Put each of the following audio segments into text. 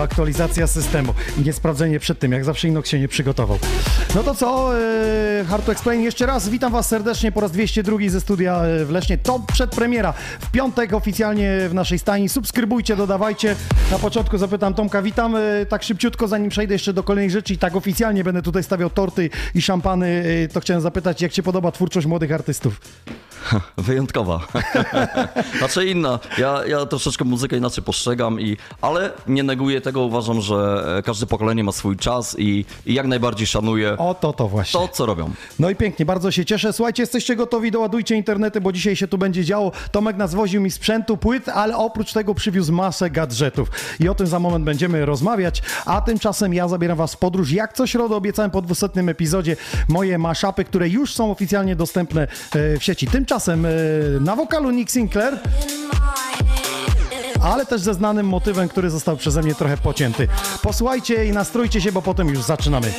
aktualizacja systemu nie sprawdzenie przed tym, jak zawsze Inok się nie przygotował. No to co, e, Hard to Explain jeszcze raz, witam was serdecznie po raz 202 ze studia e, w Lesznie. To przedpremiera w piątek oficjalnie w naszej stajni. Subskrybujcie, dodawajcie. Na początku zapytam Tomka, witam e, tak szybciutko, zanim przejdę jeszcze do kolejnych rzeczy i tak oficjalnie będę tutaj stawiał torty i szampany, to chciałem zapytać, jak ci podoba twórczość młodych artystów? Wyjątkowa. znaczy inna. Ja, ja troszeczkę muzykę inaczej postrzegam, i, ale nie neguję tego. Uważam, że każde pokolenie ma swój czas i, i jak najbardziej szanuję O, to to właśnie. to, co robią. No i pięknie, bardzo się cieszę. Słuchajcie, jesteście gotowi, doładujcie internety, bo dzisiaj się tu będzie działo. Tomek nas woził mi sprzętu, płyt, ale oprócz tego przywiózł masę gadżetów. I o tym za moment będziemy rozmawiać. A tymczasem ja zabieram was w podróż. Jak co środę obiecałem po 200 epizodzie moje maszapy, które już są oficjalnie dostępne e, w sieci. Tymczasem e, na wokalu Nick Sinclair ale też ze znanym motywem, który został przeze mnie trochę pocięty. Posłuchajcie i nastrójcie się, bo potem już zaczynamy.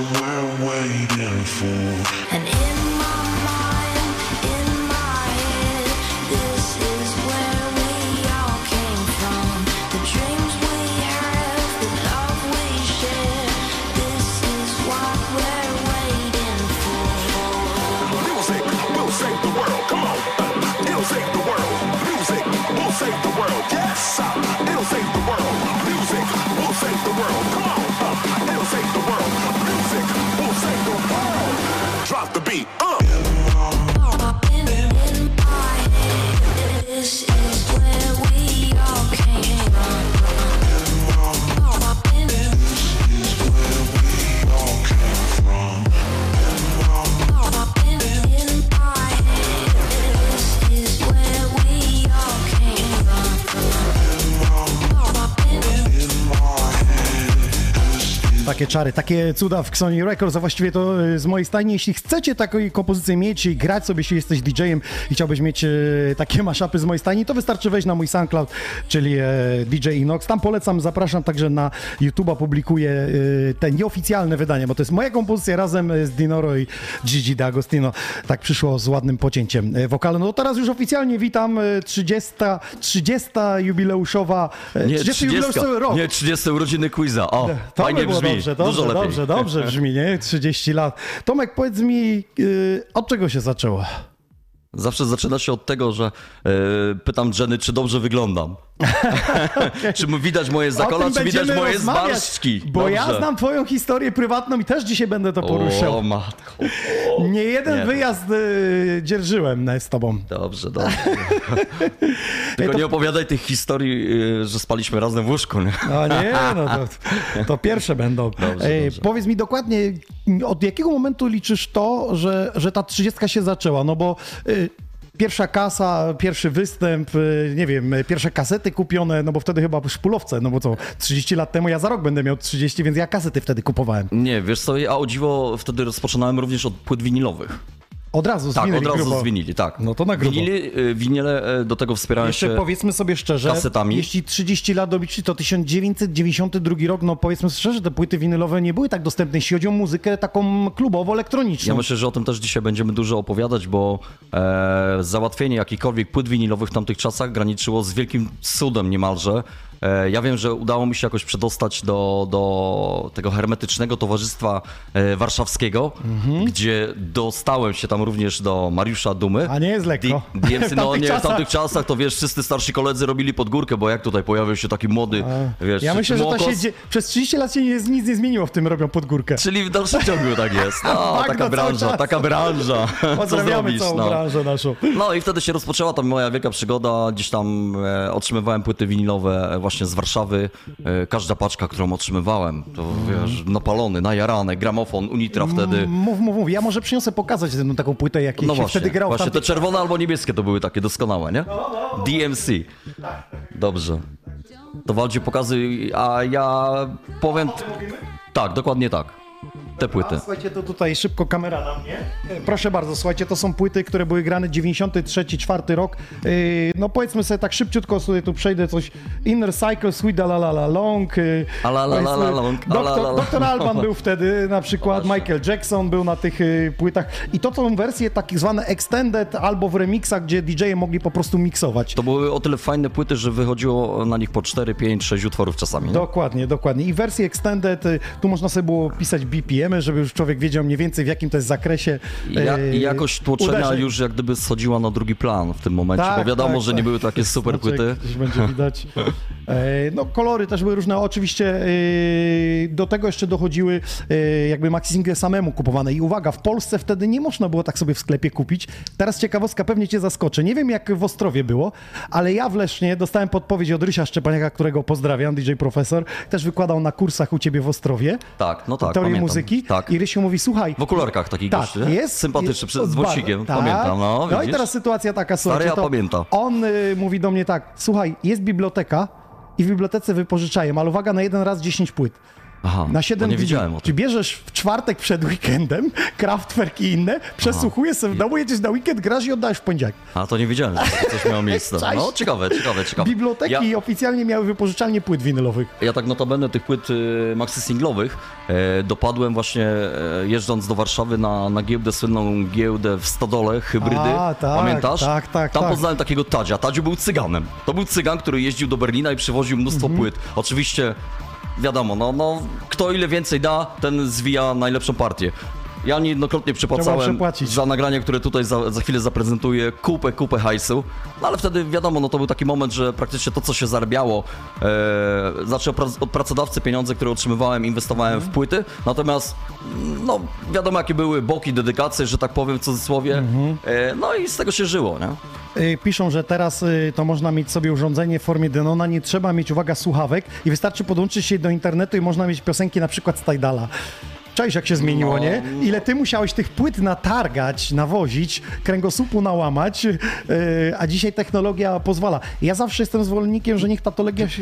Is Takie czary, takie cuda w Sony Records, a właściwie to y, z mojej stajni. Jeśli chcecie taką kompozycję mieć i grać sobie, jeśli jesteś DJ-em i chciałbyś mieć y, takie maszapy z mojej stajni, to wystarczy wejść na mój SoundCloud, czyli e, DJ Inox. Tam polecam, zapraszam także na YouTube'a, publikuję y, te nieoficjalne wydania, bo to jest moja kompozycja razem z Dinoro i Gigi D'Agostino. Tak przyszło z ładnym pocięciem wokalnym. No teraz już oficjalnie witam e, 30, 30 jubileuszowa, Nie, 30 30, jubileuszowy rok. nie 30 urodziny quiza. O, To fajnie by brzmi. Dobrze, Dużo dobrze, lepiej. dobrze, dobrze brzmi, nie? 30 lat. Tomek, powiedz mi, yy, od czego się zaczęło? Zawsze zaczyna się od tego, że e, pytam Jenny, czy dobrze wyglądam. czy mu widać moje O zakola, czy widać moje rozmawiać. Bo ja Dobrze. znam twoją historię prywatną i też dzisiaj będę to poruszał. O matko. Nie jeden nie. wyjazd yy, dzierżyłem e, z tobą. Dobrze, dobrze. Tylko nie opowiadaj tych historii, y, że spaliśmy razem w łóżku. Nie? No nie, no to, to pierwsze będą. Dobrze, Ej, dobrze. Powiedz mi dokładnie, od jakiego momentu liczysz to, że, że ta 30 się zaczęła? No bo y, pierwsza kasa, pierwszy występ, y, nie wiem, y, pierwsze kasety kupione, no bo wtedy chyba szpulowce, no bo co, 30 lat temu ja za rok będę miał 30, więc ja kasety wtedy kupowałem. Nie, wiesz co, ja o dziwo wtedy rozpoczynałem również od płyt winilowych. Od razu Tak, winyli od razu grubo. z winili, tak. No to na grubo. Winili, y, winile y, do tego wspierają Jeszcze się... powiedzmy sobie szczerze, kasetami. jeśli 30 lat dobić, to 1992 rok, no powiedzmy szczerze, te płyty winylowe nie były tak dostępne, jeśli chodzi o muzykę taką klubowo-elektroniczną. Ja myślę, że o tym też dzisiaj będziemy dużo opowiadać, bo e, załatwienie jakichkolwiek płyt winylowych w tamtych czasach graniczyło z wielkim cudem niemalże. E, ja wiem, że udało mi się jakoś przedostać do, do tego hermetycznego towarzystwa e, warszawskiego, gdzie dostałem się tam również do Mariusza Dumy. Mhm. A nie jest lekko. D- DMC, W no tamtych nie, w tamtych czasach to wiesz, wszyscy starsi koledzy robili podgórkę, bo jak tutaj pojawił się taki młody, wiesz, Ja myślę, że to się dzie- przez 30 lat się nie, nic nie zmieniło w tym, robią pod górkę. Czyli w dalszym ciągu tak jest. No, Bagno taka cały branża, czas. taka branża. Co zrobisz, całą no. branżę naszą. No i wtedy się rozpoczęła ta moja wielka przygoda. Gdzieś tam e, otrzymywałem płyty winylowe e, właśnie z Warszawy. E, każda paczka, którą otrzymywałem, to wiesz, napalony, najarany, gramofon, Unitra wtedy. Mów, mów, mów. Ja może przyniosę pokazać tę taką płytę, jak No właśnie, wtedy grało. w właśnie te czerwone albo niebieskie to były takie doskonałe, nie? DMC. Dobrze. To Waldzie pokazuj, a ja powiem... Tak, dokładnie tak. Te płyty. Słuchajcie, to tutaj szybko kamera na mnie. E, Proszę bardzo, słuchajcie, to są płyty, które były grane 93-4 rok. Yy, No powiedzmy sobie tak szybciutko sobie tu przejdę coś. Inner Cycle, Sweet La La La Long. A la la la la long, Doktor, Alban był wtedy na przykład, Michael Jackson był na tych płytach. I to są wersje tak zwane extended albo w remixach, gdzie DJ-e mogli po prostu miksować. To były o tyle fajne płyty, że wychodziło na nich po 4, 5, 6 utworów czasami. Nie? Dokładnie, dokładnie. I wersje extended, tu można sobie było pisać BPM-y, żeby już człowiek wiedział mniej więcej w jakim to jest zakresie. I, ja, I jakość tłoczenia uderzeń. już jak gdyby schodziła na drugi plan w tym momencie, Tak, bo wiadomo, tak, że nie tak. były takie super Znaczek płyty. Gdzieś będzie widać. E, No, kolory też były różne. Oczywiście e, do tego jeszcze dochodziły e, jakby maxi single samemu kupowane. I uwaga, w Polsce wtedy nie można było tak sobie w sklepie kupić. Teraz ciekawostka pewnie cię zaskoczy. Nie wiem, jak w Ostrowie było, ale ja w Lesznie dostałem podpowiedź od Rysia Szczepaniaka, którego pozdrawiam, DJ Profesor. Też wykładał na kursach u ciebie w Ostrowie. Tak, no tak, teorii pamiętam. Muzyki. Tak. I Rysiu mówi, słuchaj, W okularkach taki tak, jest. Sympatyczny, z wąsikiem, tak. pamiętam, no, No i teraz sytuacja taka, Stary, słuchajcie, ja to pamiętam. on y, mówi do mnie tak, słuchaj, jest biblioteka i w bibliotece wypożyczają, ale uwaga, na jeden raz 10 płyt. Aha, Na 7 to nie dni. wiedziałem o Czy tym. bierzesz w czwartek przed weekendem Kraftwerk i inne, przesłuchujesz sobie w domu, jedziesz na weekend, grasz i oddajesz w poniedziałek. A to nie wiedziałem, że coś miało miejsce. No ciekawe, ciekawe, ciekawe. Biblioteki Ja, oficjalnie miały wypożyczalnie płyt winylowych. ja tak notabene tych płyt y, maxi singlowych e, dopadłem właśnie e, jeżdżąc do Warszawy na, na giełdę, słynną giełdę w Stodole, hybrydy. A, tak, Pamiętasz? tak, tak, Tam tak. poznałem takiego Tadzia. Tadziu był cyganem. To był cygan, który jeździł do Berlina i przywoził mnóstwo Mhm. płyt. Oczywiście, wiadomo, no, no, kto ile więcej da, ten zwija najlepszą partię. Ja niejednokrotnie przypłacałem za nagrania, które tutaj za, za chwilę zaprezentuję, kupę, kupę hajsu. No ale wtedy wiadomo, no to był taki moment, że praktycznie to, co się zarabiało, e, znaczy od prac- od pracodawcy pieniądze, które otrzymywałem, inwestowałem w płyty. Natomiast, no wiadomo, jakie były boki, dedykacje, że tak powiem w cudzysłowie. E, no i z tego się żyło, nie? Y, Piszą, że teraz y, to można mieć sobie urządzenie w formie Denona, nie trzeba mieć, uwaga, słuchawek i wystarczy podłączyć się do internetu i można mieć piosenki na przykład z Tidala. Cześć, jak się zmieniło, No, nie? Ile ty musiałeś tych płyt natargać, nawozić, kręgosłupu nałamać, yy, a dzisiaj technologia pozwala. Ja zawsze jestem zwolennikiem, że niech ta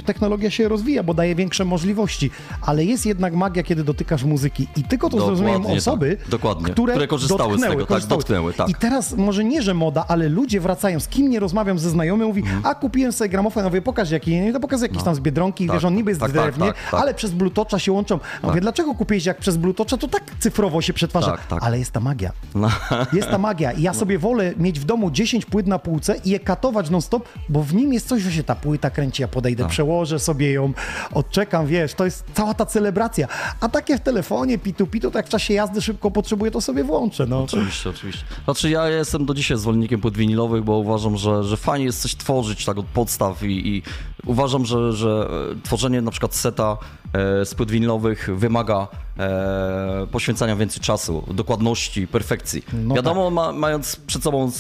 technologia, się- rozwija, bo daje większe możliwości, ale jest jednak magia, kiedy dotykasz muzyki i tylko to Dokładnie zrozumieją tak. osoby, Dokładnie. które, Które korzystały z dotknęły, tego, tak, korzystały. dotknęły, tak. I teraz może nie, że moda, ale ludzie wracają, z kim nie rozmawiam ze znajomym, mówi, a kupiłem sobie gramofon, ja mówię, pokaż jaki, nie, to pokaż jakiś tam z Biedronki, Tak, wiesz, on niby jest tak, tak, drewnie, tak, tak. ale przez Bluetooth'a się łączą. A Mówię, dlaczego kupiłeś jak przez Bluetooth'a, to tak cyfrowo się przetwarza. Tak, tak. Ale jest ta magia. No. Jest ta magia. I ja sobie wolę mieć w domu 10 płyt na półce i je katować non-stop, bo w nim jest coś, że się ta płyta kręci, ja Tak. podejdę, przełożę sobie ją, odczekam, wiesz, to jest cała ta celebracja. A takie w telefonie, pitu-pitu, tak w czasie jazdy szybko potrzebuję, to sobie włączę. No. Oczywiście, oczywiście. Znaczy ja jestem do dzisiaj zwolennikiem płyt winylowych, bo uważam, że, że fajnie jest coś tworzyć tak od podstaw i, i uważam, że, że e, tworzenie na przykład seta e, z płyt winylowych wymaga e, poświęcania więcej czasu, dokładności, perfekcji. No Wiadomo, ma, mając przed sobą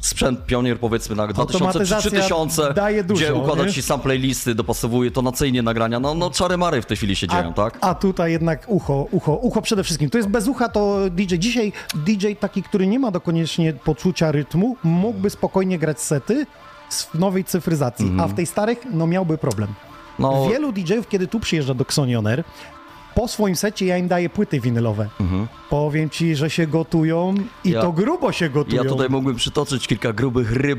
sprzęt pionier powiedzmy na 2000 czy Automatyzacja 3000, daje dużo, gdzie układa nie? ci sam playlisty, dopasowuje tonacyjnie nagrania, no, no czary mary w tej chwili się dzieją, a, tak? A tutaj jednak ucho, ucho, ucho przede wszystkim. To jest bez ucha, to DJ. Dzisiaj DJ taki, który nie ma dokoniecznie poczucia rytmu, mógłby spokojnie grać sety z nowej cyfryzacji, a w tej starych, no miałby problem. No, Wielu DJ-ów, kiedy tu przyjeżdża do Xonioner, po swoim secie ja im daję płyty winylowe. Powiem ci, że się gotują i Mhm. Ja- to grubo się gotują. Ja tutaj mógłbym przytoczyć kilka grubych ryb,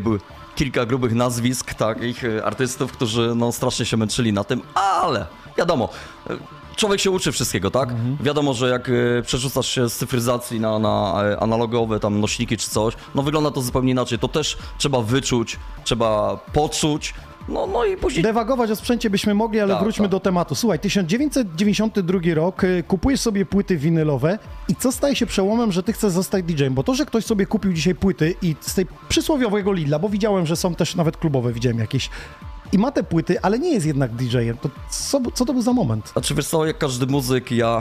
kilka grubych nazwisk takich e, artystów, którzy no, strasznie się męczyli na tym, ale wiadomo, e, człowiek się uczy wszystkiego, tak? Wiadomo, że jak e, przerzucasz się z cyfryzacji na, na e, analogowe tam nośniki czy coś, no wygląda to zupełnie inaczej. To też trzeba wyczuć, trzeba poczuć, no, no i później... Dewagować o sprzęcie byśmy mogli, ale Tak, wróćmy tak. do tematu. Słuchaj, 1992 rok, y, kupujesz sobie płyty winylowe i co staje się przełomem, że ty chcesz zostać DJ-em? Bo to, że ktoś sobie kupił dzisiaj płyty i z tej przysłowiowego Lidla, bo widziałem, że są też nawet klubowe, widziałem jakieś, i ma te płyty, ale nie jest jednak DJ-em, to co, co to był za moment? Znaczy wiesz co, jak każdy muzyk, ja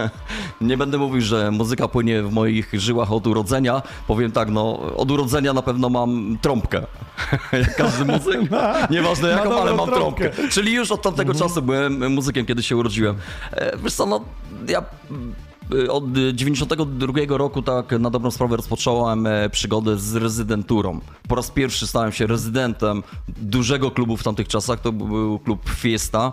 nie będę mówił, że muzyka płynie w moich żyłach od urodzenia. Powiem tak, no od urodzenia na pewno mam trąbkę. jak każdy muzyk, nieważne jaką, dobrą ale mam trąbkę. trąbkę. Czyli już od tamtego czasu byłem muzykiem, kiedy się urodziłem. E, Wiesz co, no ja od 92 roku tak na dobrą sprawę rozpocząłem e, przygodę z rezydenturą. Po raz pierwszy stałem się rezydentem dużego klubu w tamtych czasach. To był klub Fiesta,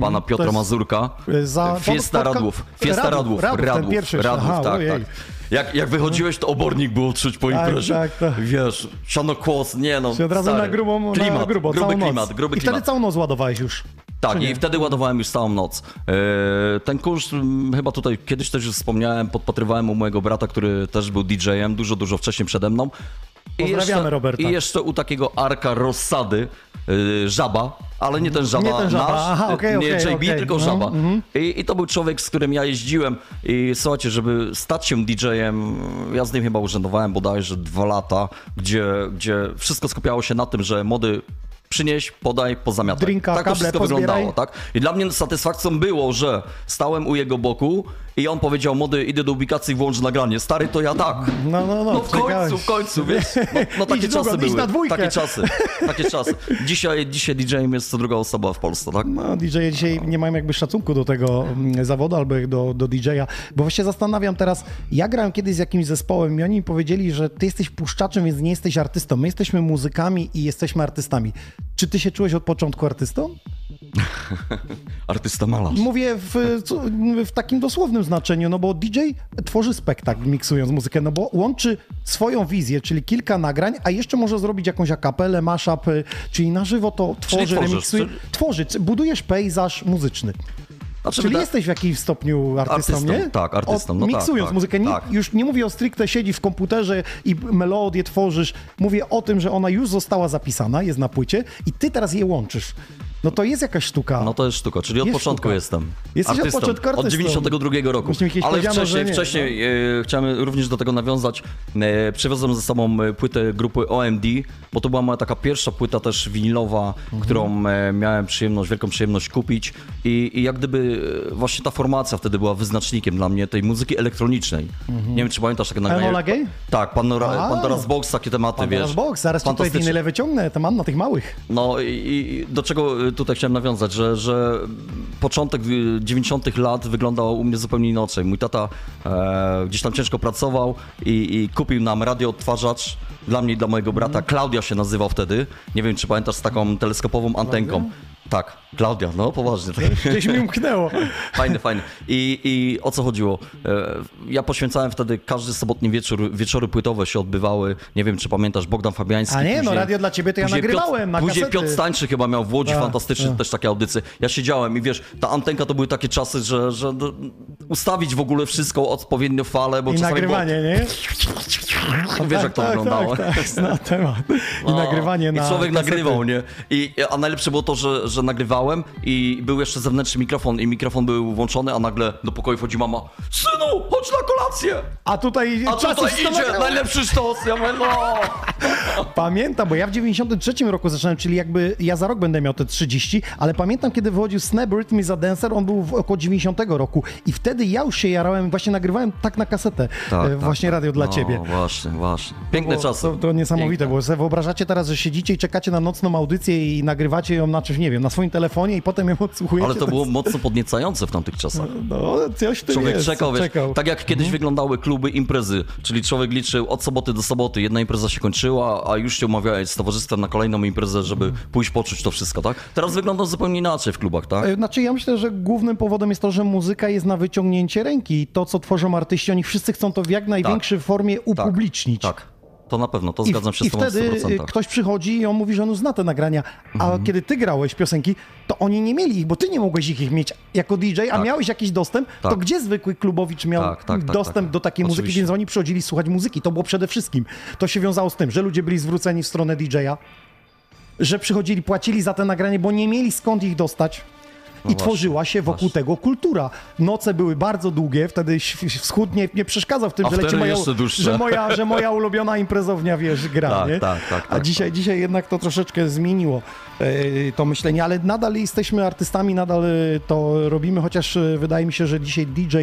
pana Piotra jest- Mazurka. Y, za- Fiesta pod- pod- Radłów. Fiesta Radłów, Radłów. Radłów, Radłów, pierwszy. Radłów, Aha, tak, ojej. tak. Jak, jak wychodziłeś, to obornik było czuć po Tak, imprezie. tak, tak. Wiesz, siano kłos, nie no. Czy od razu na grubą, klimat, na grubo, gruby klimat, noc. gruby I klimat. wtedy całą noc ładowałeś już. Tak, i wtedy ładowałem już całą noc. E, Ten kurs, mm, chyba tutaj kiedyś też już wspomniałem, podpatrywałem u mojego brata, który też był DJ-em, dużo, dużo wcześniej przede mną. I Pozdrawiamy jeszcze, Roberta. I jeszcze u takiego Arka Rossady, y, Żaba, ale nie ten Żaba Nie ten Żaba, nasz, aha, y, okej, nie okej, JB, okej. tylko No, Żaba. I, I to był człowiek, z którym ja jeździłem i słuchajcie, żeby stać się DJ-em, ja z nim chyba urzędowałem bodajże dwa lata, gdzie, gdzie wszystko skupiało się na tym, że mody przynieś, podaj, pozamiataj. Drinka, tak to kable wszystko pozbieraj. wyglądało, tak? I dla mnie satysfakcją było, że stałem u jego boku i on powiedział, mody, idę do ubikacji, włącz nagranie. Stary, to ja tak. No, no, no. No w końcu, w końcu, wiesz? No, no takie Idź czasy idź były. Takie czasy, takie czasy. Dzisiaj, dzisiaj DJ-em jest co druga osoba w Polsce, tak? No, DJ-e dzisiaj nie mają jakby szacunku do tego mm, zawodu albo do, do DJ-a, bo właśnie zastanawiam teraz, ja grałem kiedyś z jakimś zespołem i oni mi powiedzieli, że ty jesteś puszczaczem, więc nie jesteś artystą. My jesteśmy muzykami i jesteśmy artystami. Czy ty się czułeś od początku artystą? Artysta malarz. Mówię w, w takim dosłownym znaczeniu, no bo DJ tworzy spektakl miksując muzykę, no bo łączy swoją wizję, czyli kilka nagrań, a jeszcze może zrobić jakąś akapelę, mashup, y, czyli na żywo to tworzy, tworzysz, remiksuje, tworzy, budujesz pejzaż muzyczny. Znaczy, Czyli wyda- jesteś w jakimś stopniu artystą, Artystą, nie? tak, artystą, no tak, miksując tak, muzykę, nie, tak. już nie mówię o stricte siedzi w komputerze i melodię tworzysz, mówię o tym, że ona już została zapisana, jest na płycie i ty teraz je łączysz. No to jest jakaś sztuka. No to jest sztuka, czyli od Jest początku sztuka. jestem. Jesteś od artystą. początku artystą. Od 92 roku. Ale wcześniej, nie. wcześniej e, chciałem również do tego nawiązać. E, przywiozłem ze sobą e, płytę grupy OMD, bo to była moja taka pierwsza płyta też winylowa, Mhm. którą e, miałem przyjemność, wielką przyjemność kupić. I, I jak gdyby e, właśnie ta formacja wtedy była wyznacznikiem dla mnie tej muzyki elektronicznej. Nie wiem, czy pamiętasz takie nagranie. Enola Gay? Tak, Pandora, A. Pandora's Box, takie tematy, Pan wiesz. teraz box, zaraz ci tutaj winyle wyciągnę, to mam na tych małych. No i, i do czego y, tutaj chciałem nawiązać, że, że początek y, 90. lat wyglądał u mnie zupełnie inaczej. Mój tata e, gdzieś tam ciężko pracował i, i kupił nam radioodtwarzacz dla mnie i dla mojego brata. Klaudia się nazywał wtedy. Nie wiem, czy pamiętasz z taką teleskopową antenką. Tak, Klaudia, no poważnie. Gdzieś mi umknęło. Fajny, fajny. I, I o co chodziło? E, Ja poświęcałem wtedy każdy sobotni wieczór, wieczory płytowe się odbywały. Nie wiem, czy pamiętasz, Bogdan Fabiański. A nie, no, później- radio dla ciebie to ja nagrywałem Piotr, na Później kasety. Piotr Stańczy chyba miał w Łodzi Tak, fantastyczne tak. też takie audycje. Ja siedziałem i wiesz, ta antenka to były takie czasy, że, że d- ustawić w ogóle wszystko, odpowiednio fale, bo I czasami nagrywanie, nie? było, wiesz jak to tak, wyglądało. Tak, tak, na temat. I No, nagrywanie na I człowiek kasety. nagrywał, nie? I, a najlepsze było to, że, że nagrywałem i był jeszcze zewnętrzny mikrofon i mikrofon był włączony, a nagle do pokoju wchodzi mama Synu, chodź na kolację! A tutaj A tutaj idzie najlepszy sztos! Ja mówię, no! Pamiętam, bo ja w 93 roku zacząłem, czyli jakby ja za rok będę miał te 30, ale pamiętam, kiedy wychodził Snap Rhythm is a Dancer, on był w około 90 roku i wtedy ja już się jarałem, właśnie nagrywałem tak na kasetę, Tak, e, tak, właśnie tak. radio dla No, ciebie. właśnie. właśnie, właśnie. Piękne Bo czasy. To, to niesamowite, Piękne. bo sobie wyobrażacie teraz, że siedzicie i czekacie na nocną audycję i nagrywacie ją na czymś, nie wiem, na swoim telefonie i potem ją odsłuchujecie. Ale to było mocno podniecające w tamtych czasach. No, coś w tym Człowiek jest. czekał, wiesz, czekał. tak jak kiedyś wyglądały kluby imprezy, czyli człowiek liczył od soboty do soboty, jedna impreza się kończyła, a już się umawiałeś z towarzystwem na kolejną imprezę, żeby pójść poczuć to wszystko, tak? Teraz wygląda zupełnie inaczej w klubach, tak? E, Znaczy ja myślę, że głównym powodem jest to, że muzyka jest na wyciągnięcie ręki i to, co tworzą artyści, oni wszyscy chcą to w jak największej formie upublicznić. Tak, to na pewno, to I, zgadzam się I z tobą wtedy 100%. y, ktoś przychodzi i on mówi, że on zna te nagrania, a Mhm. kiedy ty grałeś piosenki, to oni nie mieli ich, bo ty nie mogłeś ich mieć jako DJ, a Tak. miałeś jakiś dostęp, to Tak. gdzie zwykły klubowicz miał Tak, tak, tak, dostęp do takiej muzyki, Oczywiście. więc oni przychodzili słuchać muzyki. To było przede wszystkim. To się wiązało z tym, że ludzie byli zwróceni w stronę DJ-a, że przychodzili, płacili za te nagranie, bo nie mieli skąd ich dostać. I właśnie, tworzyła się wokół właśnie. tego kultura. Noce były bardzo długie, wtedy wschód nie, nie przeszkadzał w tym, że leci dłuższe. że moja, że moja ulubiona imprezownia, wiesz, gra, Tak, nie? tak, tak, A tak, dzisiaj, dzisiaj jednak to troszeczkę zmieniło e, to myślenie, ale nadal jesteśmy artystami, nadal e, to robimy, chociaż e, wydaje mi się, że dzisiaj DJ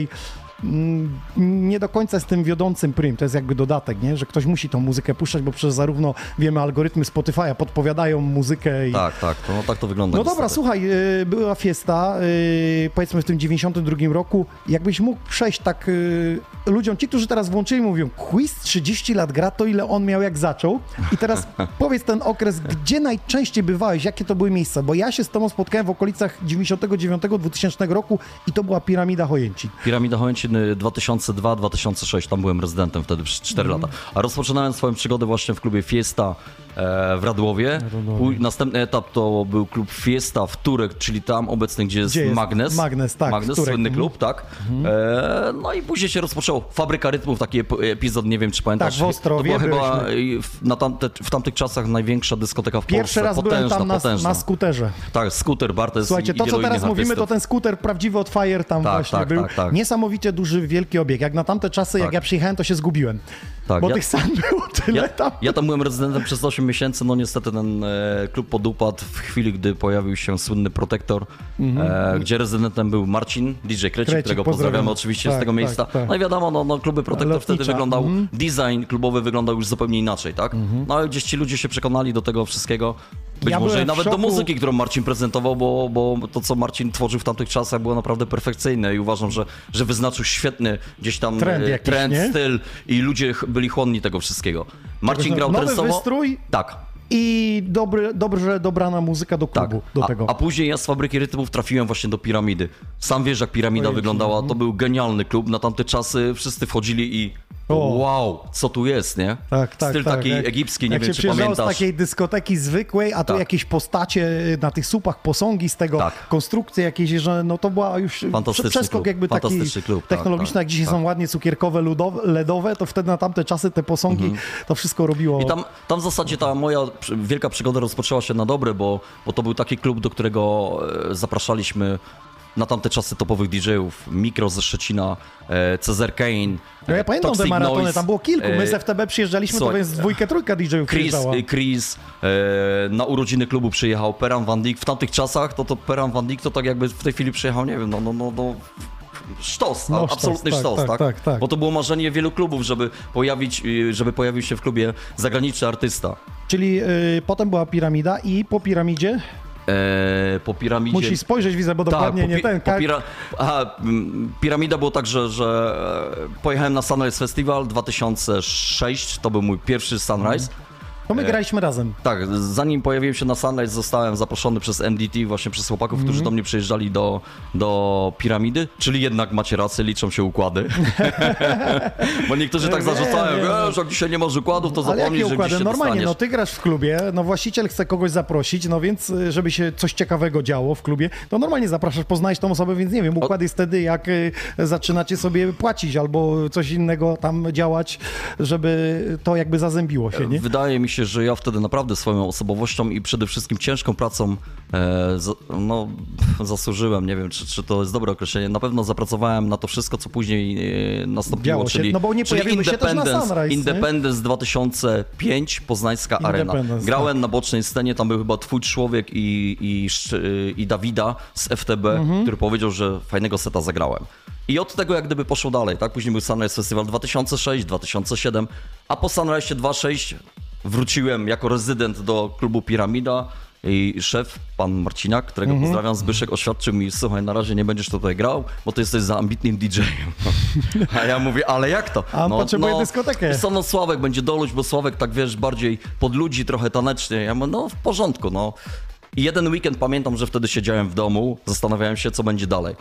nie do końca jest tym wiodącym prym, to jest jakby dodatek, nie? że ktoś musi tą muzykę puszczać, bo przecież zarówno wiemy, algorytmy Spotify'a podpowiadają muzykę i, Tak, tak, to, no, tak to wygląda. no dobra, słuchaj, y, była fiesta, y, powiedzmy w tym 92 roku. Jakbyś mógł przejść tak y, ludziom, ci, którzy teraz włączyli, mówią, quiz 30 lat gra, to ile on miał jak zaczął. I teraz powiedz ten okres, gdzie najczęściej bywałeś, jakie to były miejsca, bo ja się z tobą spotkałem w okolicach 99-2000 roku i to była Piramida Chojęcin. Piramida Chojęciny 2002-2006, tam byłem rezydentem wtedy przez 4 Mhm. lata. A rozpoczynałem swoją przygodę właśnie w klubie Fiesta e, w Radłowie. Pój- Następny etap to był klub Fiesta w Turek, czyli tam obecny, gdzie jest, Gdzie jest Magnes. Magnes, tak, Magnes, słynny mhm. klub, tak. E, no i później się rozpoczęło Fabryka Rytmów, taki ep- epizod, nie wiem czy pamiętasz. Tak, w Ostrowie To była chyba byliśmy. na tamte, w tamtych czasach największa dyskoteka w Pierwszy Polsce. raz byłem potężna, tam na, potężna. na skuterze. Tak, skuter, Bartes Słuchajcie, to co teraz mówimy, to artystów. ten skuter prawdziwy od Fire tam Tak, właśnie tak, był. tak, tak. Niesamowicie duży, wielki obieg. Jak na tamte czasy, jak Tak. ja przyjechałem, to się zgubiłem. Tak, bo ja- tych sam było tyle Ja, tam. ja tam byłem rezydentem przez 8 miesięcy, no niestety ten e, klub podupadł w chwili, gdy pojawił się słynny Protektor, e, gdzie rezydentem był Marcin, DJ Krecik, Krecik, którego pozdrawiam. pozdrawiamy oczywiście Tak, z tego tak, miejsca. tak. No i wiadomo, no, no kluby Protektor wtedy Lotnicza. wyglądał, Mhm. design klubowy wyglądał już zupełnie inaczej, tak? No ale gdzieś ci ludzie się przekonali do tego wszystkiego, być Ja może i nawet do muzyki, którą Marcin prezentował, bo, bo to, co Marcin tworzył w tamtych czasach było naprawdę perfekcyjne i uważam, że, że wyznaczył świetny gdzieś tam Trend e, jakiś, trend styl i ludzie byli chłonni tego wszystkiego. Marcin grał Nowy trensowo. wystrój Tak, i dobry, dobrze dobrana muzyka do tak. klubu, do a, tego. a później ja z fabryki rytmów trafiłem właśnie do piramidy. Sam wiesz, jak piramida Ojej, wyglądała. To był genialny klub. Na tamte czasy wszyscy wchodzili i O. wow, co tu jest, nie? Tak, tak, Styl tak. taki Jak- egipski, nie jak wiem, się czy pamiętasz. z takiej dyskoteki zwykłej, a tu Tak. jakieś postacie na tych słupach, posągi z tego, Tak. konstrukcje jakieś, że no to była już Fantastyczny przeskok klub, jakby taki fantastyczny klub, tak, technologiczny, tak, jak dzisiaj tak. są ładnie cukierkowe, ludowe, ledowe, to wtedy na tamte czasy te posągi, to wszystko robiło... Mhm. I tam, tam w zasadzie ta moja wielka przygoda rozpoczęła się na dobre, bo, bo to był taki klub, do którego e, zapraszaliśmy na tamte czasy topowych DJ-ów. Mikro ze Szczecina, e, Cezar Kane, No ja e, pamiętam te Toxic maratony, Noise, tam było kilku. My e, z FTB przyjeżdżaliśmy, to słuchaj, więc dwójkę, trójka DJ-ów Chris, przyjeżdżała. y, Chris e, na urodziny klubu przyjechał, Peran Van Dijk. W tamtych czasach to, to Peran Van Dijk to tak jakby w tej chwili przyjechał, nie wiem, no, no, no, no sztos, No, a- sztos, absolutny tak, sztos, tak, tak, tak, tak. Bo to było marzenie wielu klubów, żeby pojawić, y, żeby pojawił się w klubie zagraniczny artysta. Czyli y, potem była piramida i po piramidzie E, po piramidzie... musi spojrzeć, widzę, bo dokładnie po, nie ten. po pira... Aha, mm, piramida było tak, że, że e, pojechałem na Sunrise Festival 2006, to był mój pierwszy Sunrise. To my graliśmy razem. Tak, zanim pojawiłem się na Sunrise, zostałem zaproszony przez MDT, właśnie przez chłopaków, którzy Mhm. do mnie przyjeżdżali do, do piramidy, czyli jednak macie rację, liczą się układy. Bo niektórzy tak zarzucają, że jak dzisiaj nie masz układów, to zapomnij, że układy? się Normalnie, dostaniesz. no ty grasz w klubie, no właściciel chce kogoś zaprosić, no więc y, żeby się coś ciekawego działo w klubie, to normalnie zapraszasz, poznajesz tą osobę, więc nie wiem, układ jest wtedy, jak y, zaczynacie sobie płacić albo coś innego tam działać, żeby to jakby zazębiło się, nie? Wydaje mi się, że ja wtedy naprawdę swoją osobowością i przede wszystkim ciężką pracą e, za, no, zasłużyłem. Nie wiem, czy, czy to jest dobre określenie. Na pewno zapracowałem na to wszystko, co później e, nastąpiło, się, czyli, no bo nie czyli pojawiły się Independence, Sunrise, nie? Independence 2005, Poznańska Arena. Independence, Grałem na bocznej scenie, tam był chyba twój człowiek i, i, i Dawida z FTB, Mhm. który powiedział, że fajnego seta zagrałem. I od tego jak gdyby poszło dalej, tak? Później był Sunrise Festival 2006, 2007, a po Sunrise 2.6 wróciłem jako rezydent do klubu Piramida i szef, pan Marciniak, którego Mhm. pozdrawiam, Zbyszek, oświadczył mi, słuchaj, na razie nie będziesz tutaj grał, bo ty jesteś za ambitnym DJ-em. A ja mówię, ale jak to? A on potrzebuje dyskotekę. wiesz Co, no Sławek będzie doluć, bo Sławek tak, wiesz, bardziej pod ludzi, trochę tanecznie. Ja mówię, no w porządku, no. I jeden weekend pamiętam, że wtedy siedziałem w domu, zastanawiałem się, co będzie dalej.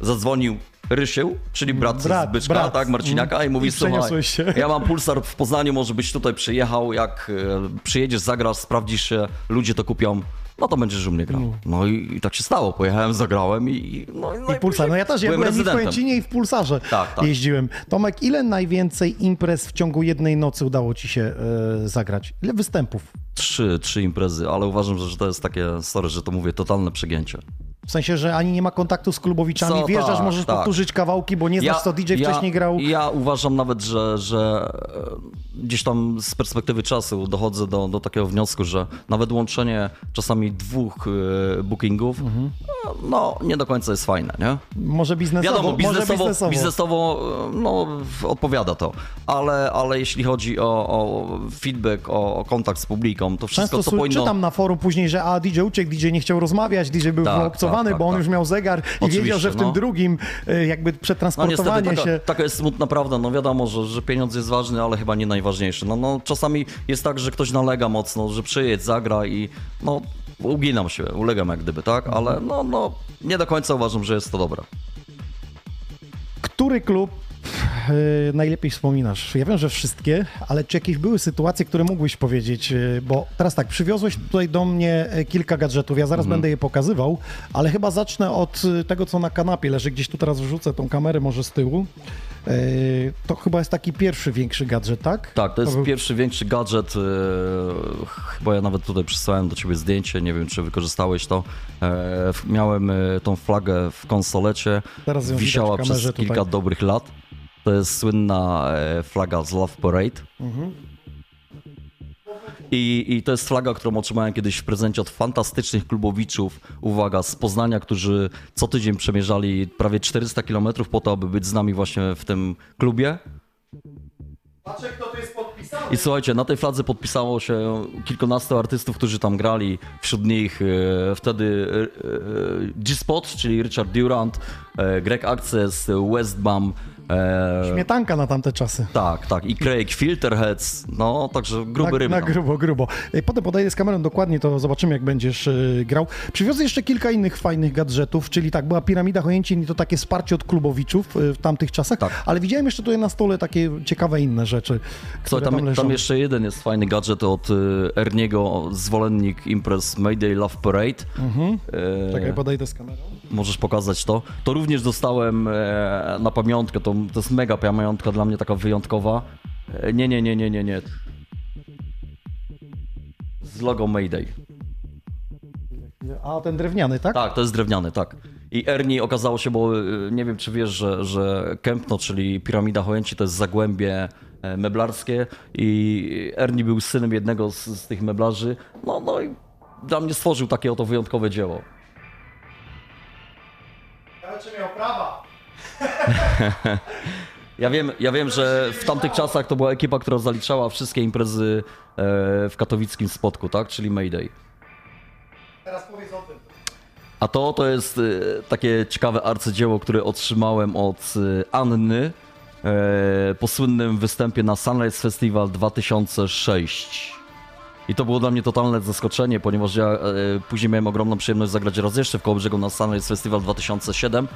Zadzwonił Rysieł, czyli brat, Brat, Zbyszka, brat. tak, Marciniaka i mówi, I słuchaj, się. ja mam pulsar w Poznaniu, może byś tutaj przyjechał, jak e, przyjedziesz, zagrasz, sprawdzisz się, ludzie to kupią, no to będziesz u mnie grał. No i, i tak się stało, pojechałem, zagrałem i... no, no I Pulsar. No ja też, ja byłem i w. Kłęcinie i w Pulsarze Tak, tak. jeździłem. Tomek, ile najwięcej imprez w ciągu jednej nocy udało ci się e, zagrać? Ile występów? Trzy, trzy imprezy, ale uważam, że, że to jest takie, sorry, że to mówię, totalne przegięcie. W sensie, że ani nie ma kontaktu z klubowiczami, Co, wjeżdżasz, tak, możesz tak. powtórzyć kawałki, bo nie znasz, co DJ wcześniej grał. Ja uważam nawet, że, że e, gdzieś tam z perspektywy czasu dochodzę do, do takiego wniosku, że nawet łączenie czasami dwóch e, bookingów, Mhm. e, no nie do końca jest fajne, nie? Może biznesowo, Wiadomo, może biznesowo, biznesowo. biznesowo e, no, w- odpowiada to, ale, ale jeśli chodzi o, o feedback, o, o kontakt z publiką, to wszystko, Często co powinno... czytam na forum później, że a DJ uciekł, DJ nie chciał rozmawiać, DJ był Tak, wyobcowany, tak, bo on tak, już miał zegar i Oczywiście, wiedział, że w tym no. drugim e, jakby No niestety, przetransportowanie taka, się... taka jest smutna prawda. No wiadomo, że, że pieniądz jest ważny, ale chyba nie najważniejszy. No, no czasami jest tak, że ktoś nalega mocno, że przyjedź, zagra i no uginam się, ulegam jak gdyby, tak? Ale no, no nie do końca uważam, że jest to dobre. Który klub najlepiej wspominasz? Ja wiem, że wszystkie, ale czy jakieś były sytuacje, które mógłbyś powiedzieć? E, Bo teraz tak, przywiozłeś tutaj do mnie e, kilka gadżetów, ja zaraz będę je pokazywał, ale chyba zacznę od tego, co na kanapie leży. Gdzieś tu teraz wrzucę tą kamerę może z tyłu. E, To chyba jest taki pierwszy większy gadżet, tak? Tak, to jest był- pierwszy większy gadżet. e, Chyba ja nawet tutaj przysłałem do ciebie zdjęcie, nie wiem czy wykorzystałeś to. E, Miałem tą flagę w konsolecie. Teraz ją Wisiała przez tutaj. kilka dobrych lat. To jest słynna flaga z Love Parade. Mhm. I, I to jest flaga, którą otrzymałem kiedyś w prezencie od fantastycznych klubowiczów, uwaga, z Poznania, którzy co tydzień przemierzali prawie 400 km po to, aby być z nami właśnie w tym klubie. Patrzę, kto tu jest podpisany. I słuchajcie, na tej fladze podpisało się kilkunastu artystów, którzy tam grali. Wśród nich e, wtedy e, e, G-Spot, czyli Richard Durant, e, Greg Access, Westbam. E, Śmietanka na tamte czasy. tak, tak. I Craig, Filterheads. No, także gruby na, ryb. na tam. grubo, grubo. Potem podejdę z kamerą dokładnie, to zobaczymy, jak będziesz e, grał. Przywiozę jeszcze kilka innych fajnych gadżetów, czyli tak, była Piramida Chojęcin i to takie wsparcie od klubowiczów e, w tamtych czasach, Tak. ale widziałem jeszcze tutaj na stole takie ciekawe inne rzeczy, Słuchaj, tam, tam, tam jeszcze jeden jest fajny gadżet od y, Erniego, zwolennik imprez Mayday Love Parade. E, Czekaj, podejdę z kamerą. Możesz pokazać to. To również dostałem e, na pamiątkę, to, to jest mega pamiątka dla mnie taka wyjątkowa. E, nie, nie, nie, nie, nie, nie. Z logo Mayday. A, ten drewniany, tak? Tak, to jest drewniany, tak. I Ernie okazało się, bo y, nie wiem czy wiesz, że, że Kępno, czyli piramida Chojęci to jest zagłębie e, meblarskie i Ernie był synem jednego z, z tych meblarzy. No, no i dla mnie stworzył takie oto wyjątkowe dzieło. Czy miał prawa. Ja wiem, ja wiem, że w tamtych czasach to była ekipa, która zaliczała wszystkie imprezy e, w katowickim spotku, tak? Czyli Mayday. Teraz powiedz o tym. A to to jest e, takie ciekawe arcydzieło, które otrzymałem od e, Anny e, po słynnym występie na Sunrise Festival 2006. I to było dla mnie totalne zaskoczenie, ponieważ ja e, później miałem ogromną przyjemność zagrać raz jeszcze w Kołobrzegu na Sunrise Festival 2007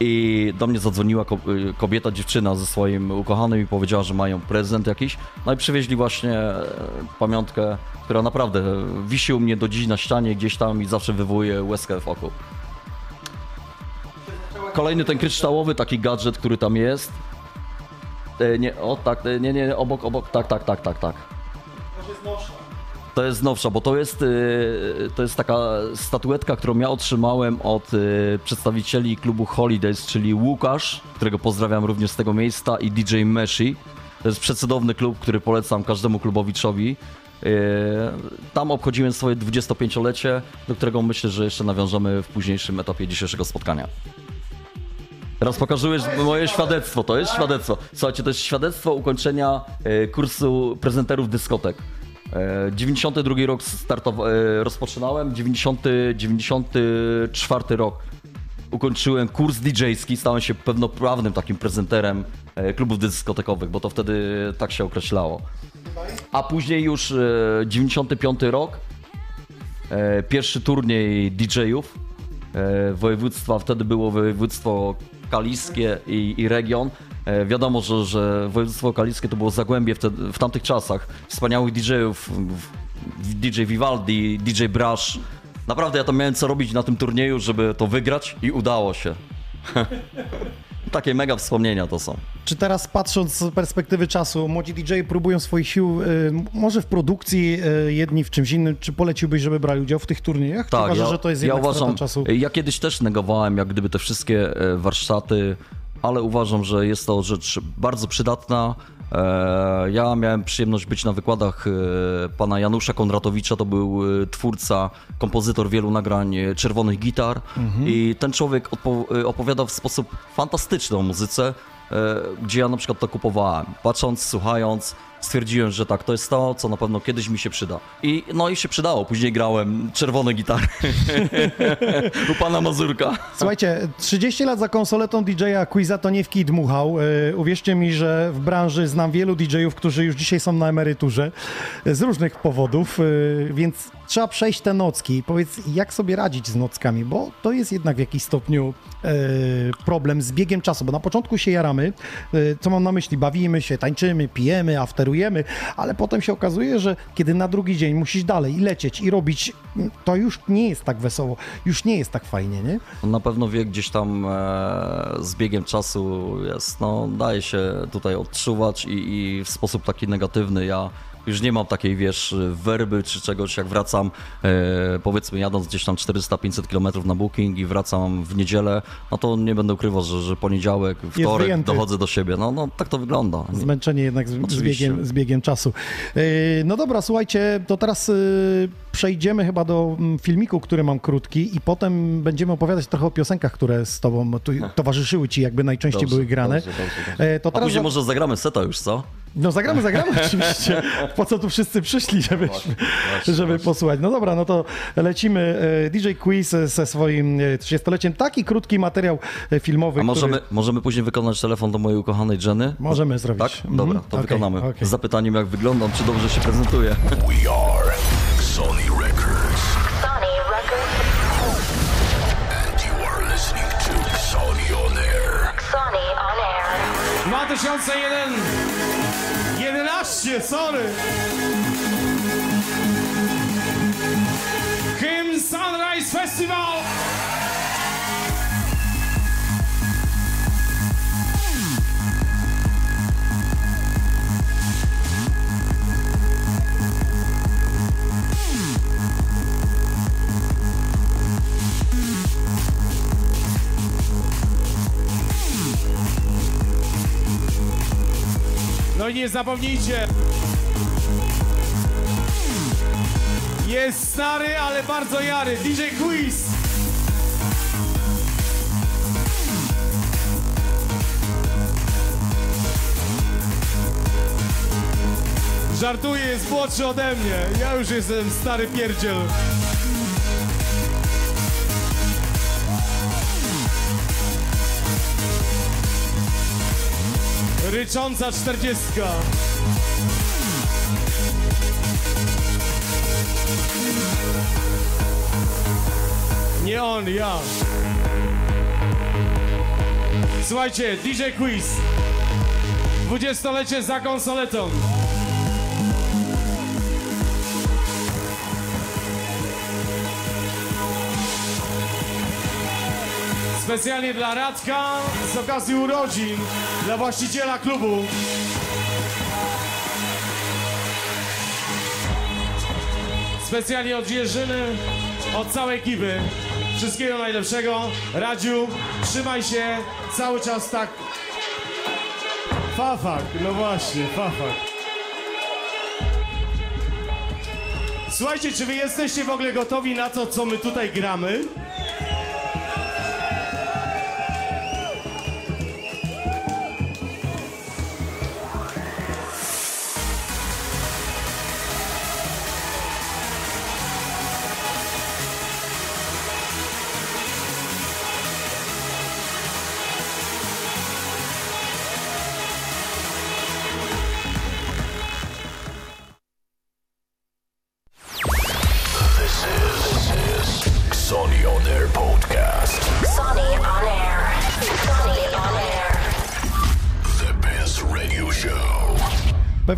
i do mnie zadzwoniła y, kobieta, dziewczyna ze swoim ukochanym i powiedziała, że mają prezent jakiś. No i przywieźli właśnie e, pamiątkę, która naprawdę wisi u mnie do dziś na ścianie gdzieś tam i zawsze wywołuje łezkę w oku. Kolejny ten kryształowy taki gadżet, który tam jest. E, Nie, o tak, e, nie, nie, obok, obok, tak, tak, tak, tak, tak. Może jest nowsza. To jest nowsza, bo to jest, y, to jest taka statuetka, którą ja otrzymałem od y, przedstawicieli klubu Holidays, czyli Łukasz, którego pozdrawiam również z tego miejsca, i DJ Meshi. To jest przecudowny klub, który polecam każdemu klubowiczowi. Y, Tam obchodziłem swoje 25-lecie, do którego myślę, że jeszcze nawiążemy w późniejszym etapie dzisiejszego spotkania. Teraz pokażesz moje świadectwo, to jest świadectwo. Słuchajcie, to jest świadectwo ukończenia kursu prezenterów dyskotek. E, 92 rok startow- e, rozpoczynałem, 90, 94 rok ukończyłem kurs DJ-ski, stałem się pełnoprawnym takim prezenterem e, klubów dyskotekowych, bo to wtedy tak się określało. A później już e, 95 rok, e, pierwszy turniej DJ-ów e, województwa, wtedy było województwo kaliskie i, i region. E, wiadomo, że, że województwo kaliskie to było zagłębie wtedy, w tamtych czasach wspaniałych DJ-ów, DJ Vivaldi, DJ Brush. Naprawdę ja tam miałem co robić na tym turnieju, żeby to wygrać i udało się. Takie mega wspomnienia to są. Czy teraz patrząc z perspektywy czasu, młodzi DJ próbują swoich sił, y, może w produkcji, y, jedni w czymś innym, czy poleciłbyś, żeby brali udział w tych turniejach? Tak, uważasz, ja, że to jest ja uważam, czasu? ja kiedyś też negowałem jak gdyby te wszystkie e, warsztaty, ale uważam, że jest to rzecz bardzo przydatna. E, Ja miałem przyjemność być na wykładach e, pana Janusza Konratowicza, to był e, twórca, kompozytor wielu nagrań czerwonych gitar Mhm. i ten człowiek opowiadał w sposób fantastyczny o muzyce, gdzie ja na przykład to kupowałem. Patrząc, słuchając, stwierdziłem, że tak, to jest to, co na pewno kiedyś mi się przyda. I no i się przydało. Później grałem czerwone gitary u pana Mazurka. Słuchajcie, 30 lat za konsoletą DJ-a Quiza to nie w kij dmuchał. E, Uwierzcie mi, że w branży znam wielu DJ-ów, którzy już dzisiaj są na emeryturze e, z różnych powodów, e, więc trzeba przejść te nocki. Powiedz, jak sobie radzić z nockami, bo to jest jednak w jakiś stopniu problem z biegiem czasu, bo na początku się jaramy, co mam na myśli, bawimy się, tańczymy, pijemy, ale potem się okazuje, że kiedy na drugi dzień musisz dalej i lecieć i robić, to już nie jest tak wesoło, już nie jest tak fajnie, nie? Na pewno wie gdzieś tam e, z biegiem czasu jest, no daje się tutaj odczuwać i, i w sposób taki negatywny. Ja już nie mam takiej, wiesz, werby czy czegoś, jak wracam, e, powiedzmy jadąc gdzieś tam 400-500 km na booking i wracam w niedzielę, no to nie będę ukrywał, że, że poniedziałek, wtorek dochodzę do siebie. No, no tak to wygląda. Zmęczenie jednak z, z, biegiem, z biegiem czasu. Yy, No dobra, słuchajcie, to teraz yy, przejdziemy chyba do mm, filmiku, który mam krótki i potem będziemy opowiadać trochę o piosenkach, które z tobą tu, towarzyszyły ci, jakby najczęściej Dobrze, były grane. dobrze, dobrze, dobrze. E, To A później za- może zagramy seta już, co? No zagramy, zagramy oczywiście. Po co tu wszyscy przyszli, żeby, właśnie, żeby właśnie. posłuchać. No dobra, no to lecimy. E, DJ Quiz ze swoim e, 30-leciem. Taki krótki materiał e, filmowy, A możemy, który możemy później wykonać telefon do mojej ukochanej Jenny? możemy zrobić. Tak? Mhm. Dobra, to Okej, wykonamy. okej. Z zapytaniem, jak wyglądam, czy dobrze się prezentuję. We are 21 11, sorry. Hymn Sunrise Festival. No i nie zapomnijcie. Jest stary, ale bardzo jary. DJ Quiz. Żartuję, jest młodszy ode mnie. Ja już jestem stary pierdziel Rycząca czterdziestka Nie on, ja. Słuchajcie, DJ Quiz. Dwudziestolecie za konsoletą. Specjalnie dla Radka z okazji urodzin dla właściciela klubu. Specjalnie od Jerzyny, od całej ekipy. Wszystkiego najlepszego. Radziu, trzymaj się cały czas tak. Fafak, no właśnie, fafak. Słuchajcie, czy wy jesteście w ogóle gotowi na to, co my tutaj gramy?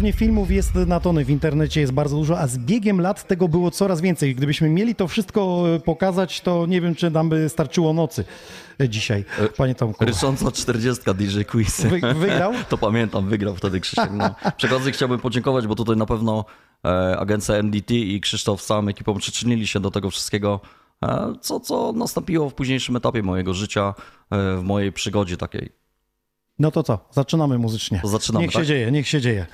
Pewnie filmów jest na tony, w internecie jest bardzo dużo, a z biegiem lat tego było coraz więcej. Gdybyśmy mieli to wszystko e, pokazać, to nie wiem, czy nam by starczyło nocy e, dzisiaj, panie Tomku. Rysząca 40 DJ Quiz. Wy, wygrał? To pamiętam, wygrał wtedy Krzysiek. No. Przy okazji chciałbym podziękować, bo tutaj na pewno e, agencja NDT i Krzysztof z całą ekipą przyczynili się do tego wszystkiego, e, co, co nastąpiło w późniejszym etapie mojego życia, e, w mojej przygodzie takiej. No to co, zaczynamy muzycznie. Zaczynamy, Niech się tak? dzieje, niech się dzieje.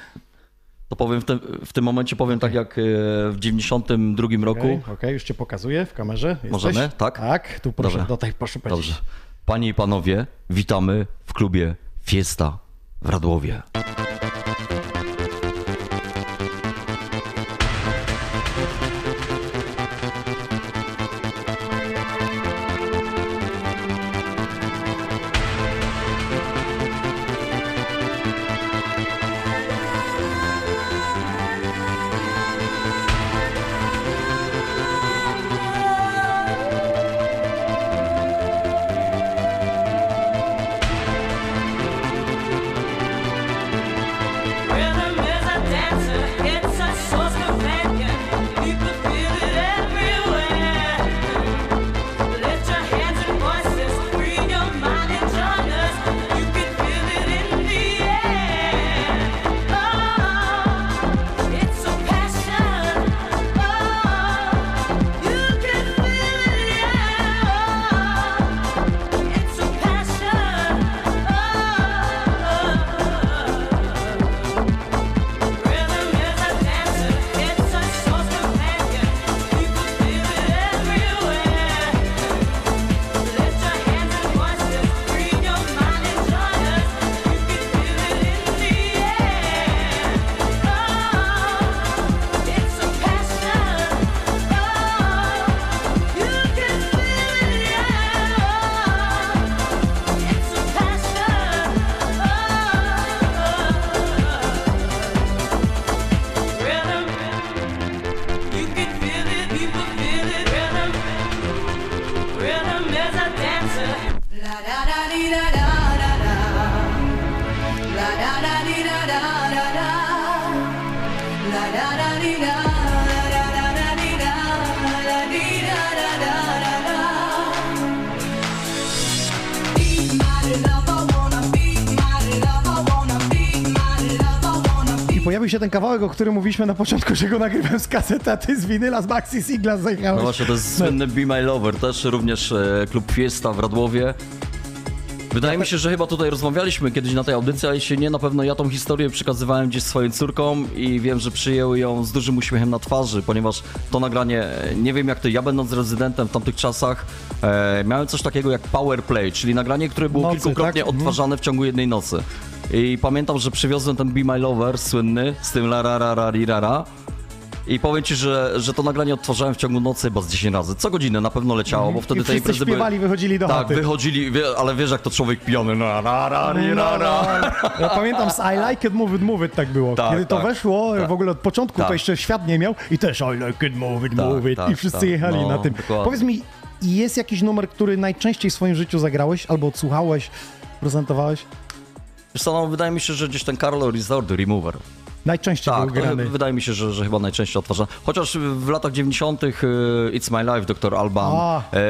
To powiem w tym, w tym momencie powiem tak jak e, w 92 roku. Okej, okej, już cię pokazuję w kamerze. Jesteś? Możemy? Tak? Tak, tu proszę, Dobra. tutaj proszę powiedzieć. Dobrze. Panie i panowie, witamy w klubie Fiesta w Radłowie. O którym mówiliśmy na początku, że go nagrywałem z kasety, a ty z winyla, z maxi singla No zajechałeś. właśnie, to jest słynny Be My Lover, też również e, klub Fiesta w Radłowie. Wydaje mi się, że chyba tutaj rozmawialiśmy kiedyś na tej audycji, ale jeśli nie, na pewno ja tą historię przekazywałem gdzieś swoim córkom i wiem, że przyjęły ją z dużym uśmiechem na twarzy, ponieważ to nagranie, e, nie wiem jak to, ja będąc rezydentem w tamtych czasach, e, miałem coś takiego jak power play, czyli nagranie, które było Nocy, kilkukrotnie tak? Mhm. odtwarzane w ciągu jednej nocy. I pamiętam, że przywiozłem ten Be My Lover słynny z tym la ra ra ra ra ra. I powiem ci, że, że to nagranie odtwarzałem w ciągu nocy chyba z 10 razy. Co godzinę na pewno leciało, bo wtedy I te wszyscy imprezy śpiewali, były... wychodzili do Tak, chaty. wychodzili, wie, ale wiesz jak to człowiek pijany. No, ra, ra, ri, ra, ra. Ja pamiętam z I like it, move it, move it tak było. Tak, Kiedy to tak, weszło, tak. w ogóle od początku Tak. to jeszcze świat nie miał i też I like it, move it, Tak, move it tak, i wszyscy tak. jechali No, na tym. dokładnie. Powiedz mi, jest jakiś numer, który najczęściej w swoim życiu zagrałeś albo odsłuchałeś, prezentowałeś? Wiesz co, no, wydaje mi się, że gdzieś ten Carlo Resort Remover. Najczęściej Tak, był to grany. wydaje mi się, że, że chyba najczęściej odtwarzam. Chociaż w latach 90. y, It's My Life, Dr. Alban. A, e,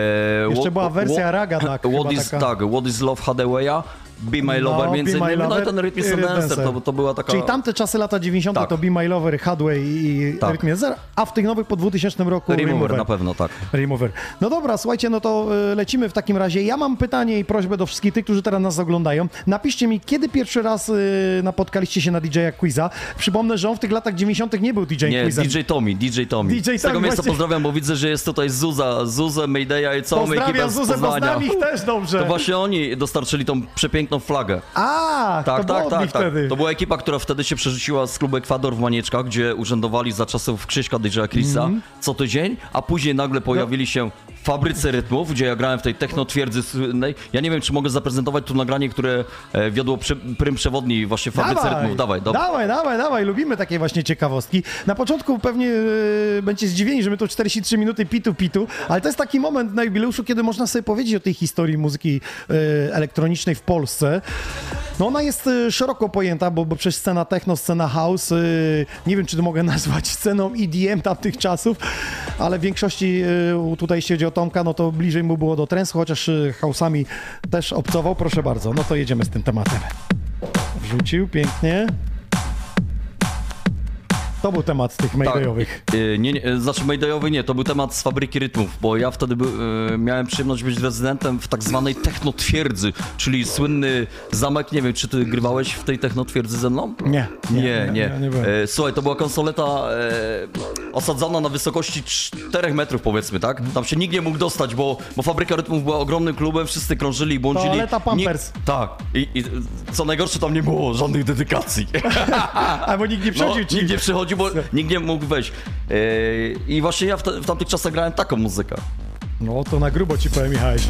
jeszcze What- była wersja What- Raga, tak, What chyba is, taka. tak, What is Love Hadawaya, Be My No, Lover, między Be My innymi. No i ten Rhythm is Dancer, to, to była taka... Czyli tamte czasy, lata 90. Tak. to Be My Lover, Hadway i Tak. Rhythm Dancer, a w tych nowych po 2000 roku Remover na pewno, tak. Remover. No dobra, słuchajcie, no to y, lecimy w takim razie. Ja mam pytanie i prośbę do wszystkich tych, którzy teraz nas oglądają. Napiszcie mi, kiedy pierwszy raz y, napotkaliście się na DJ-a Quiza. Przypomnę, że on w tych latach 90. nie był DJ Nie, Quizem. DJ Tommy, DJ Tommy. DJ Z tego Tommy, miejsca właśnie. pozdrawiam, bo widzę, że jest tutaj Zuza, Zuzę, Maydaya i całą ekipę Pozdrawiam z Zuzę, bo Poznania. znam ich też dobrze. To właśnie oni dostarczyli tą przepiękną flagę. A, Tak, to tak, tak, tak. To była ekipa, która wtedy się przerzuciła z klubu Ekwador w Manieczkach, gdzie urzędowali za czasów Krzyśka DJ Chrisa Mhm. co tydzień, a później nagle pojawili się fabryce rytmów, gdzie ja grałem w tej techno twierdzy słynnej. Ja nie wiem, czy mogę zaprezentować tu nagranie, które e, wiodło przy, prym przewodni właśnie w fabryce rytmów. Dawaj, dobra. dawaj, dawaj, dawaj, lubimy takie właśnie ciekawostki. Na początku pewnie e, będziecie zdziwieni, że my to 43 minuty pitu pitu, ale to jest taki moment na jubileuszu, kiedy można sobie powiedzieć o tej historii muzyki e, elektronicznej w Polsce. No Ona jest szeroko pojęta, bo, bo przez scena techno, scena house, nie wiem czy to mogę nazwać sceną EDM tamtych czasów, ale w większości tutaj jeśli chodzi o Tomka, no to bliżej mu było do trensu, chociaż y, house'ami też obcował. Proszę bardzo, no to jedziemy z tym tematem. Wrzucił pięknie. To był temat tych Maydayowych. Y, Nie, nie, y, znaczy Maydayowy nie, to był temat z fabryki rytmów, bo ja wtedy by, y, miałem przyjemność być rezydentem w tak zwanej technotwierdzy, czyli słynny zamek, nie wiem, czy ty grywałeś w tej technotwierdzy ze mną? Nie, nie, nie, nie, nie. E, Słuchaj, to była konsoleta e, osadzona na wysokości 4 metrów powiedzmy, tak? Tam się nikt nie mógł dostać, bo, bo fabryka rytmów była ogromnym klubem, wszyscy krążyli i błądzili. Toaleta Pampers. Nikt, tak. I, I co najgorsze, tam nie było żadnych dedykacji. Albo nikt nie No, ci. nikt nie przychodził, bo nikt nie mógł wejść. Yy, I właśnie ja w, te, w tamtych czasach grałem taką muzykę. No to na grubo ci powiem, Michałeś.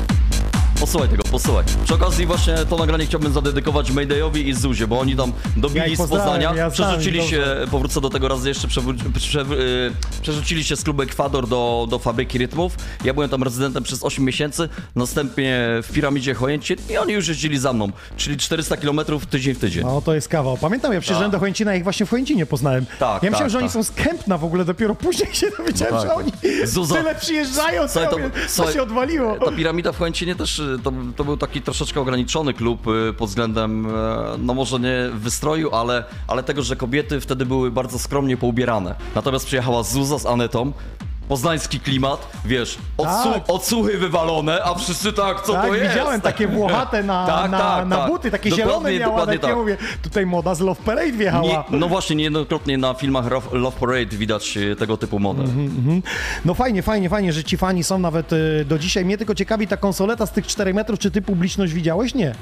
Posłuchaj tego, posłuchaj. Przy okazji właśnie to nagranie chciałbym zadedykować Maydayowi i Zuzie, bo oni tam Ja dobili ich z Poznania, ja przerzucili się, powrócę do tego raz jeszcze, przewró- prze, yy, przerzucili się z klubu Ekwador do, do fabryki rytmów. Ja byłem tam rezydentem przez 8 miesięcy, następnie w piramidzie Chojęcin i oni już jeździli za mną, czyli 400 km tydzień w tydzień. No to jest kawał. Pamiętam, ja przyjeżdżałem do Chojęcina, ja ich właśnie w Chojęcinie poznałem. Tak, ja myślałem, tak, że oni tak. są z Kępna w ogóle, dopiero później się dowiedziałem, No że tak. oni Zuza- tyle przyjeżdżają, to, to- to, słuchaj, się odwaliło. Ta piramida w Chojęcinie też y, to, to był taki troszeczkę ograniczony klub y, pod względem, e, no może nie wystroju, ale, ale tego, że kobiety wtedy były bardzo skromnie poubierane. Natomiast przyjechała Zuza z Anetą, poznański klimat, wiesz, odsu Tak. odsłuchy wywalone, a wszyscy tak, co tak, to jest? widziałem takie włochate na, Tak, na, tak, na tak. buty, takie Dokładnie, zielone miała, dokładnie takie tak. mówię, tutaj moda z Love Parade wjechała. Nie, no właśnie, niejednokrotnie na filmach Love Parade widać y, tego typu modę. Mhm. No fajnie, fajnie, fajnie, że ci fani są nawet y, do dzisiaj. Mnie tylko ciekawi ta konsoleta z tych 4 metrów, czy ty publiczność widziałeś? Nie.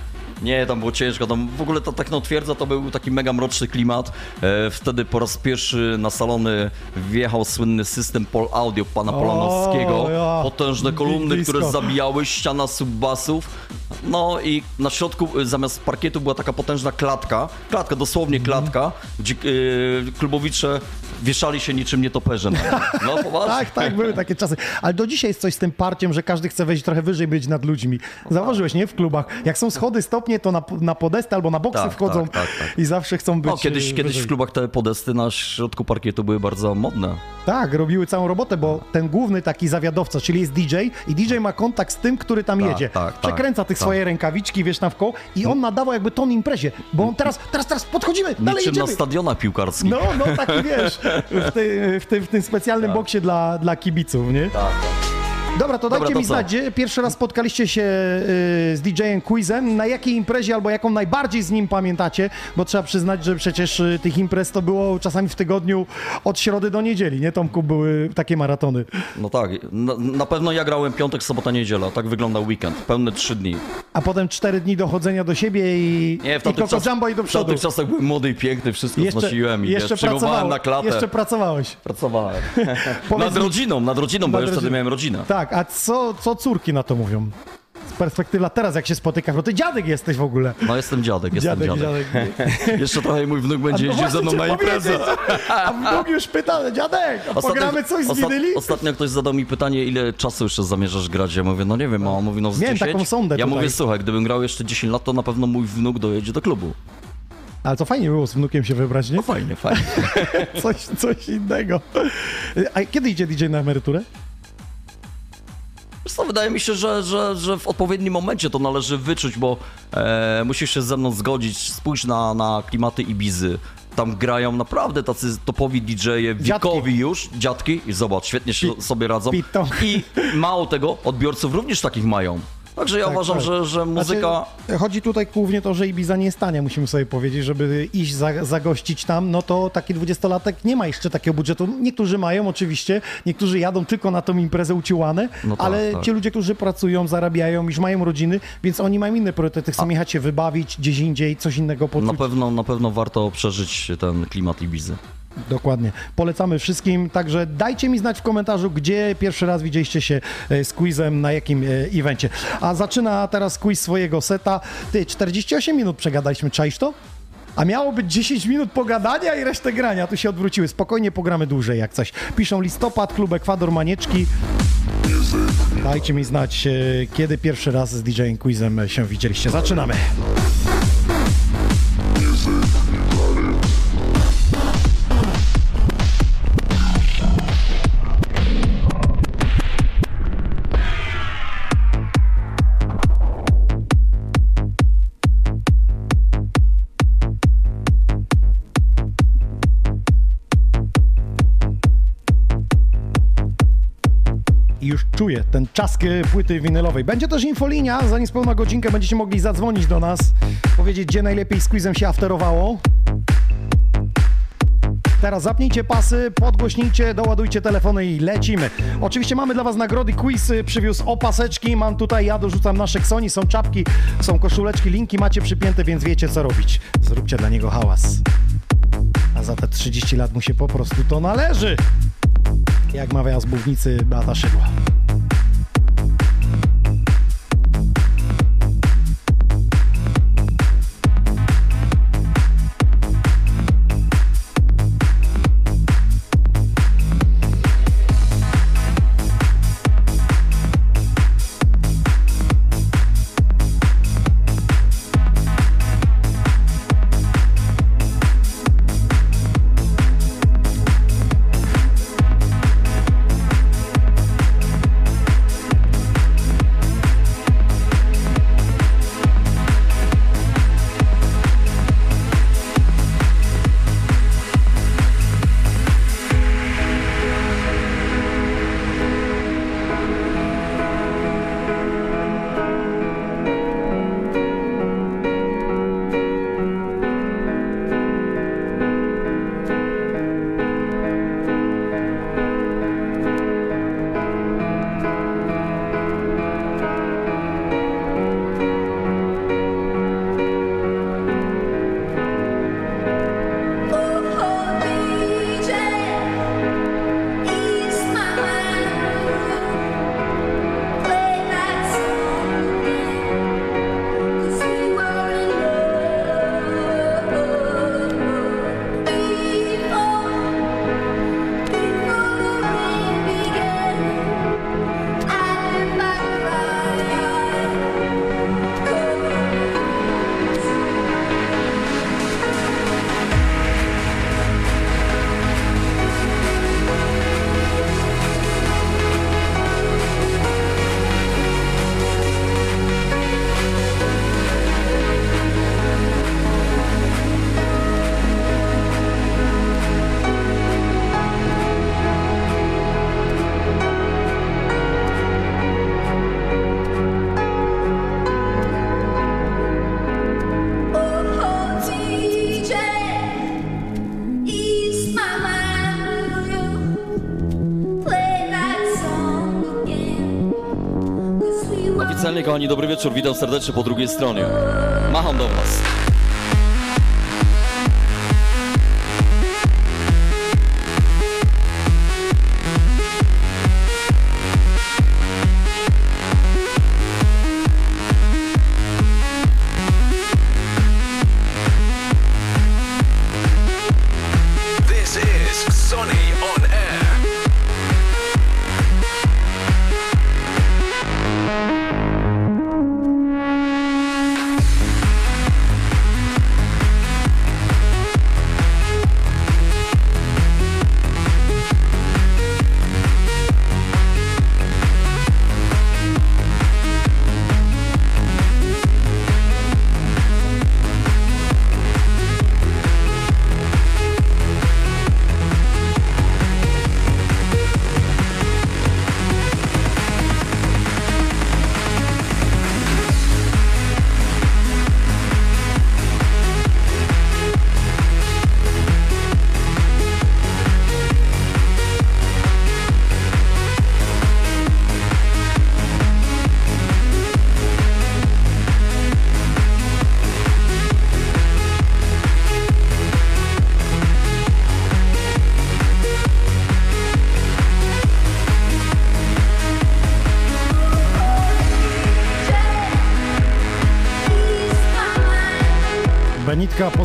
Nie, tam było ciężko. Tam w ogóle ta technotwierdza to był taki mega mroczny klimat. E, wtedy po raz pierwszy na salony wjechał słynny system Pol Audio pana Polanowskiego. ja. Potężne kolumny, Blisko. które zabijały, ściana subbasów. No i na środku y, zamiast parkietu była taka potężna klatka. Klatka, dosłownie Mhm. klatka, gdzie y, klubowicze wieszali się niczym nietoperze. na. No poważnie. Tak, tak, były takie czasy. Ale do dzisiaj jest coś z tym parciem, że każdy chce wejść trochę wyżej, być nad ludźmi. Zauważyłeś, nie? W klubach. Jak są schody, stopnie, to na, na podestę albo na boksy Tak, wchodzą tak, tak, tak. i zawsze chcą być No, kiedyś, y, kiedyś wyżej. w klubach te podesty na środku parkietu były bardzo modne. Tak, robiły całą robotę, bo ten główny taki zawiadowca, czyli jest DJ i DJ ma kontakt z tym, który tam Tak, jedzie. tak, tak, Przekręca tych tak. swoje rękawiczki, wiesz, tam w koło i on nadawał jakby ton imprezie, bo on teraz, teraz, teraz podchodzimy, dalej Niczym na jedziemy. stadionach piłkarskich. No, no taki wiesz, w, tej, w, tym, w tym specjalnym Tak. boksie dla, dla kibiców, nie? Dobra, to dajcie to mi co? znać, gdzie pierwszy raz spotkaliście się y, z DJ-em Quizem, na jakiej imprezie albo jaką najbardziej z nim pamiętacie, bo trzeba przyznać, że przecież y, tych imprez to było czasami w tygodniu od środy do niedzieli, nie Tomku, były takie maratony. No tak, na, na pewno ja grałem piątek, sobota, niedziela. Tak wyglądał weekend. Pełne trzy dni. A potem cztery dni dochodzenia do siebie i, Nie, w i tamtych, Coco czas, Jumbo i do w przodu. tamtych czasach byłem młody i piękny, wszystko znosiłem i jeszcze przyjmowałem pracowało- na klatę. Jeszcze pracowałeś. Pracowałem. Powiedz nad mi- rodziną, nad rodziną, bo Nad już wtedy rodziną. miałem rodzinę. Tak, a co, co córki na to mówią? Z perspektywy teraz, jak się spotyka, no ty dziadek jesteś w ogóle. No jestem dziadek, jestem Dziadek, dziadek. Jeszcze trochę i mój wnuk będzie no jeździł ze mną na imprezę. A wnuk już pyta, dziadek, a pogramy coś z ostat- winyli? Ostatnio ktoś zadał mi pytanie, ile czasu jeszcze zamierzasz grać. Ja mówię, no nie wiem, a on mówi, no z Miałem 10. taką sondę Ja tutaj. mówię, słuchaj, gdybym grał jeszcze 10 lat, to na pewno mój wnuk dojedzie do klubu. Ale to fajnie było z wnukiem się wybrać, nie? No fajnie, fajnie. Coś, coś innego. A kiedy idzie DJ na emeryturę? Wiesz co, wydaje mi się, że, że, że w odpowiednim momencie to należy wyczuć, bo e, musisz się ze mną zgodzić. Spójrz na, na klimaty Ibizy. Tam grają naprawdę tacy topowi DJ-e, wiekowi już, dziadki i zobacz, świetnie się Pi- sobie radzą. Pitą. I mało tego, odbiorców również takich mają. Także ja Tak, uważam, tak. że, że muzyka... Znaczy, chodzi tutaj głównie to, że Ibiza nie jest tania, musimy sobie powiedzieć, żeby iść za, zagościć tam, no to taki dwudziestolatek nie ma jeszcze takiego budżetu. Niektórzy mają oczywiście, niektórzy jadą tylko na tą imprezę uciłane, No tak, ale tak. ci ludzie, którzy pracują, zarabiają, już mają rodziny, więc oni mają inne priorytety, chcą jechać się wybawić gdzieś indziej, coś innego poczuć. Na pewno, na pewno warto przeżyć ten klimat Ibizy. Dokładnie. Polecamy wszystkim, także dajcie mi znać w komentarzu, gdzie pierwszy raz widzieliście się e, z quizem, na jakim e, evencie. A zaczyna teraz quiz swojego seta. Ty, 48 minut przegadaliśmy, czaisz to? A miało być 10 minut pogadania i resztę grania. Tu się odwróciły. Spokojnie pogramy dłużej jak coś. Piszą listopad, klub Ekwador Manieczki. Dajcie mi znać, e, kiedy pierwszy raz z DJ-em Quizem się widzieliście. Zaczynamy. Czuję ten czask e, płyty winylowej. Będzie też infolinia, za niespełna godzinkę będziecie mogli zadzwonić do nas, powiedzieć, gdzie najlepiej z quizem się afterowało. Teraz zapnijcie pasy, podgłośnijcie, doładujcie telefony i lecimy. Oczywiście mamy dla Was nagrody, quiz y, przywiózł opaseczki, mam tutaj, ja dorzucam nasze ksoni, są czapki, są koszuleczki, linki macie przypięte, więc wiecie co robić. Zróbcie dla niego hałas. A za te 30 lat mu się po prostu to należy. Jak mawia z Bównicy Beata Szydła. Oficjalnie, kochani, dobry wieczór, witam serdecznie po drugiej stronie. Macham do was.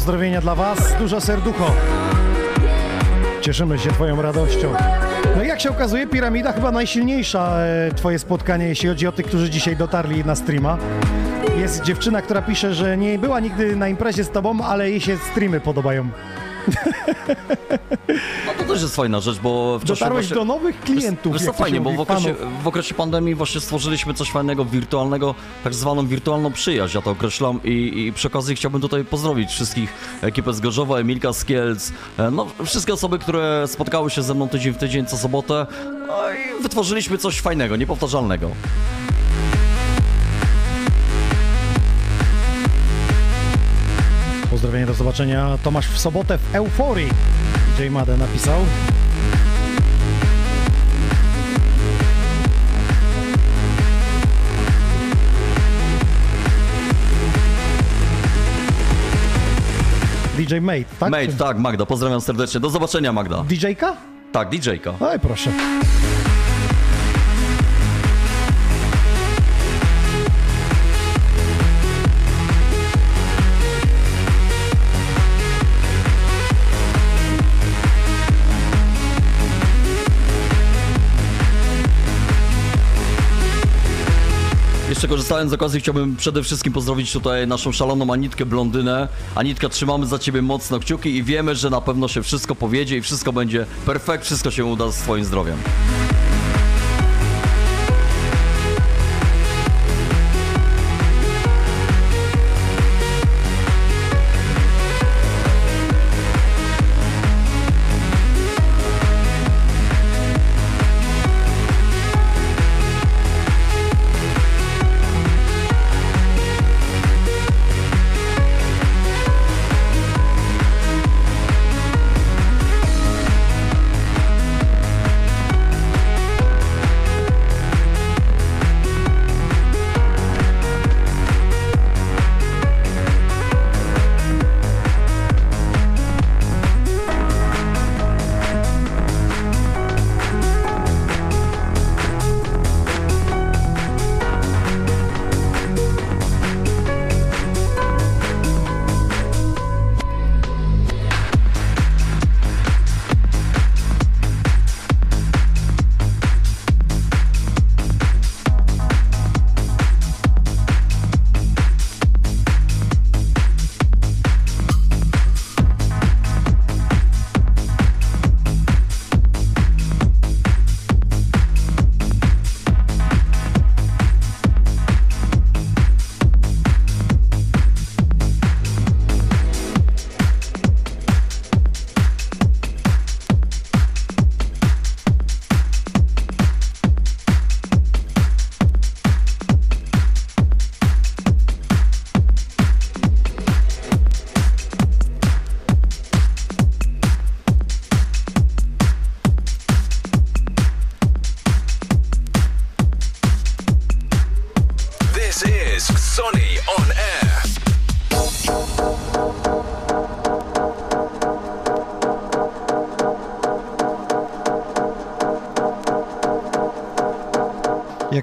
Pozdrowienia dla Was, dużo serducho. Cieszymy się Twoją radością. No i jak się okazuje, piramida chyba najsilniejsza e, Twoje spotkanie, jeśli chodzi o tych, którzy dzisiaj dotarli na streama. Jest dziewczyna, która pisze, że nie była nigdy na imprezie z Tobą, ale jej się streamy podobają. To też jest fajna rzecz, bo w czasie Dotarłeś właśnie... do nowych klientów. Wiesz się fajnie, bo w okresie, w okresie pandemii właśnie stworzyliśmy coś fajnego, wirtualnego, tak zwaną wirtualną przyjaźń, ja to określam i, i przy okazji chciałbym tutaj pozdrowić wszystkich, ekipę z Gorzowa, Emilka z Kielc, e, no wszystkie osoby, które spotkały się ze mną tydzień w tydzień co sobotę no i wytworzyliśmy coś fajnego, niepowtarzalnego. Pozdrowienie, do zobaczenia. Tomasz w sobotę w Euforii. J. Made napisał. DJ Mate, tak? Mate, tak, Magda, pozdrawiam serdecznie, do zobaczenia Magda. DJ-ka? Tak, DJ-ka. Oj, proszę. Jeszcze korzystając z okazji chciałbym przede wszystkim pozdrowić tutaj naszą szaloną Anitkę Blondynę. Anitka, trzymamy za ciebie mocno kciuki i wiemy, że na pewno się wszystko powiedzie i wszystko będzie perfekt, wszystko się uda z twoim zdrowiem.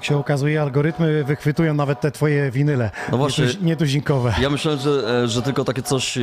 Jak się okazuje, algorytmy wychwytują nawet te twoje winyle. No właśnie. Nietuzi- Nietuzinkowe. Ja myślałem, że, e, że tylko takie coś e,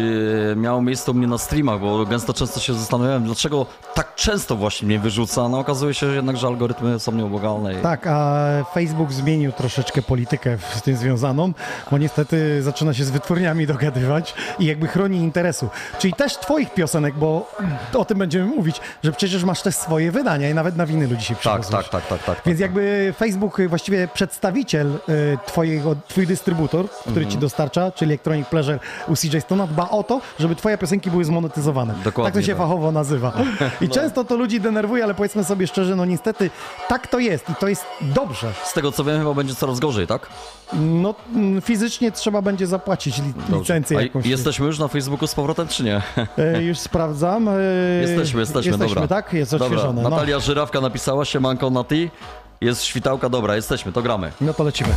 miało miejsce u mnie na streamach, bo gęsto często się zastanawiałem, dlaczego tak często właśnie mnie wyrzuca, no okazuje się jednak, że algorytmy są nieubłagalne. i- Tak, a Facebook zmienił troszeczkę politykę z tym związaną, bo niestety zaczyna się z wytwórniami dogadywać i jakby chroni interesu. Czyli też twoich piosenek, bo o tym będziemy mówić, że przecież masz też swoje wydania i nawet na winylu dzisiaj Tak, przywiozłeś. tak, tak, tak, tak. Więc tak. jakby Facebook, y, właściwie przedstawiciel y, twojego, twój dystrybutor, który Mhm. ci dostarcza, czyli Electronic Pleasure u CJ Stone'a, dba o to, żeby twoje piosenki były zmonetyzowane. Dokładnie tak to się tak. fachowo nazywa. I często to ludzi denerwuje, ale powiedzmy sobie szczerze, no niestety tak to jest i to jest dobrze. Z tego co wiem, chyba będzie coraz gorzej, tak? No mm, fizycznie trzeba będzie zapłacić li, licencję A jakąś. jesteśmy już na Facebooku z powrotem, czy nie? E, już sprawdzam. E, Jesteśmy, jesteśmy, dobra. tak? Jest Dobra, odświeżone. No. Natalia Żyrawka napisała się Manko na ty. Jest świtałka, dobra, jesteśmy, to gramy. no to lecimy.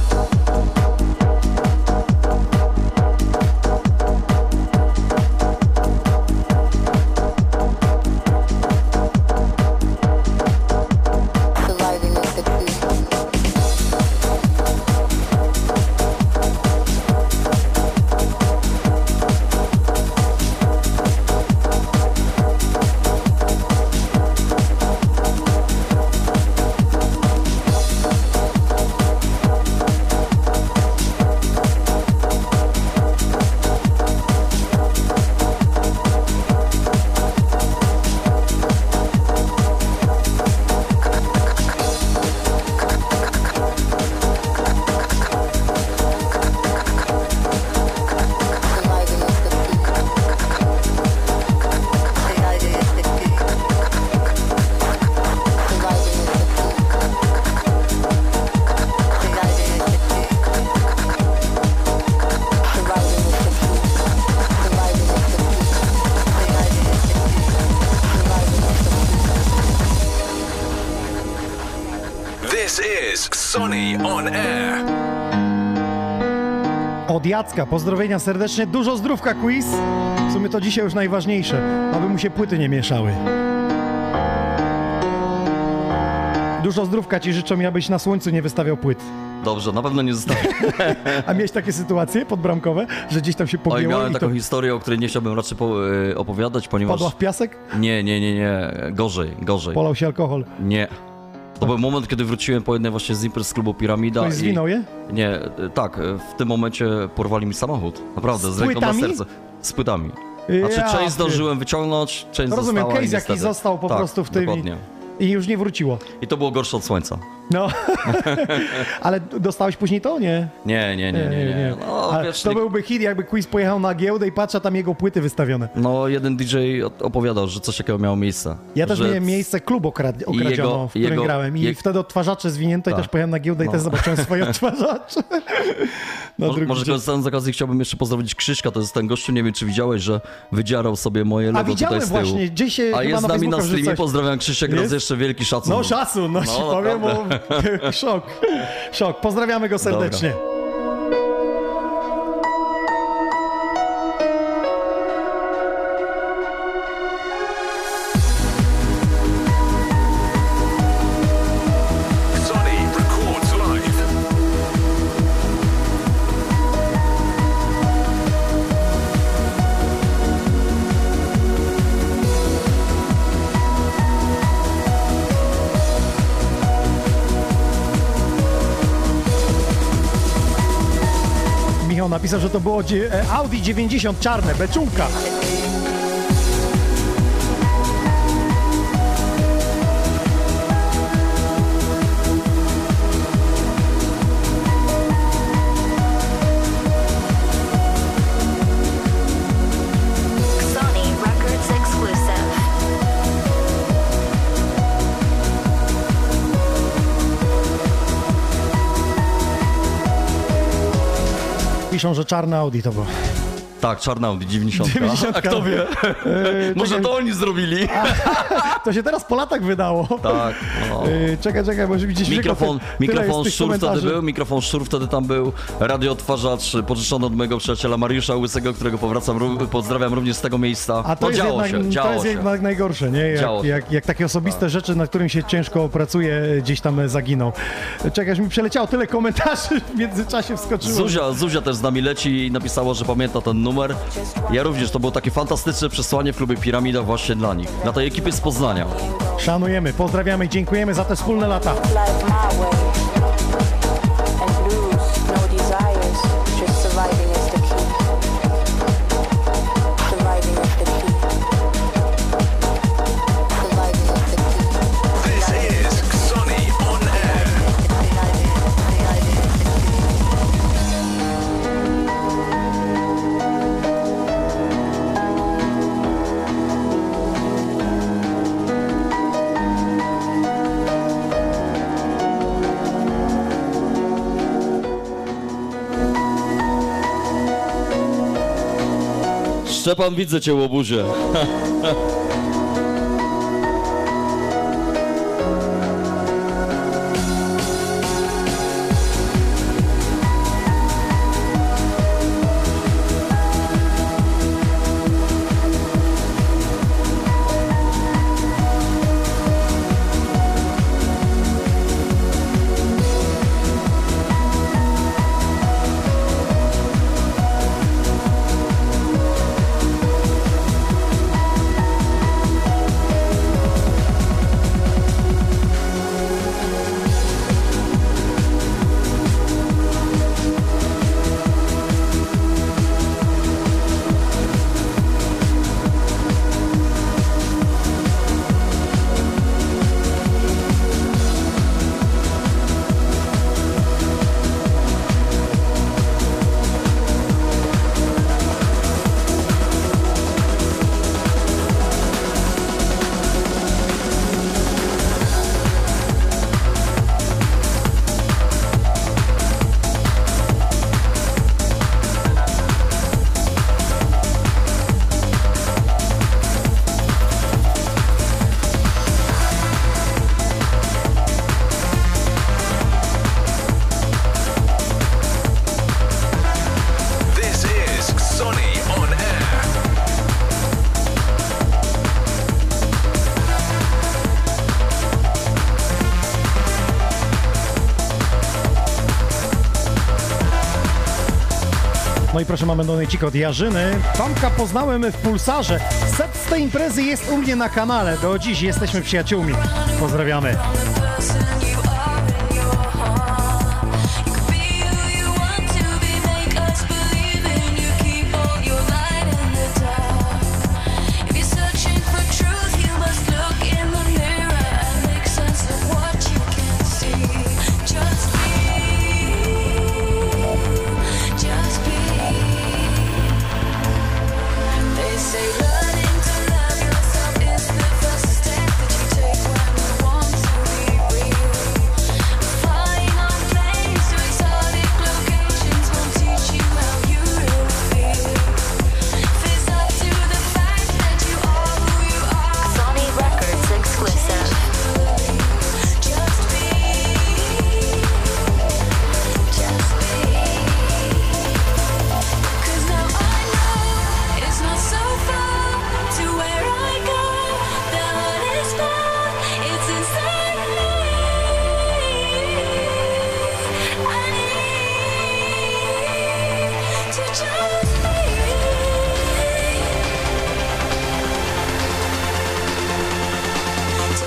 Jacka, pozdrowienia serdecznie, dużo zdrówka quiz. W sumie to dzisiaj już najważniejsze, aby mu się płyty nie mieszały. Dużo zdrówka ci życzą, abyś na słońcu nie wystawiał płyt. Dobrze, na pewno nie zostawię. A miałeś takie sytuacje podbramkowe, że gdzieś tam się Oj, pogięło miałem i to taką historię, o której nie chciałbym raczej po, y, opowiadać, ponieważ... padła w piasek? Nie, nie, nie, nie. Gorzej, gorzej. Polał się alkohol. Nie. To był moment, kiedy wróciłem po jednej właśnie z imprez z klubu Piramida Ktoś i... zwinął je? Nie, y, tak, y, w tym momencie porwali mi samochód. Naprawdę, z, Z ręką na serce. Z płytami. Ja Znaczy, część pier- zdążyłem wyciągnąć, część Rozumiem, została case i jaki został po tak, prostu w tym dokładnie. I już nie wróciło. I to było gorsze od słońca. No, ale dostałeś później to? Nie. Nie, nie, nie, nie, nie. No, wiesz, to byłby hit, jakby quiz pojechał na giełdę i patrzę, tam jego płyty wystawione. No, jeden DJ opowiadał, że coś takiego miało miejsce. Ja też miałem miejsce klub okradziono, jego- w którym jego- grałem. I je- wtedy odtwarzacze zwinięto i Tak. też pojechałem na giełdę i No. też zobaczyłem swoje odtwarzacze. Na Może, korzystając z okazji chciałbym jeszcze pozdrowić Krzyśka, to jest ten gościu, nie wiem czy widziałeś, że wydzierał sobie moje logo A widziałem tutaj z tyłu. właśnie, gdzieś się A jest na z nami na streamie, pozdrawiam Krzysiek, raz jeszcze wielki szacun. No szacun, no, ci powiem, bo. szok, szok. Pozdrawiamy go serdecznie. Sonny napisał, że to było e, Audi 90 czarne, beczułka. Piszą, że czarne Audi to było. Tak, czarna Audi 90. 90. A kto wie? E, Może czekaj, to oni zrobili. to się teraz po latach wydało. Tak. No. E, czekaj, czekaj, może widzieć Mikrofon, mikrofon szczur szczur wtedy był, mikrofon szczur wtedy tam był, radioodtwarzacz pożyczony od mojego przyjaciela Mariusza Łysego, którego powracam, pozdrawiam również z tego miejsca. A to no jest działo jednak, się, to jest się. jednak najgorsze, nie? Działo Jak, się. jak, jak takie osobiste rzeczy, nad którym się ciężko pracuje, gdzieś tam e, zaginą. Czekaj, aż mi przeleciało tyle komentarzy, w międzyczasie wskoczyło. Zuzia, Zuzia też z nami leci i napisała, że pamięta ten numer. Ja również, to było takie fantastyczne przesłanie w klubie Piramida właśnie dla nich, dla tej ekipy z Poznania. Szanujemy, pozdrawiamy i dziękujemy za te wspólne lata. Szczepan, widzę cię, łobuzie. proszę, mamy donecik od Jarzyny. Tomka poznałem w Pulsarze. Set z tej imprezy jest u mnie na kanale. Do dziś jesteśmy przyjaciółmi. Pozdrawiamy.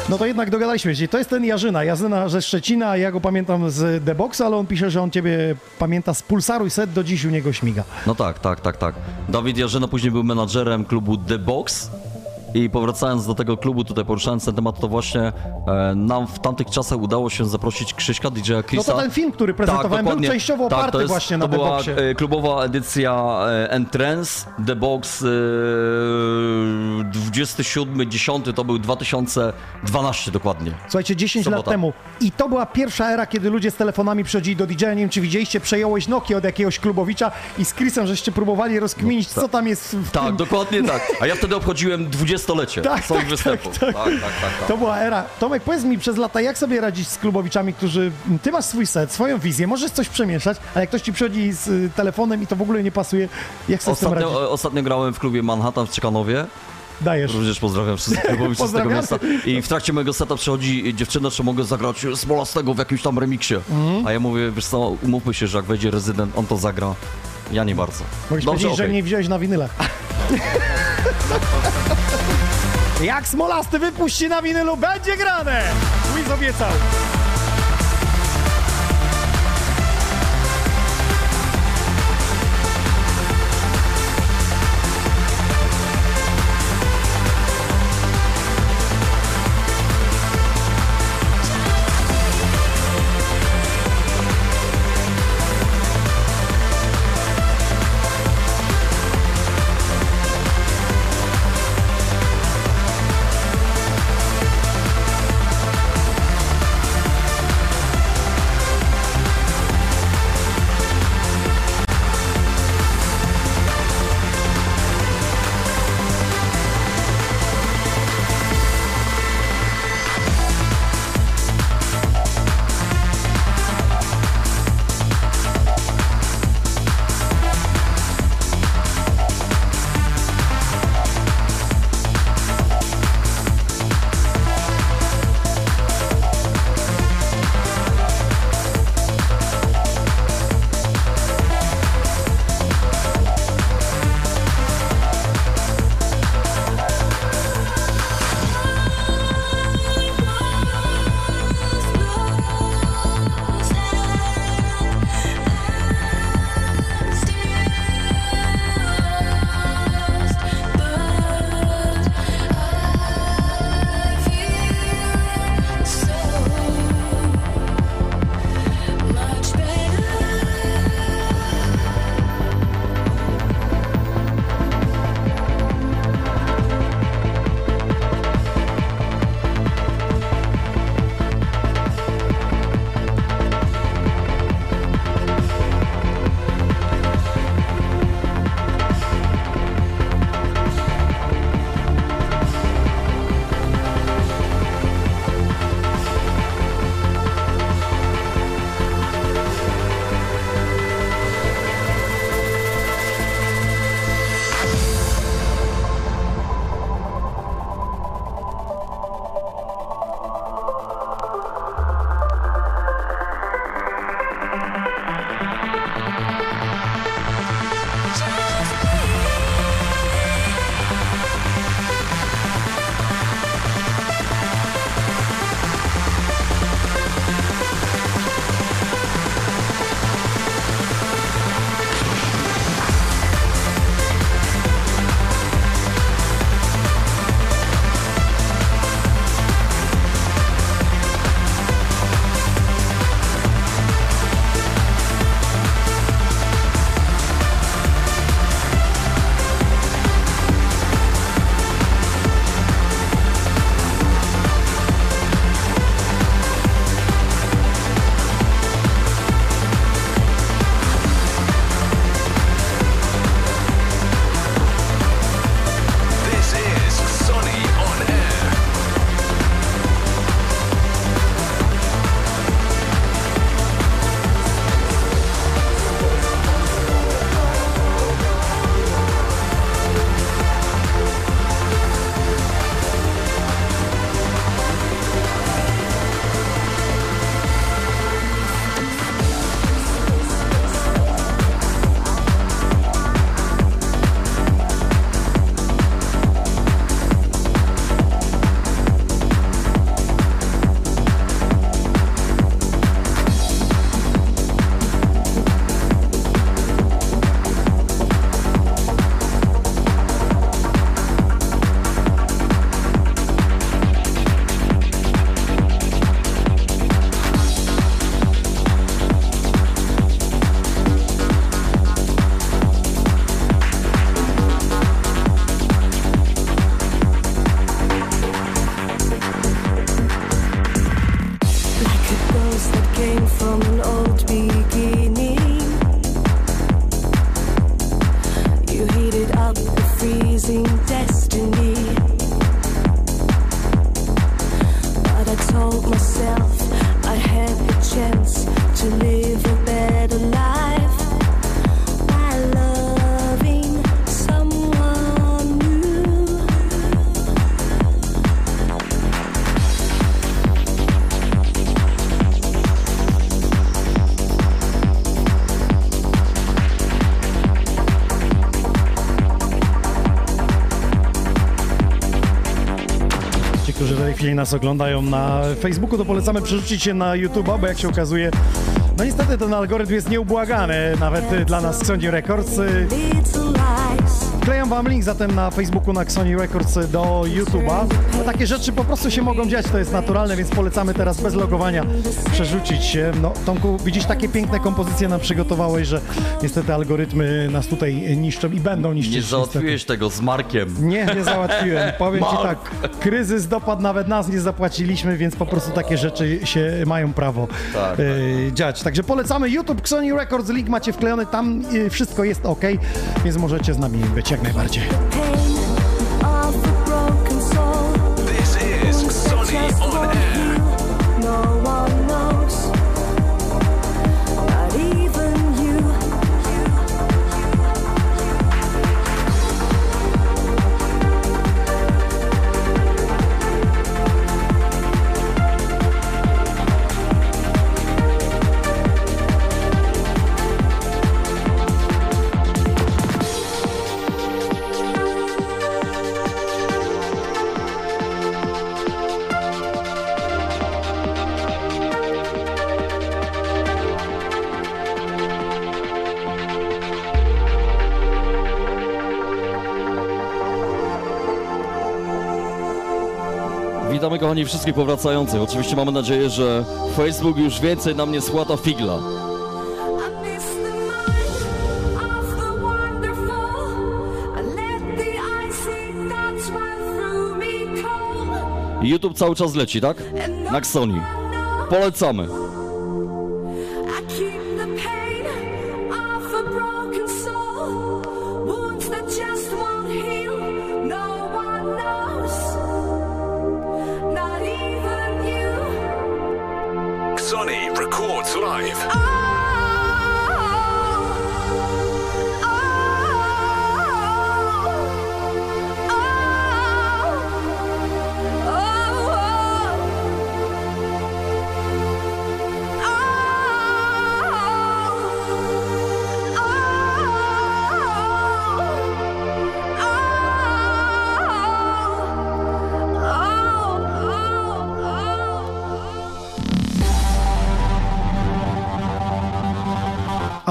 No to jednak dogadaliśmy się. To jest ten Jarzyna. Jarzyna ze Szczecina. Ja go pamiętam z The Box, ale on pisze, że on ciebie pamięta z Pulsaru i set do dziś u niego śmiga. No tak, tak, tak, tak. Dawid Jarzyna później był menadżerem klubu The Box. I powracając do tego klubu, tutaj poruszając ten temat, to właśnie e, nam w tamtych czasach udało się zaprosić Krzyśka, DJ-a No Chrisa. to ten film, który prezentowałem, był dokładnie. częściowo tak, oparty to jest, właśnie na to była e, klubowa edycja e, Entrance, The Box e, 27, 10 to był 2012 dokładnie. Słuchajcie, 10 lat Sobota. temu. I to była pierwsza era, kiedy ludzie z telefonami przychodzili do DJ-a. Nie wiem, czy widzieliście, przejąłeś Nokia od jakiegoś klubowicza i z Chrisem żeście próbowali rozkminić, co tam jest w Tak, tym. dokładnie tak. A ja wtedy obchodziłem 20-lecie Tak, swoich tak, występów. tak, Tak, tak, tak. tak, To była era. Tomek, powiedz mi przez lata, jak sobie radzić z klubowiczami, którzy... Ty masz swój set, swoją wizję, możesz coś przemieszać, ale jak ktoś ci przychodzi z y, telefonem i to w ogóle nie pasuje, jak sobie z tym radzić? Ostatnio, ostatnio grałem w klubie Manhattan w Czekanowie. Dajesz. Również pozdrawiam wszystkich klubowiczów z tego miasta. I w trakcie mojego seta przychodzi dziewczyna, czy mogę zagrać Smolastego w jakimś tam remiksie. Mhm. A ja mówię, wiesz co, umówmy się, że jak wejdzie rezydent, on to zagra. Ja nie bardzo. Mogę powiedzieć, że okej. nie wziąłeś na winyle. Jak Smolasty wypuści na winylu, będzie grane! Quiz obiecał. Nas oglądają na Facebooku, to polecamy przerzucić się na YouTube'a, bo jak się okazuje, no niestety ten algorytm jest nieubłagany, nawet y, dla nas Sony Records. Wklejam wam link zatem na Facebooku na Sony Records do YouTube'a. Takie rzeczy po prostu się mogą dziać, to jest naturalne, więc polecamy teraz bez logowania przerzucić się. No Tomku, widzisz, takie piękne kompozycje nam przygotowałeś, że niestety algorytmy nas tutaj niszczą i będą niszczyć. Nie niestety. załatwiłeś tego z Markiem. Nie, nie załatwiłem. Powiem ci Mark. tak, kryzys dopadł, nawet nas nie zapłaciliśmy, więc po prostu takie rzeczy się mają prawo Tak, e, dziać. Także polecamy YouTube, Xoni Records, link macie wklejony, tam e, wszystko jest ok, więc możecie z nami być jak najbardziej. Kochani wszystkich powracających. Oczywiście mamy nadzieję, że Facebook już więcej nam nie spłata figla. I. I. YouTube cały czas leci, tak? Na knows. Polecamy.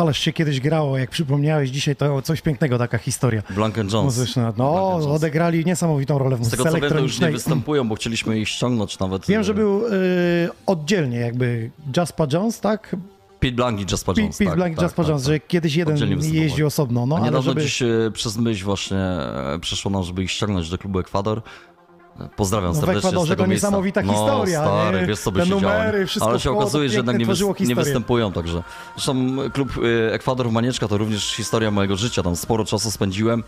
Ależ się kiedyś grało, jak przypomniałeś dzisiaj, to coś pięknego, taka historia Blank Jones. muzyczna. No, Jones. odegrali niesamowitą rolę w Z muzyce tego co wiem, to już nie występują, bo chcieliśmy ich ściągnąć nawet. Wiem, e, że był y, oddzielnie jakby Jaspa Jones, tak? Pete Blank i Jasper Jones. Pete tak, Blank i tak, Jasper tak, Jones, tak. że kiedyś jeden jeździł osobno, no A ale niedawno żeby... gdzieś e, przez myśl właśnie e, przeszło nam, żeby ich ściągnąć do klubu Ekwador. Pozdrawiam No serdecznie z Ekwadorze tego to miejsca. niesamowita no, historia, stary, nie? wiesz co by Te się numery, działo. Ale się okazuje, że jednak nie, wys- nie występują, także. Zresztą klub e, Ekwador w Manieczka to również historia mojego życia, tam sporo czasu spędziłem.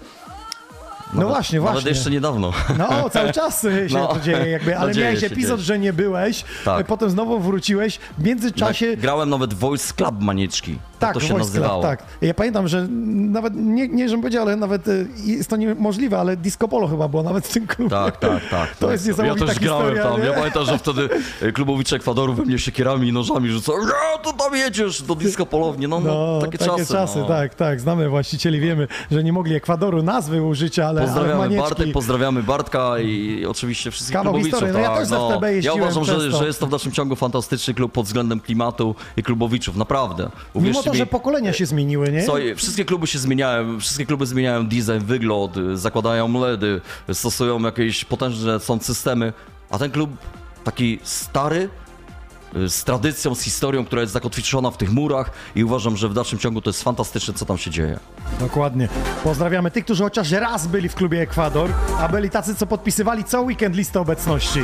No właśnie, Nawet właśnie. jeszcze niedawno. No, cały czas y, się No. to dzieje jakby, ale No, miałeś epizod, dzieje że nie byłeś, Tak. y, potem znowu wróciłeś, w międzyczasie... Grałem nawet Voice Club Manieczki. Tak, to się Voice Club, nazywało. tak. Ja pamiętam, że nawet, nie, nie żebym powiedział, ale nawet y, jest to niemożliwe, ale Disco Polo chyba było nawet w tym klubie. Tak, tak, tak. To jest niesamowita Ja też grałem historia, tam. nie? Ja pamiętam, że wtedy e, klubowicze Ekwadoru we mnie siekierami i nożami rzucał. Ja, to tam jedziesz do disco polowni. No, no, No, takie, czasy. no. tak, tak, znamy właścicieli, wiemy, że nie mogli Ekwadoru nazwy użyć, ale, ale Pozdrawiamy manieczki... Bartek, pozdrawiamy Bartka i oczywiście wszystkich Kawał klubowiczów. historii. No ja tak, też z FTB Ja uważam, że, że jest to w dalszym ciągu fantastyczny klub pod względem klimatu i klubowiczów, naprawdę. Uwierzcie to, że pokolenia się zmieniły, nie? Słuchaj, wszystkie kluby się zmieniają, wszystkie kluby zmieniają design, wygląd, zakładają LEDy, stosują jakieś potężne są systemy, a ten klub taki stary, y, z tradycją, z historią, która jest zakotwiczona w tych murach i uważam, że w dalszym ciągu to jest fantastyczne, co tam się dzieje. Dokładnie. Pozdrawiamy tych, którzy chociaż raz byli w klubie Ekwador, a byli tacy, co podpisywali co weekend listę obecności.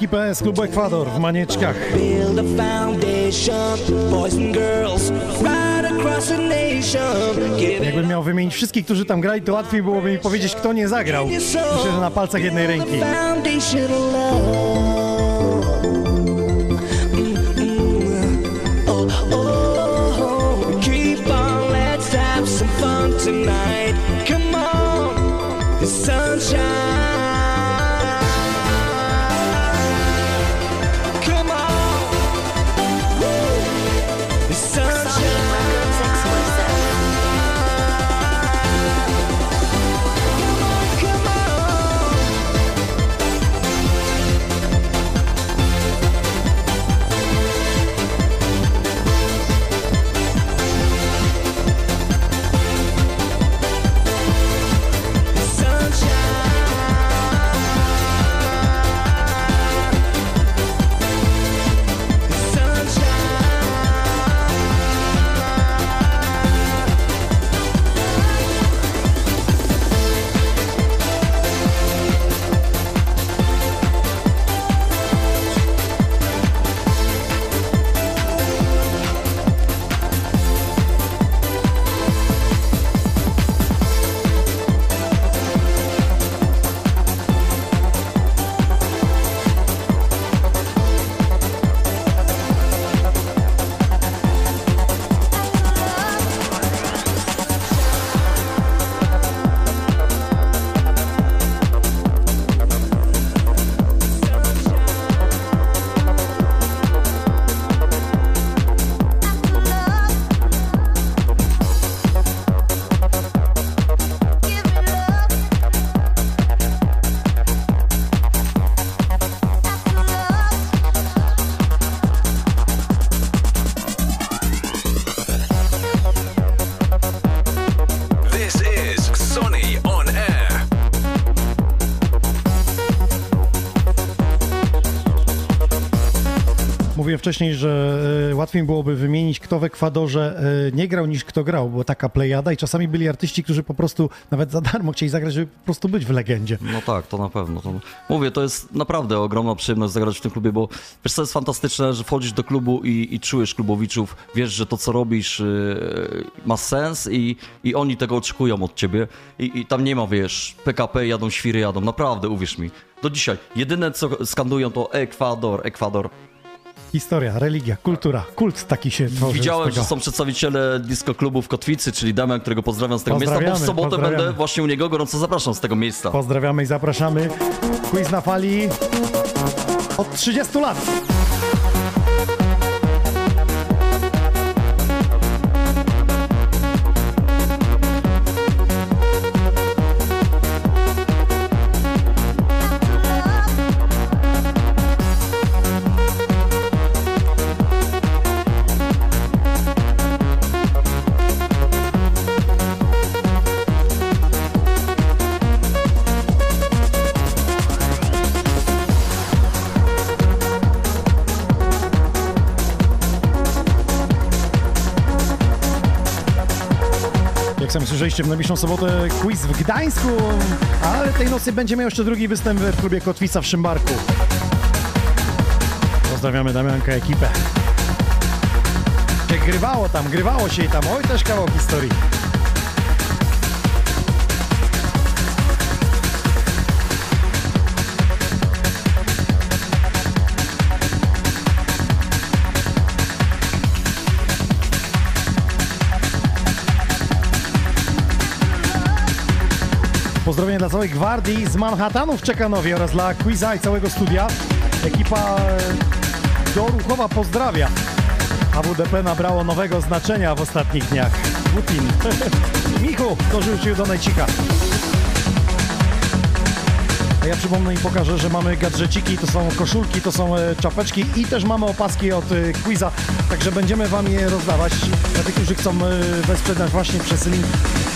Ekipę z klubu Ekwador w Manieczkach. Jakbym miał wymienić wszystkich, którzy tam grali, to łatwiej byłoby mi powiedzieć, kto nie zagrał. Myślę, że na palcach jednej ręki. foundation wcześniej, że e, łatwiej byłoby wymienić, kto w Ekwadorze e, nie grał, niż kto grał, bo taka plejada i czasami byli artyści, którzy po prostu nawet za darmo chcieli zagrać, żeby po prostu być w legendzie. No tak, to na pewno. To... Mówię, to jest naprawdę ogromna przyjemność zagrać w tym klubie, bo wiesz co jest fantastyczne, że wchodzisz do klubu i, i czujesz klubowiczów, wiesz, że to co robisz yy, ma sens i, i oni tego oczekują od ciebie I, i tam nie ma, wiesz, PKP jadą, świry jadą, naprawdę, uwierz mi. Do dzisiaj. Jedyne co skandują to Ekwador, Ekwador. Historia, religia, kultura, kult taki się tworzy Widziałem, że są przedstawiciele disco klubu w Kotwicy, czyli Damian, którego pozdrawiam z tego miejsca, bo w sobotę będę właśnie u niego, gorąco zapraszam z tego miejsca. Pozdrawiamy i zapraszamy. Quiz na fali od 30 lat. Sami słyszeliście, w najbliższą sobotę quiz w Gdańsku, ale tej nocy będzie miał jeszcze drugi występ w klubie Kotwica w Szymbarku. Pozdrawiamy Damianka, ekipę. Grywało tam, grywało się i tam, oj też kawał historii. Pozdrowienia dla całej gwardii z Manhattanu w Czekanowie oraz dla Quiza i całego studia. Ekipa e, do Ruchowa pozdrawia. AWDP nabrało nowego znaczenia w ostatnich dniach. Putin. Michu dorzucił do Najcika. A ja przypomnę i pokażę, że mamy gadżeciki, to są koszulki, to są e, czapeczki i też mamy opaski od e, Quiza, także będziemy Wam je rozdawać dla tych, którzy chcą e, wesprzeć właśnie przez link,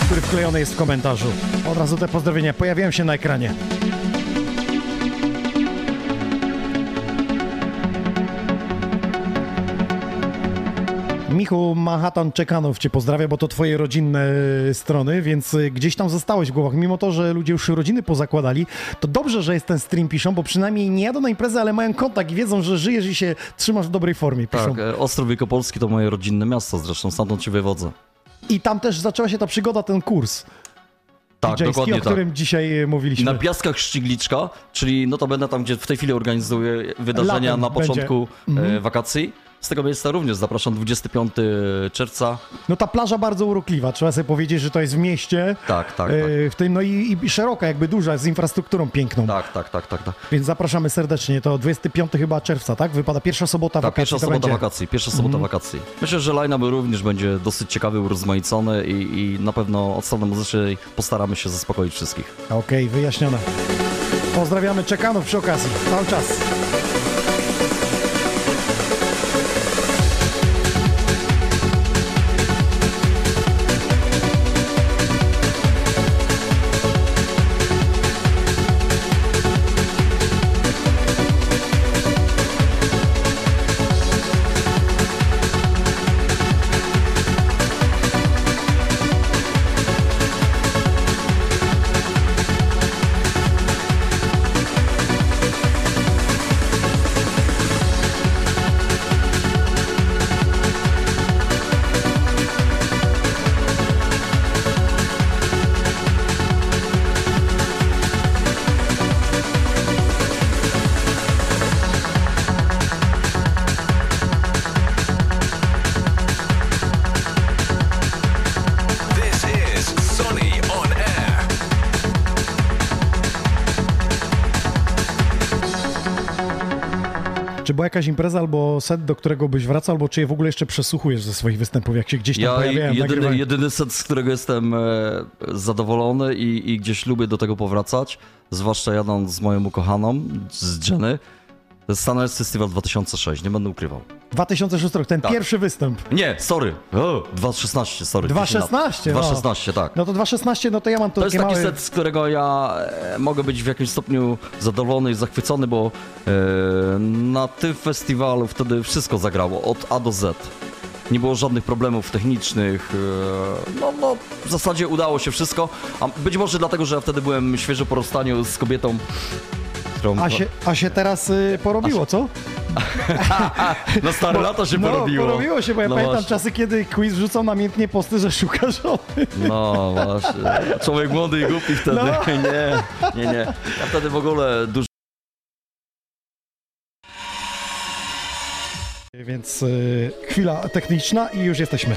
który wklejony jest w komentarzu. Od razu te pozdrowienia pojawiają się na ekranie. Michu Manhattan Czekanów cię pozdrawia, bo to twoje rodzinne e, strony, więc e, gdzieś tam zostałeś w głowach. Mimo to, że ludzie już rodziny pozakładali, to dobrze, że jest ten stream piszą, bo przynajmniej nie jadą na imprezę, ale mają kontakt i wiedzą, że żyjesz i się trzymasz w dobrej formie. Piszą. Tak, e, Ostrów Wielkopolski to moje rodzinne miasto zresztą, stamtąd się wywodzę. I tam też zaczęła się ta przygoda, ten kurs. Tak, DJ-ski, dokładnie o tak. którym dzisiaj e, mówiliśmy. Na Piaskach Szczygliczka, czyli notabene tam, gdzie w tej chwili organizuję wydarzenia Latem na będzie. początku Mhm. e, wakacji. Z tego miejsca również zapraszam 25 czerwca. No ta plaża bardzo urokliwa, trzeba sobie powiedzieć, że to jest w mieście. Tak, tak, e, tak. W tym, no i, i szeroka, jakby duża, z infrastrukturą piękną. Tak, tak, tak, tak, tak. Więc zapraszamy serdecznie. To 25 chyba czerwca, tak? Wypada pierwsza sobota Tak, wakacji. pierwsza sobota będzie. wakacji, pierwsza sobota Mhm. wakacji. Myślę, że line również będzie dosyć ciekawy, urozmaicony i, i na pewno od strony muzycznej postaramy się zaspokoić wszystkich. Okej, wyjaśnione. Pozdrawiamy Czekanów przy okazji. Cały czas. Czy była jakaś impreza albo set, do którego byś wracał, albo czy je w ogóle jeszcze przesłuchujesz ze swoich występów, jak się gdzieś tam Ja pojawiają, jedyny, jedyny set, z którego jestem e, zadowolony i, i gdzieś lubię do tego powracać, zwłaszcza jadąc z moją ukochaną, z Jenny, to jest Sunrise Festival 2006, nie będę ukrywał. 2006 rok, ten Tak. pierwszy występ. Nie, sorry, o, 2016, sorry. 2016, no. 2016, tak. No to 2016, no to ja mam to, To jest taki małe... set, z którego ja e, mogę być w jakimś stopniu zadowolony i zachwycony, bo e, na tym festiwalu wtedy wszystko zagrało od A do Z. Nie było żadnych problemów technicznych. e, No, no, w zasadzie udało się wszystko. A być może dlatego, że ja wtedy byłem świeżo po rozstaniu z kobietą, którą... A się, a się teraz y, porobiło, co? Na stare lata się no, porobiło. porobiło się, bo ja No pamiętam właśnie. czasy, kiedy quiz wrzucał namiętnie posty, że szuka żony. No właśnie. Człowiek młody i głupi wtedy. No. Nie, nie, nie. Ja wtedy w ogóle dużo Więc y, chwila techniczna i już jesteśmy.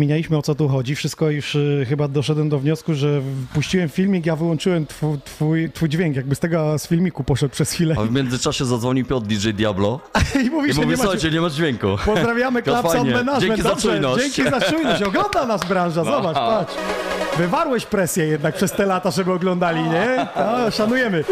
Rozkminialiśmy o co tu chodzi. Wszystko już y, chyba doszedłem do wniosku, że puściłem filmik, ja wyłączyłem twój, twój, twój dźwięk, jakby z tego z filmiku poszedł przez chwilę. A w międzyczasie zadzwonił Piotr DJ Diablo I mówi, i że mówi, nie ma słuchajcie, nie ma dźwięku. Pozdrawiamy fajnie. Management. Dzięki za czujność. Dzięki za czujność. Ogląda nas branża, zobacz, patrz. Wywarłeś presję jednak przez te lata, żeby oglądali, nie? No, szanujemy.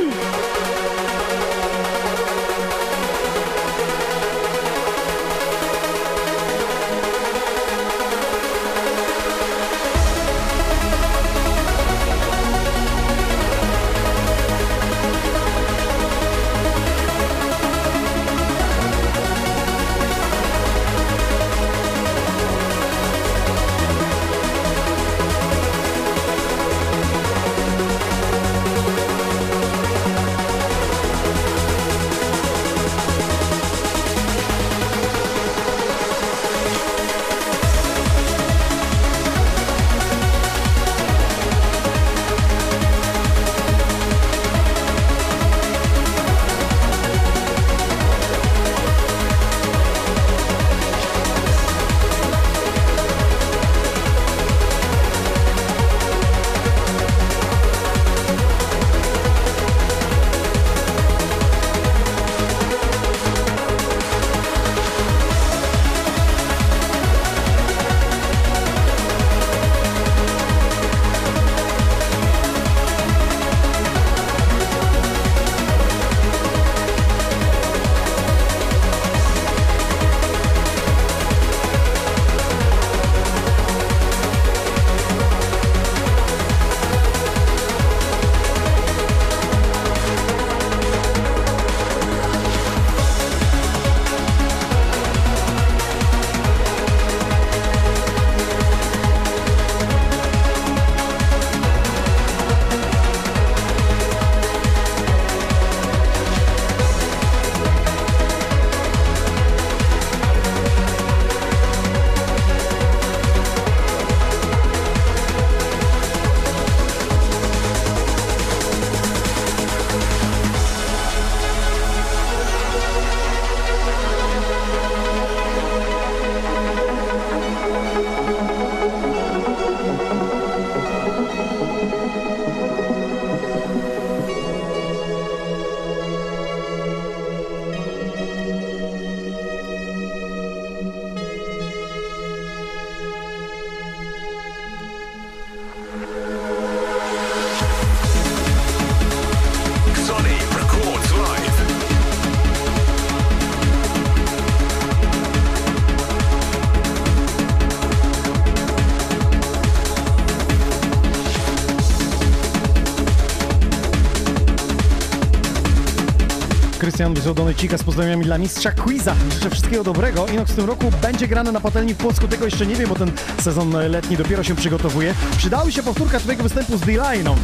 Krystian wysłał z pozdrowieniami dla mistrza quiza. Życzę wszystkiego dobrego. Inox w tym roku będzie grany na patelni w Płocku. Tego jeszcze nie wiem, bo ten sezon letni dopiero się przygotowuje. Przydały się powtórka twojego występu z D-Line'ą.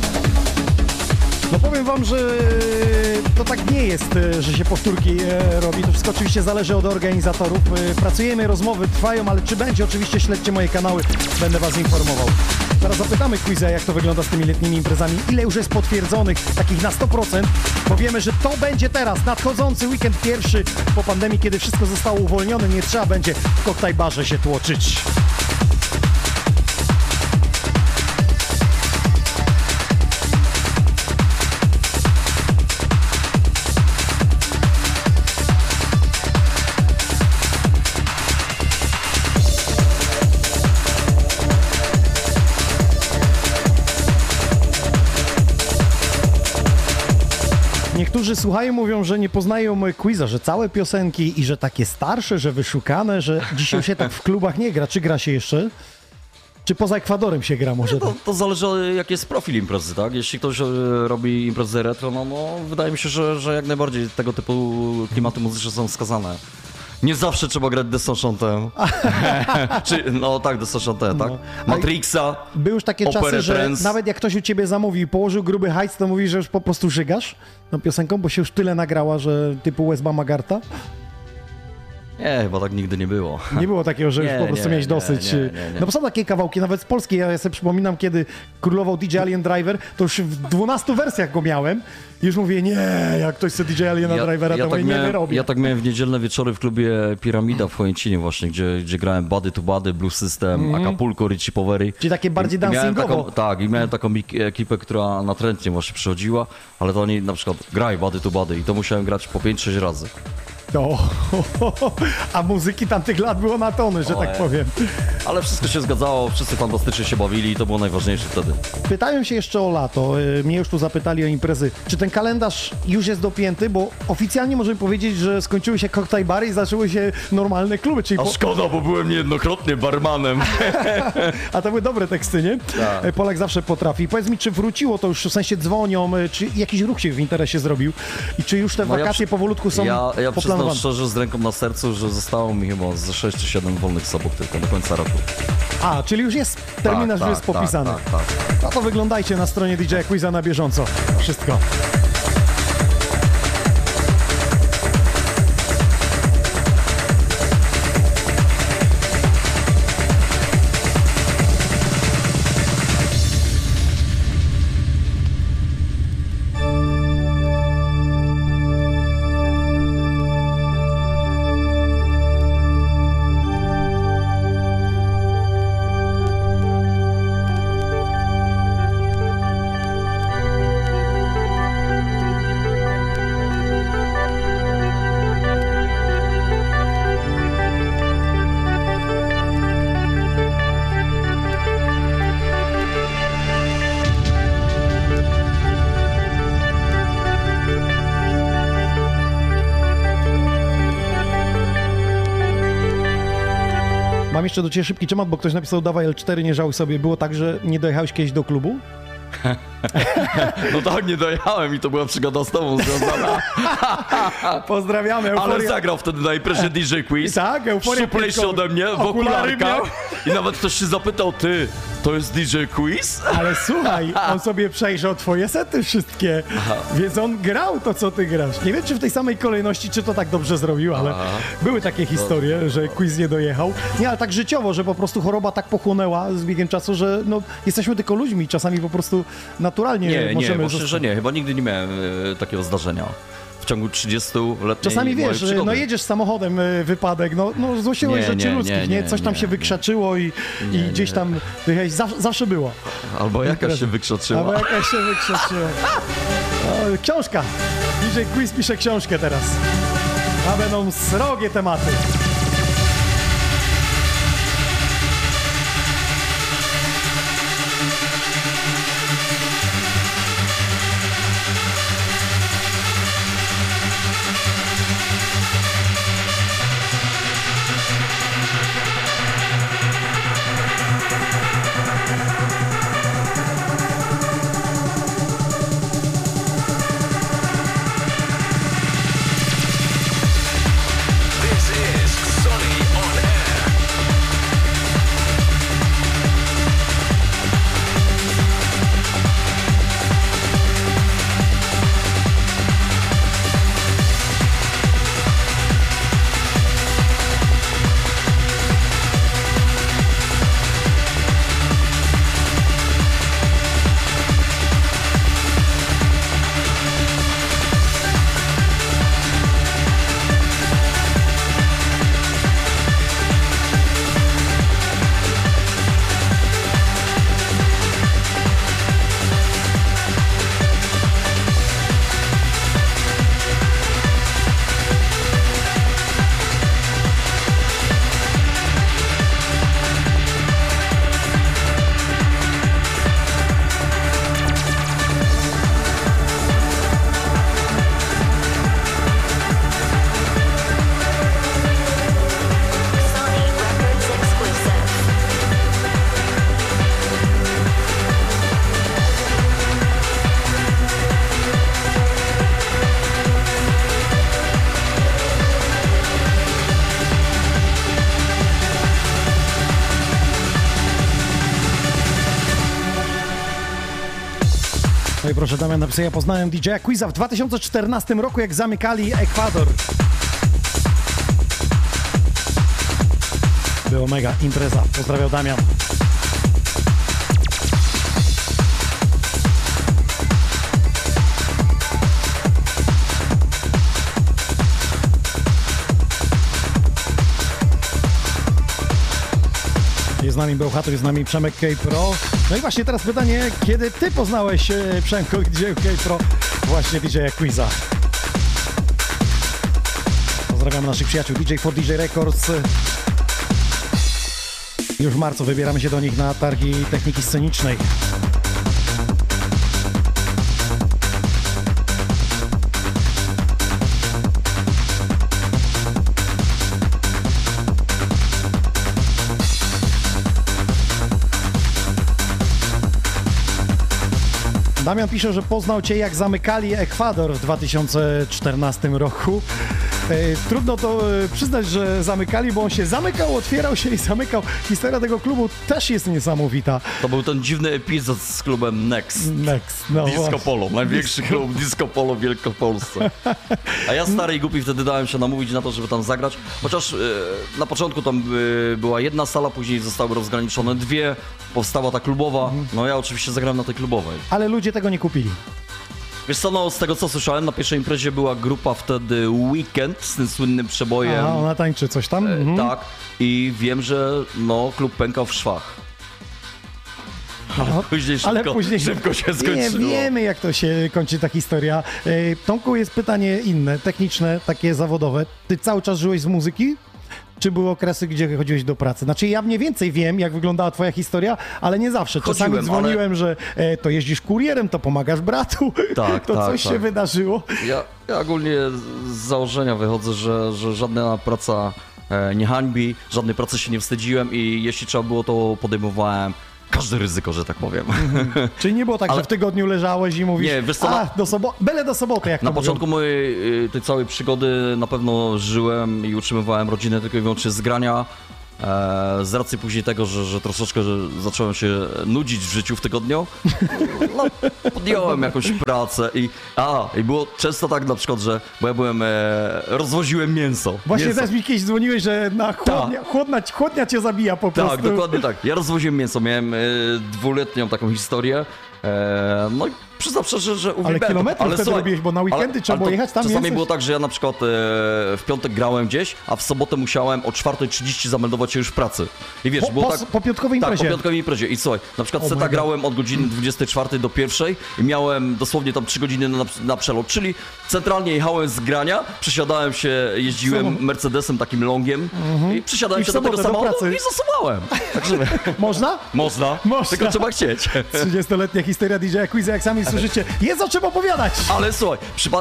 No powiem wam, że to tak nie jest, e, że się powtórki e, robi. To wszystko oczywiście zależy od organizatorów. E, Pracujemy, rozmowy trwają, ale czy będzie? Oczywiście śledźcie moje kanały, będę was informował. Zaraz zapytamy Quiza, jak to wygląda z tymi letnimi imprezami. Ile już jest potwierdzonych, takich na 100%, bo wiemy, że to będzie teraz, nadchodzący weekend pierwszy po pandemii, kiedy wszystko zostało uwolnione, nie trzeba będzie w koktajbarze się tłoczyć. Niektórzy słuchają, mówią, że nie poznają quiza, że całe piosenki i że takie starsze, że wyszukane, że dzisiaj się tak w klubach nie gra. Czy gra się jeszcze? Czy poza Ekwadorem się gra może? To, to zależy jaki jest profil imprezy, tak? Jeśli ktoś e, robi imprezy retro, no, no wydaje mi się, że, że jak najbardziej tego typu klimaty muzyczne są wskazane. Nie zawsze trzeba grać Destochantem. Czy, no tak, Destochantem, tak? No. Matrixa, Były już takie czasy, że nawet jak ktoś u ciebie zamówi i położył gruby hajs, to mówi, że już po prostu żygasz tą piosenką, bo się już tyle nagrała, że typu Wesba Magarta. Nie, chyba tak nigdy nie było. Nie było takiego, że już Nie, po prostu nie, miałeś dosyć. nie. No bo są takie kawałki, nawet z Polski, ja sobie przypominam, kiedy królował DJ Alien Driver, to już w 12 wersjach go miałem już mówię, nie, jak ktoś chce DJ Aliena Drivera, to tak ja nie miałem, wyrobię. ja tak miałem w niedzielne wieczory w klubie Piramida w Chojęcinie właśnie, gdzie, gdzie grałem Body to Body, Blue System, Acapulco, Richie. Mhm. Czyli takie bardziej dancingowo. Tak, i miałem taką ekipę, która natrętnie właśnie przychodziła, ale to oni na przykład graj Body to Body i to musiałem grać po 5-6 razy. To. A muzyki tamtych lat było na tony, że tak Ojej. powiem. Ale wszystko się zgadzało, wszyscy fantastycznie się bawili i to było najważniejsze wtedy. Pytają się jeszcze o lato. Y, Mnie już tu zapytali o imprezy. Czy ten kalendarz już jest dopięty? Bo oficjalnie możemy powiedzieć, że skończyły się cocktail bary i zaczęły się normalne kluby. Czyli A po... szkoda, bo byłem niejednokrotnie barmanem. A to były dobre teksty, nie? Tak. Y, Polak zawsze potrafi. Powiedz mi, czy wróciło to już, w sensie dzwonią, y, czy jakiś ruch się w interesie zrobił i czy już te No ja wakacje przy- powolutku są Ja, ja przyznam szczerze z ręką na sercu, że zostało mi chyba ze 6 czy 7 wolnych sobot tylko do końca roku. A, czyli już jest terminarz, Tak, już jest tak, popisany. Tak, tak, tak. No to wyglądajcie na stronie DJ Quiza na bieżąco. Wszystko. Jeszcze do Ciebie szybki temat, bo ktoś napisał dawaj L4, nie żałuj sobie. Było tak, że nie dojechałeś kiedyś do klubu? No tak, nie dojechałem i to była przygoda z tobą związana. Pozdrawiamy, Ale euforia. zagrał wtedy na imprezie DJ Quiz. Tak, euforia Szczuplejszy ode mnie, w Okulary okularkach. I nawet ktoś się zapytał, ty, to jest DJ Quiz? Ale słuchaj, on sobie przejrzał twoje sety wszystkie, więc on grał to, co ty grasz. Nie wiem, czy w tej samej kolejności, czy to tak dobrze zrobił, ale były takie historie, że quiz nie dojechał. Nie, ale tak życiowo, że po prostu choroba tak pochłonęła z biegiem czasu, że no, jesteśmy tylko ludźmi, czasami po prostu naturalnie Nie, nie, możemy... myślę, zostać- że nie. Chyba nigdy nie miałem e, takiego zdarzenia. W ciągu 30 lat. Czasami wiesz, no jedziesz samochodem, y, wypadek, no, no złośliwość Nie, rzeczy nie, ludzkich, nie, nie, nie, Coś tam nie, się nie. wykrzaczyło i, i gdzieś tam wyjechałeś, zawsze, było. Albo jakaś się Albo wykrzaczyła. jakaś się wykrzaczyła. Książka. DJ Quiz pisze książkę teraz. A będą srogie tematy. Damian napisał, ja poznałem DJ Quiza w 2014 roku, jak zamykali Ekwador. Było mega impreza. Pozdrawiam Damian. Z nami Bełchatów, jest z nami Przemek K Pro. No i właśnie teraz pytanie, kiedy ty poznałeś e, Przemko DJ K Pro właśnie DJ Quiza? Pozdrawiamy naszych przyjaciół DJ for DJ Records. Już w marcu wybieramy się do nich na targi techniki scenicznej. Damian pisze, że poznał Cię jak zamykali Ekwador w 2014 roku. E, trudno to e, przyznać, że zamykali, bo on się zamykał, otwierał się i zamykał. Historia tego klubu też jest niesamowita. To był ten dziwny epizod z klubem Next. Next, no Disco właśnie. Polo, największy klub Disco Polo w Wielkopolsce. A ja stary i głupi wtedy dałem się namówić na to, żeby tam zagrać. Chociaż e, na początku tam była jedna sala, później zostały rozgraniczone dwie, powstała ta klubowa. No ja oczywiście zagrałem na tej klubowej. Ale ludzie tego nie kupili. Wiesz co, no z tego co słyszałem, na pierwszej imprezie była grupa wtedy Weekend z tym słynnym przebojem. A ona tańczy coś tam? E, Mhm. Tak. I wiem, że no klub pękał w szwach. Aha. Później szybko, Ale później szybko się Nie skończyło. wiemy, jak to się kończy ta historia. E, Tomku, jest pytanie inne, techniczne, takie zawodowe. Ty cały czas żyłeś z muzyki? Czy były okresy, gdzie chodziłeś do pracy? Znaczy, ja mniej więcej wiem, jak wyglądała twoja historia, ale nie zawsze. Czasami Chodziłem, dzwoniłem, że e, to jeździsz kurierem, to pomagasz bratu, Tak, to tak, coś tak. się wydarzyło. Ja, ja ogólnie z założenia wychodzę, że, że żadna praca e, nie hańbi, żadnej pracy się nie wstydziłem i jeśli trzeba było, to podejmowałem każde ryzyko, że tak powiem. Czyli nie było tak, Ale- że w tygodniu leżałeś i mówisz, Nie, wiesz co, a, do sobo- byle do soboty, jak Na to mówią. początku mojej y, tej całej przygody na pewno żyłem i utrzymywałem rodzinę tylko i wyłącznie z grania. E, z racji później tego, że, że troszeczkę że zacząłem się nudzić w życiu w tygodniu, no, podjąłem jakąś pracę i a, i było często tak na przykład, że bo ja byłem, e, rozwoziłem mięso. Właśnie mięso. też mi kiedyś dzwoniłeś, że na chłodnia, chłodna, chłodnia cię zabija po prostu. Tak, dokładnie tak. Ja rozwoziłem mięso, miałem e, dwuletnią taką historię. E, no i przyznam szczerze, że uwielbiałem to. kilometrów wtedy robiłeś, bo na weekendy trzeba było to jechać tam Czasami mięso- było tak, że ja na przykład e, w piątek grałem gdzieś, a w sobotę musiałem o 4.30 zameldować się już w pracy. I wiesz, Po- było po- tak... po piątkowej Tak, imprezie. po piątkowej imprezie. I słuchaj, na przykład Oh grałem od godziny 24 do 1 i miałem dosłownie tam 3 godziny na, na przelot, czyli centralnie jechałem z grania, przesiadałem się, jeździłem. Mercedesem takim longiem i przesiadałem. I się do tego do samochodu i zasuwałem. Także Można? można, Można. tylko trzeba chcieć. 30-letnia historia DJ Quizy, jak sami słyszycie. Jest o czym opowiadać. Ale słuchaj,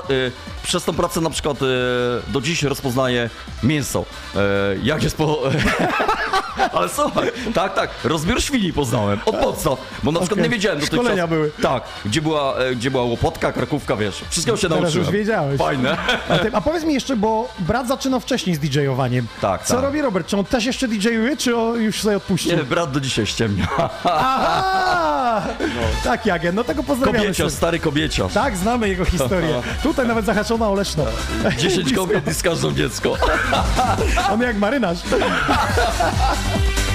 y, przez tą pracę na przykład y, do dziś rozpoznaję mięso. Y, jak jest po... Ale słuchaj, tak, tak, rozbiór świni poznałem, od podstaw, bo na przykład Okej. nie wiedziałem dotychczas. Szkolenia były. Tak, gdzie była, e, gdzie była łopotka, krakówka, wiesz, wszystkiego się Teraz nauczyłem. już wiedziałeś. Fajne. A, ty, a powiedz mi jeszcze, bo brat zaczynał wcześniej z DJ-owaniem. Tak, Co tak. robi Robert? Czy on też jeszcze DJ-uje, czy on już sobie odpuścił? Nie, brat do dzisiaj ściemnia. Aha! Tak, Jagen, no tego pozdrawiamy. Serdecznie. stary kobieciarz. Tak, znamy jego historię. Tutaj nawet zahaczona o Leszno. 10 kobiet i z każdą dziecko. On jak marynarz.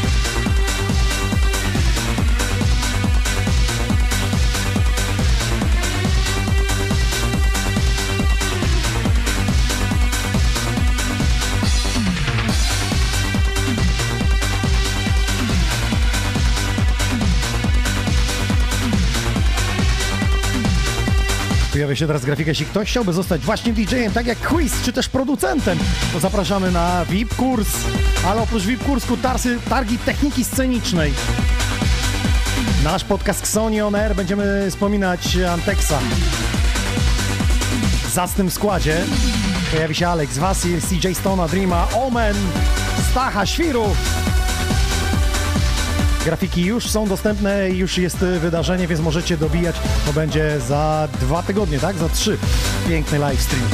Pojawia się teraz grafika. Jeśli ktoś chciałby zostać właśnie DJ-em, tak jak quiz, czy też producentem, to zapraszamy na VIP kurs. Ale oprócz VIP kursku tarsy, targi techniki scenicznej. Nasz podcast Xoni On Air będziemy wspominać Antexa. W zacnym składzie pojawi się Alex, Wasil, CJ Stona, Dreama, Omen, Stacha, Świru. Grafiki już są dostępne, już jest y, wydarzenie, więc możecie dobijać. To będzie za dwa tygodnie, tak? Za trzy. Piękny live stream.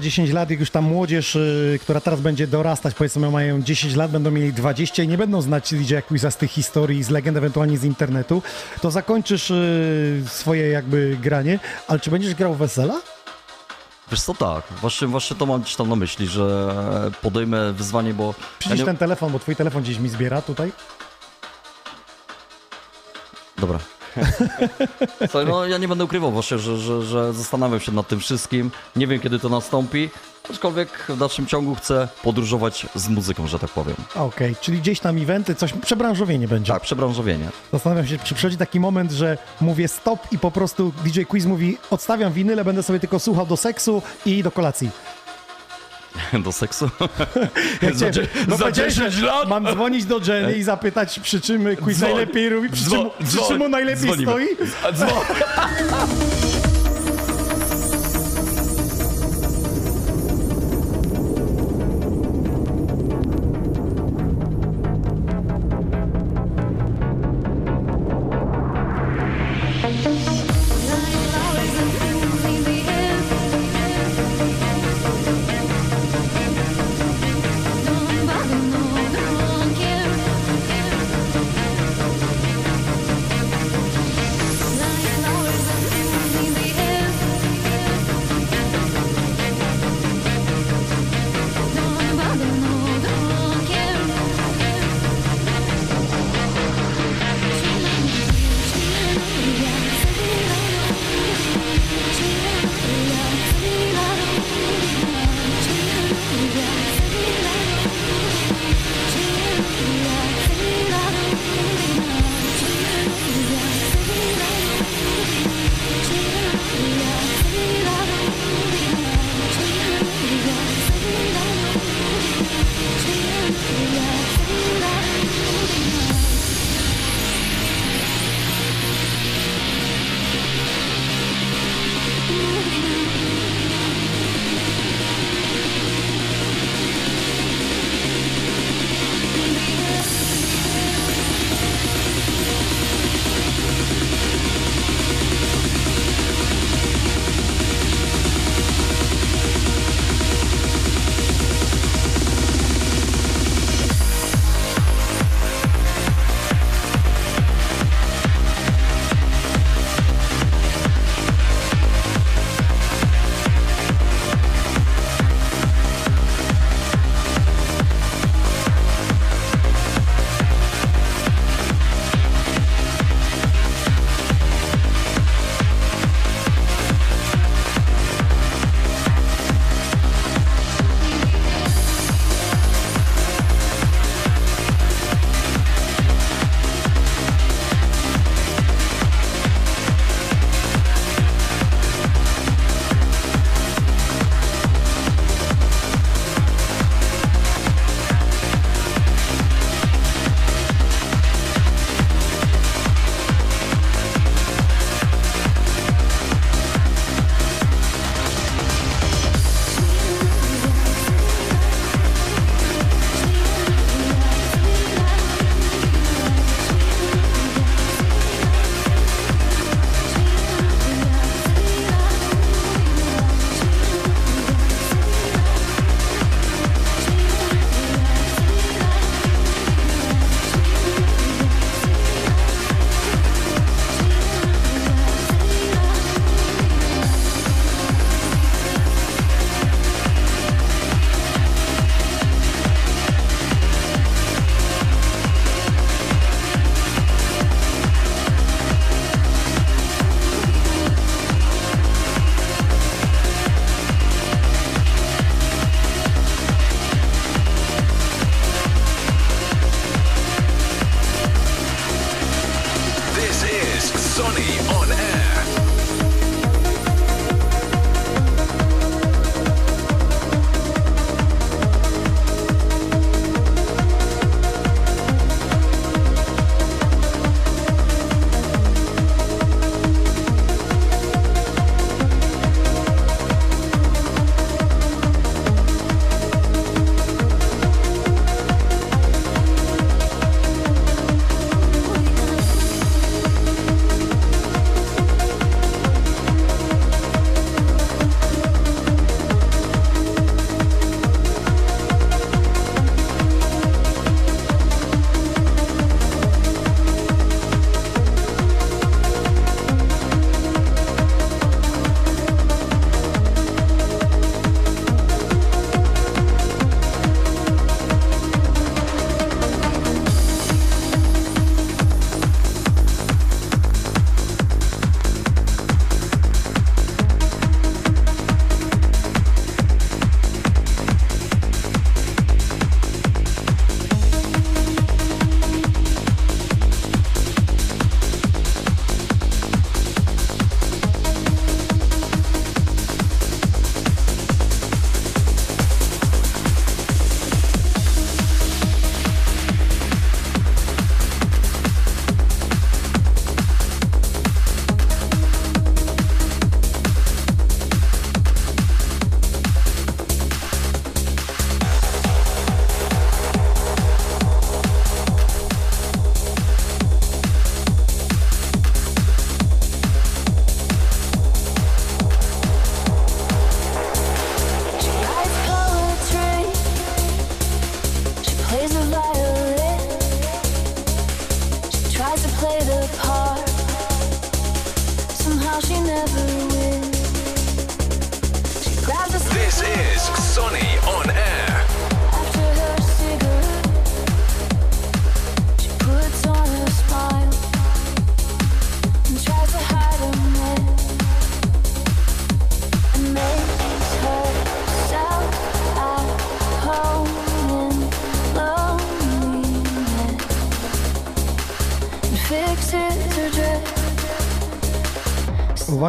Za 10 lat, jak już ta młodzież, y, która teraz będzie dorastać, powiedzmy mają 10 lat, będą mieli 20 i nie będą znać DJ Quiza z tych historii, z legend, ewentualnie z internetu, to zakończysz y, swoje jakby granie, ale czy będziesz grał wesela? Wiesz co, tak, właśnie, właśnie to mam gdzieś tam na myśli, że podejmę wyzwanie, bo... ja Przycisz nie- ten telefon, bo twój telefon gdzieś mi zbiera tutaj. Dobra. Słuchaj, no ja nie będę ukrywał właśnie, że, że, że zastanawiam się nad tym wszystkim. Nie wiem kiedy to nastąpi, aczkolwiek w dalszym ciągu chcę podróżować z muzyką, że tak powiem. Okej, czyli gdzieś tam eventy, coś, przebranżowienie będzie. Tak, przebranżowienie. Zastanawiam się, czy przychodzi taki moment, że mówię stop i po prostu DJ Quiz mówi odstawiam winyle, będę sobie tylko słuchał do seksu i do kolacji. Do seksu? Cię- dzie- no za powiedziałeś, 10 że lat? Mam dzwonić do Jenny i zapytać, przy czym quiz najlepiej robi, przy czym, Dzwoń, przy czym mu najlepiej Dzwonimy. stoi. A,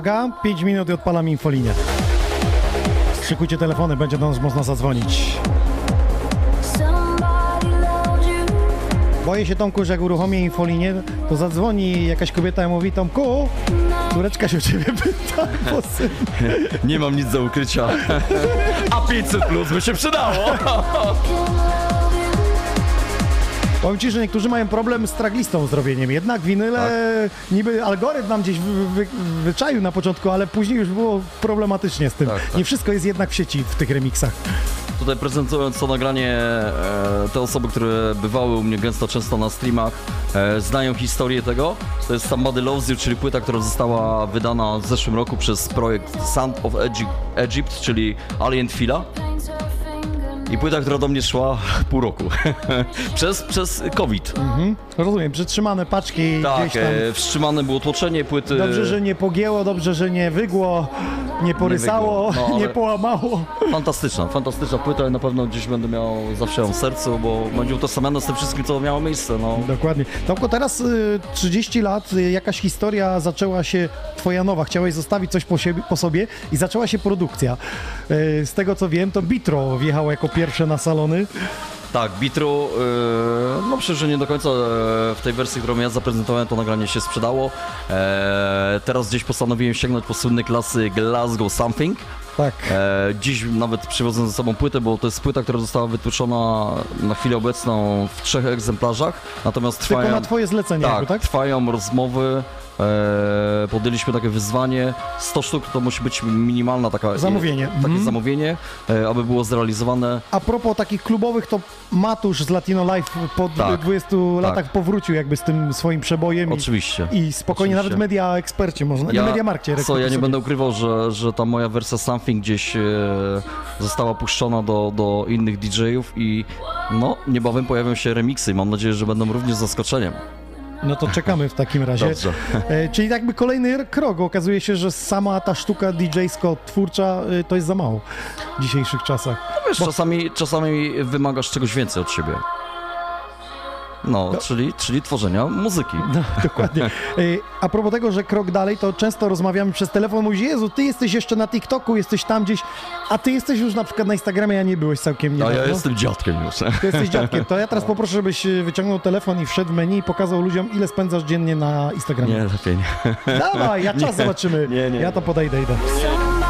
Uwaga, 5 minut i odpalam infolinię. Szykujcie telefony, będzie do nas można zadzwonić. Boję się, Tomku, że jak uruchomię infolinię, to zadzwoni jakaś kobieta i mówi, Tomku, córeczka się o ciebie pyta. Nie mam nic do ukrycia. A 500 plus by się przydało. Powiem ci, że niektórzy mają problem z traglistą zrobieniem. Jednak winyle, niby algorytm nam gdzieś wy, wy, wyczaił na początku, ale później już było problematycznie z tym. Tak, tak. Nie wszystko jest jednak w sieci w tych remixach. Tutaj prezentując to nagranie, e, te osoby, które bywały u mnie gęsto często na streamach, e, znają historię tego. To jest Somebody Loves You, czyli płyta, która została wydana w zeszłym roku przez projekt Sound of Egypt, Egypt czyli Alien Fila. I płyta, która do mnie szła pół roku. przez, przez COVID. Rozumiem, przytrzymane paczki Tak, gdzieś tam. e, wstrzymane było tłoczenie płyty. Dobrze, że nie pogięło, dobrze, że nie wygło, nie porysało, nie, wygło. No, ale- połamało. Fantastyczna, fantastyczna płyta i na pewno gdzieś będę miał zawsze ją w sercu, bo będzie utożsamiana z tym wszystkim, co miało miejsce. No. Dokładnie. Tomku, teraz y, 30 lat, y, jakaś historia zaczęła się, twoja nowa, chciałeś zostawić coś po, siebie, po sobie i zaczęła się produkcja. Y, z tego co wiem, to Bitro wjechało jako pierwsze na salony. Tak, Bitru, yy, no przecież że nie do końca e, w tej wersji, którą ja zaprezentowałem, to nagranie się sprzedało. E, teraz gdzieś postanowiłem sięgnąć po słynne klasy Glasgow Something. Tak. E, dziś nawet przywiozłem ze sobą płytę, bo to jest płyta, która została wytłuczona na chwilę obecną w trzech egzemplarzach, natomiast trwają... Tylko na twoje zlecenie, tak, tak? trwają rozmowy. E, podjęliśmy takie wyzwanie. 100 sztuk to musi być minimalna taka Zamówienie. takie Mhm. zamówienie, e, aby było zrealizowane. A propos takich klubowych, to Matusz z Latino Life po Tak, 20 latach powrócił jakby z tym swoim przebojem. Oczywiście. I, i spokojnie, Oczywiście. nawet media eksperci można, ja, media markcie. co, ja nie będę ukrywał, że, że ta moja wersja Something gdzieś e, została puszczona do, do innych DJ-ów i no, niebawem pojawią się remiksy mam nadzieję, że będą również zaskoczeniem. No to czekamy w takim razie. Dobrze. E, czyli jakby kolejny krok. Okazuje się, że sama ta sztuka DJ-sko-twórcza y, to jest za mało w dzisiejszych czasach. No wiesz, czasami, czasami wymagasz czegoś więcej od siebie. No, czyli, czyli tworzenia muzyki. No, dokładnie. E, A propos tego, że krok dalej, to często rozmawiamy przez telefon, mówisz, Jezu, ty jesteś jeszcze na TikToku, jesteś tam gdzieś, a ty jesteś już na przykład na Instagramie, a nie byłeś całkiem A niedawno. ja jestem dziadkiem już. Ty jesteś dziadkiem. To ja teraz poproszę, żebyś y, wyciągnął telefon i wszedł w menu i pokazał ludziom, ile spędzasz dziennie na Instagramie. Nie, lepiej nie. Dawaj, ja czas Nie. zobaczymy. Nie, nie. Ja to podejdę, idę. Somebody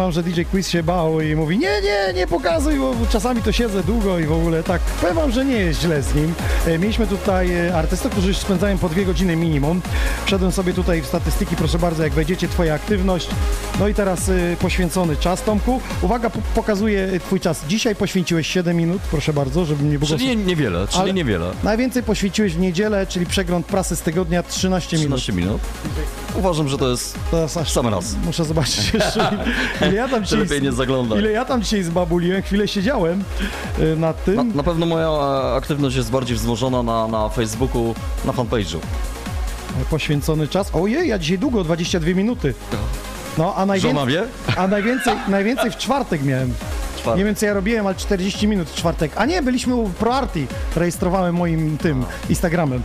Wam, że DJ Quiz się bał i mówi, nie, nie, nie pokazuj, bo czasami to siedzę długo i w ogóle tak. Powiem wam, że nie jest źle z nim. E, Mieliśmy tutaj e, artystów, którzy spędzają po dwie godziny minimum. Wszedłem sobie tutaj w statystyki, proszę bardzo, jak wejdziecie, twoja aktywność. No i teraz e, poświęcony czas, Tomku. Uwaga, po- pokazuję twój czas. Dzisiaj poświęciłeś 7 minut, proszę bardzo, żeby nie było... Czyli nie, niewiele, czyli Ale- niewiele. Najwięcej poświęciłeś w niedzielę, czyli przegląd prasy z tygodnia 13 minut. 13 minut. Uważam, że to jest To jest aż sam raz. Muszę zobaczyć jeszcze, ile ja tam dzisiaj, Lepiej nie zaglądać. ile ja tam dzisiaj zbabuliłem, chwilę siedziałem y, nad tym. Na, na pewno moja e, aktywność jest bardziej wzmożona na, na Facebooku, na fanpage'u. Poświęcony czas. Ojej, ja dzisiaj długo, 22 minuty. No, a Żona najwięcej, wie? a najwięcej, najwięcej w czwartek miałem. Czwartek. Nie wiem, co ja robiłem, ale 40 minut w czwartek. A nie, byliśmy u ProArty. Rejestrowałem moim tym Instagramem.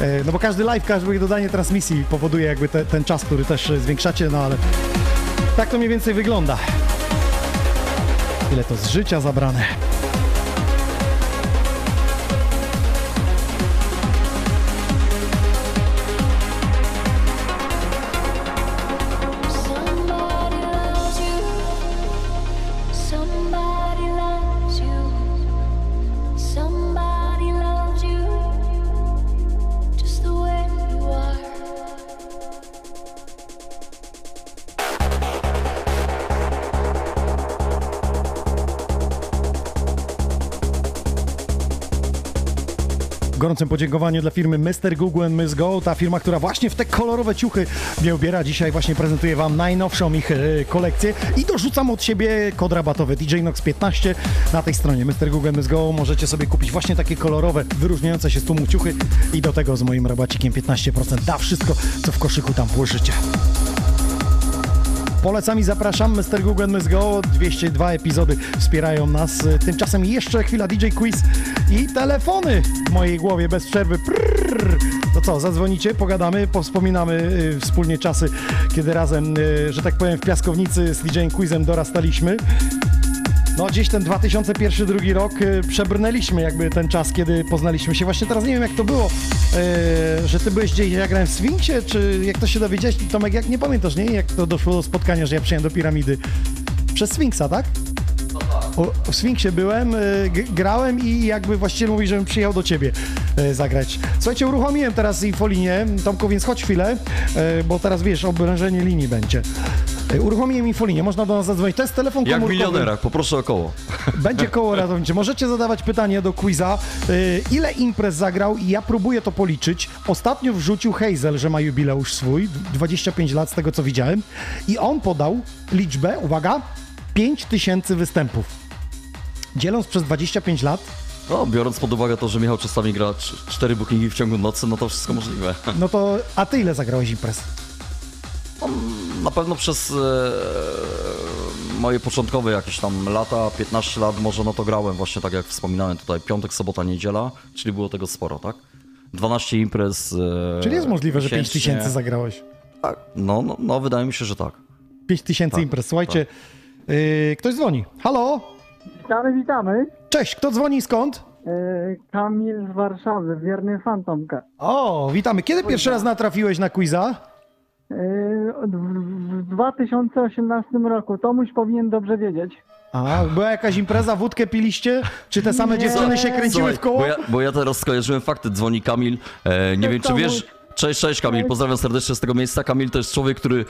E, No bo każdy live, każde dodanie transmisji powoduje jakby te, ten czas, który też zwiększacie, no ale tak to mniej więcej wygląda. Ile to z życia zabrane. Gorącym podziękowaniu dla firmy Mr. Google and Miss Go, ta firma, która właśnie w te kolorowe ciuchy mnie ubiera. Dzisiaj właśnie prezentuję Wam najnowszą ich e, kolekcję i dorzucam od siebie kod rabatowy DJ Nox 15 na tej stronie Mr. Google and Miss Go. Możecie sobie kupić właśnie takie kolorowe, wyróżniające się z tłumu ciuchy i do tego z moim rabacikiem 15% da wszystko, co w koszyku tam położycie. Polecam i zapraszam. Mr. Google Miss Go. 202 epizody wspierają nas. Tymczasem jeszcze chwila DJ Quiz i telefony w mojej głowie bez przerwy. Prrr. To co, zadzwonicie, pogadamy, powspominamy y, wspólnie czasy, kiedy razem, y, że tak powiem, w piaskownicy z DJ Quizem dorastaliśmy. No gdzieś ten 2001-2002 rok y, przebrnęliśmy jakby ten czas, kiedy poznaliśmy się. Właśnie teraz nie wiem jak to było, y, że ty byłeś gdzieś, ja grałem w Sfinksie, czy jak to się dowiedziałeś, Tomek, jak nie pamiętasz, nie? Jak to doszło do spotkania, że ja przyjechałem do piramidy? Przez Sfinksa, tak? O, w Sfinksie byłem, y, grałem i jakby właściciel mówi, żebym przyjechał do ciebie y, zagrać. Słuchajcie, uruchomiłem teraz infolinię. Tomku, więc chodź chwilę, y, bo teraz wiesz, obrężenie linii będzie. Uruchomiłem infolinię, można do nas zadzwonić. To jest telefon Jak komórkowy. milionerach, poproszę o koło. Będzie koło ratownicze. Możecie zadawać pytanie do quiza. Y, ile imprez zagrał? I ja próbuję to policzyć. Ostatnio wrzucił Hazel, że ma jubileusz swój, 25 lat z tego co widziałem. I on podał liczbę, uwaga, 5000 występów. Dzieląc przez 25 lat, No, biorąc pod uwagę to, że Michał czasami gra cz- cztery bookingi w ciągu nocy, no to wszystko możliwe. no to a ty ile zagrałeś imprez? Na pewno przez e, moje początkowe jakieś tam lata, 15 lat może, no to grałem właśnie tak jak wspominałem tutaj, piątek, sobota, niedziela, czyli było tego sporo, tak? 12 imprez. E, Czyli jest możliwe, że 5000 miesięcznie. zagrałeś. Tak, no, no, no, wydaje mi się, że tak. 5000 Tak, imprez. Słuchajcie, y, ktoś dzwoni. Halo? Witamy, witamy. Cześć, kto dzwoni i skąd? Yy, Kamil z Warszawy, wierny fan Tomka. O, witamy. Kiedy pierwszy raz natrafiłeś na quiza? W- w 2018 roku. Tomuś powinien dobrze wiedzieć. A, była jakaś impreza, wódkę piliście? Czy te same Nie. dziewczyny się kręciły Słuchaj, w koło? Bo ja, bo ja teraz skojarzyłem fakty, dzwoni Kamil. E, nie wiem, czy wiesz. Cześć, cześć Kamil, pozdrawiam serdecznie z tego miejsca. Kamil to jest człowiek, który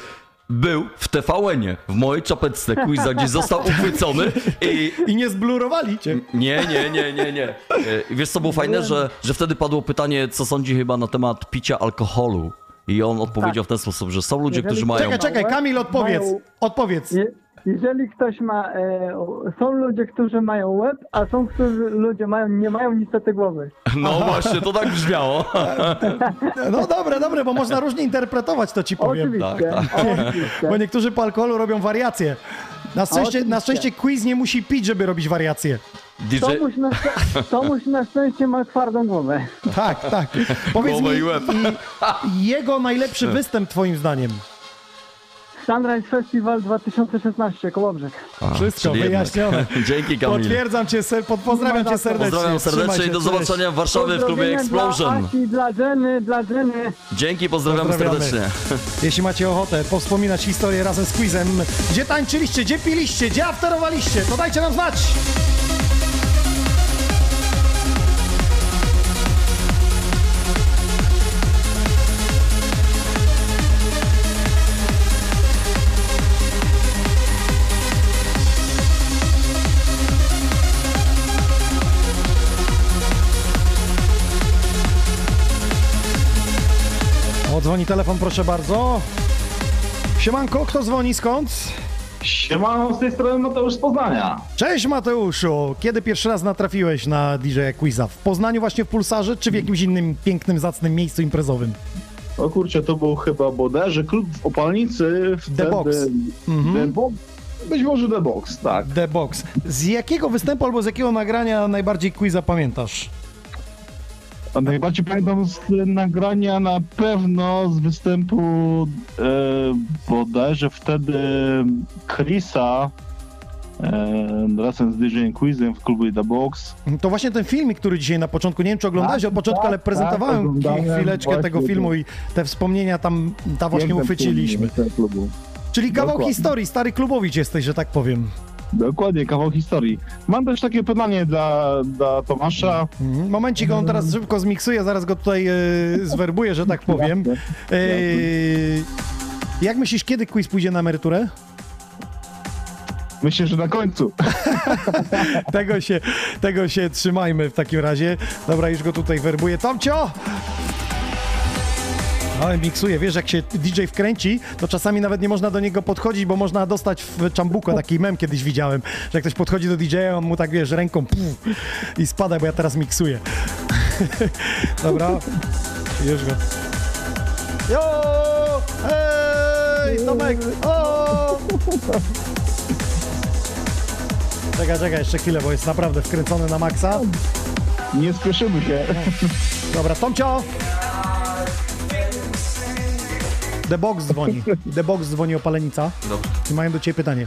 był w TVN-ie, w mojej czapeczce quiza, gdzie został uchwycony i I nie zblurowali cię. Nie, nie, nie, nie, nie. E, Wiesz co było fajne, że, że wtedy padło pytanie, co sądzi chyba na temat picia alkoholu. I on odpowiedział w ten sposób, że są ludzie, Jeżeli- którzy mają... Czekaj, czekaj, Kamil, odpowiedz. Mają- Odpowiedz. Je, jeżeli ktoś ma... E, są ludzie, którzy mają łeb, a są, którzy ludzie mają, nie mają niestety głowy. No właśnie, to tak brzmiało. No dobre, dobre, bo można różnie interpretować, to ci powiem. Oczywiście, tak, oczywiście. Bo niektórzy po alkoholu robią wariacje. Na szczęście, Oczywiście. na szczęście quiz nie musi pić, żeby robić wariacje. DJ... Tomuś na, Tomuś na szczęście ma twardą głowę. Tak, tak. Powiedz mi, jego najlepszy występ twoim zdaniem? Sunrise Festival 2016, Kołobrzeg. A, Wszystko wyjaśnione. Dzięki Kamil. Potwierdzam cię, ser, pod, pozdrawiam cię serdecznie. Pozdrawiam serdecznie i do zobaczenia w Warszawie w klubie Explosion. Dla Asi, dla Jenny, dla Jenny. Dzięki, pozdrawiam Pozdrawiamy. serdecznie. Jeśli macie ochotę powspominać historię razem z quizem, gdzie tańczyliście, gdzie piliście, gdzie afterowaliście, to dajcie nam znać. Dzwoni telefon, proszę bardzo. Siemanko, kto dzwoni, skąd? Siemano, z tej strony Mateusz z Poznania. Cześć Mateuszu! Kiedy pierwszy raz natrafiłeś na DJ Quiza? W Poznaniu właśnie w Pulsarze, czy w jakimś innym pięknym, zacnym miejscu imprezowym? O kurczę, to był chyba bodajże klub w Opalnicy. Wtedy... Box. Mhm. The Box. Być może The Box, tak. The Box. Z jakiego występu albo z jakiego nagrania najbardziej Quiza pamiętasz? A najbardziej pamiętam z nagrania na pewno z występu e, bodajże wtedy Chrisa e, razem z DJ Quizem w klubie The Box. To właśnie ten filmik, który dzisiaj na początku, nie wiem czy oglądałeś Tak, od początku, tak, ale prezentowałem tak, chwileczkę tego filmu i te wspomnienia tam, tam właśnie uchwyciliśmy. klubu. Czyli kawał Dokładnie. historii, stary klubowicz jesteś, że tak powiem. Dokładnie, kawał historii. Mam też takie pytanie dla, dla Tomasza. Mhm. Momencik, on teraz szybko zmiksuje, zaraz go tutaj e, zwerbuję, że tak powiem. E, jak myślisz, kiedy quiz pójdzie na emeryturę? Myślę, że na końcu. tego, się, tego się trzymajmy w takim razie. Dobra, już go tutaj werbuję. Tomcio! Ale miksuje, wiesz, jak się DJ wkręci, to czasami nawet nie można do niego podchodzić, bo można dostać w czambuko, taki mem kiedyś widziałem, że jak ktoś podchodzi do DJ-a, on mu tak, wiesz, ręką puf, i spada, bo ja teraz miksuję. Dobra, już go. Jo! Hej! Tomek! O! Czekaj, czekaj, jeszcze chwilę, bo jest naprawdę wkręcony na maksa. Nie spieszymy się. Dobra, Tomcio! The Box dzwoni. The Box dzwoni o Palenica. Dobrze. I mają do ciebie pytanie.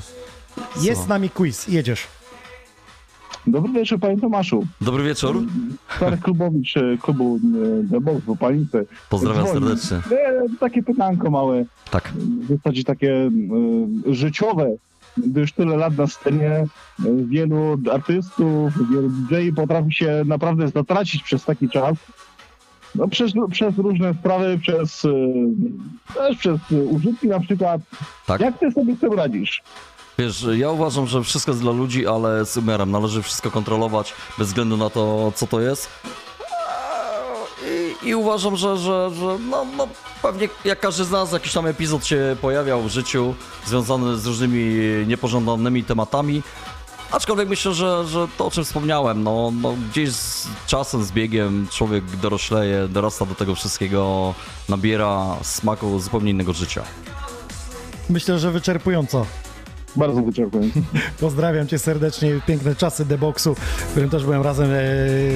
Jest z nami quiz, jedziesz. Dobry wieczór, panie Tomaszu. Dobry wieczór. Stary klubowicz e, klubu e, The Box w Opalnicy. Pozdrawiam Dzwoni. serdecznie. E, Takie pytanko małe. Tak. W zasadzie takie życiowe. Gdy już tyle lat na scenie, wielu artystów, wielu DJ potrafi się naprawdę zatracić przez taki czas. No, przez, przez różne sprawy, przez, e, też przez e, użytki na przykład. Tak. Jak ty sobie z tym radzisz? Wiesz, ja uważam, że wszystko jest dla ludzi, ale z umiarem. Należy wszystko kontrolować bez względu na to, co to jest. I, i uważam, że, że, że no, no, pewnie jak każdy z nas jakiś tam epizod się pojawiał w życiu związany z różnymi niepożądanymi tematami. Aczkolwiek myślę, że, że to o czym wspomniałem, no, no gdzieś z czasem, z biegiem człowiek dorośleje, dorasta do tego wszystkiego, nabiera smaku zupełnie innego życia. Myślę, że wyczerpująco. Bardzo wyczerpująco. Pozdrawiam cię serdecznie, piękne czasy The Boxu, w którym też byłem razem e,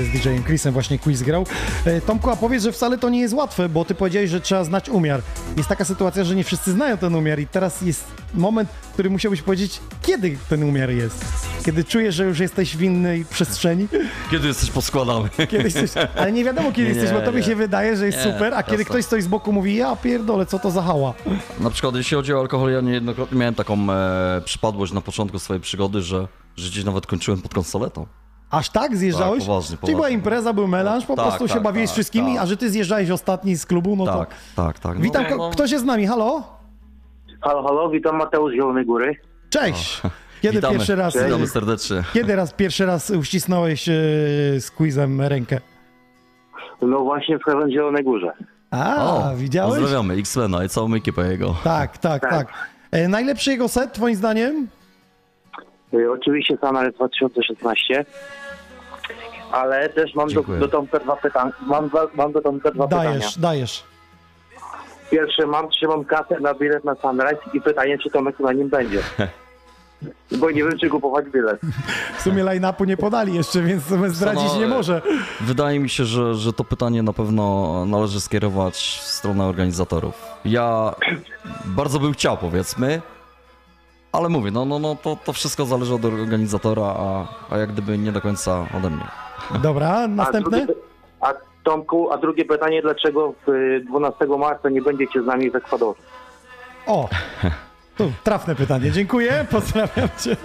z DJ-em Chrisem, właśnie quiz grał. E, Tomku, a powiedz, że wcale to nie jest łatwe, bo ty powiedziałeś, że trzeba znać umiar. Jest taka sytuacja, że nie wszyscy znają ten umiar i teraz jest moment, w którym musiałbyś powiedzieć, kiedy ten umiar jest. Kiedy czujesz, że już jesteś w innej przestrzeni, Kiedy jesteś poskładany? kiedy jesteś, ale nie wiadomo kiedy Nie, jesteś, bo tobie nie. się wydaje, że jest Nie, super, a kiedy jasne. ktoś stoi z boku mówi, ja pierdolę, co to za hała. Na przykład jeśli chodzi o alkohol, ja niejednokrotnie miałem taką e, przypadłość na początku swojej przygody, że, że gdzieś nawet kończyłem pod konsoletą. Aż tak zjeżdżałeś? Tak, poważnie, Czyli była poważnie. impreza, był melanż, po Tak, prostu się tak, bawiłeś tak, wszystkimi, tak. a że ty zjeżdżałeś ostatni z klubu, no Tak, to... tak, tak. No, Witam, no, ktoś jest z nami, halo? Halo, halo, witam Mateusz z Zielonej Góry. Cześć! Kiedy Witamy, pierwszy raz... witamy serdecznie. Kiedy raz pierwszy raz uścisnąłeś e, z quizem rękę? No właśnie w Zielonej Górze. A, widziałeś? Pozdrawiamy X-Lena i całą ekipę jego. Tak, tak, tak. E, najlepszy jego set, twoim zdaniem? Y, oczywiście Sunrise 2016. Ale też mam do, Dziękuję. do Tomka dwa pytania. Mam, mam do Tomka dwa Dajesz, pytania. dajesz. Pierwsze, mam, czy mam kasę na bilet na Sunrise i pytanie, czy Tomek na nim będzie. Bo nie wiem, czy kupować bilet. W sumie line-upu nie podali jeszcze, więc zdradzić no, nie może. Wydaje mi się, że, że to pytanie na pewno należy skierować w stronę organizatorów. Ja bardzo bym chciał, powiedzmy, ale mówię, no, no, no to, to wszystko zależy od organizatora, a, a jak gdyby nie do końca ode mnie. Dobra, następne? A, drugie, a Tomku, a drugie pytanie, dlaczego w, y, 12 marca nie będziecie z nami w Ekwadorze? O, trafne pytanie. Dziękuję, pozdrawiam cię.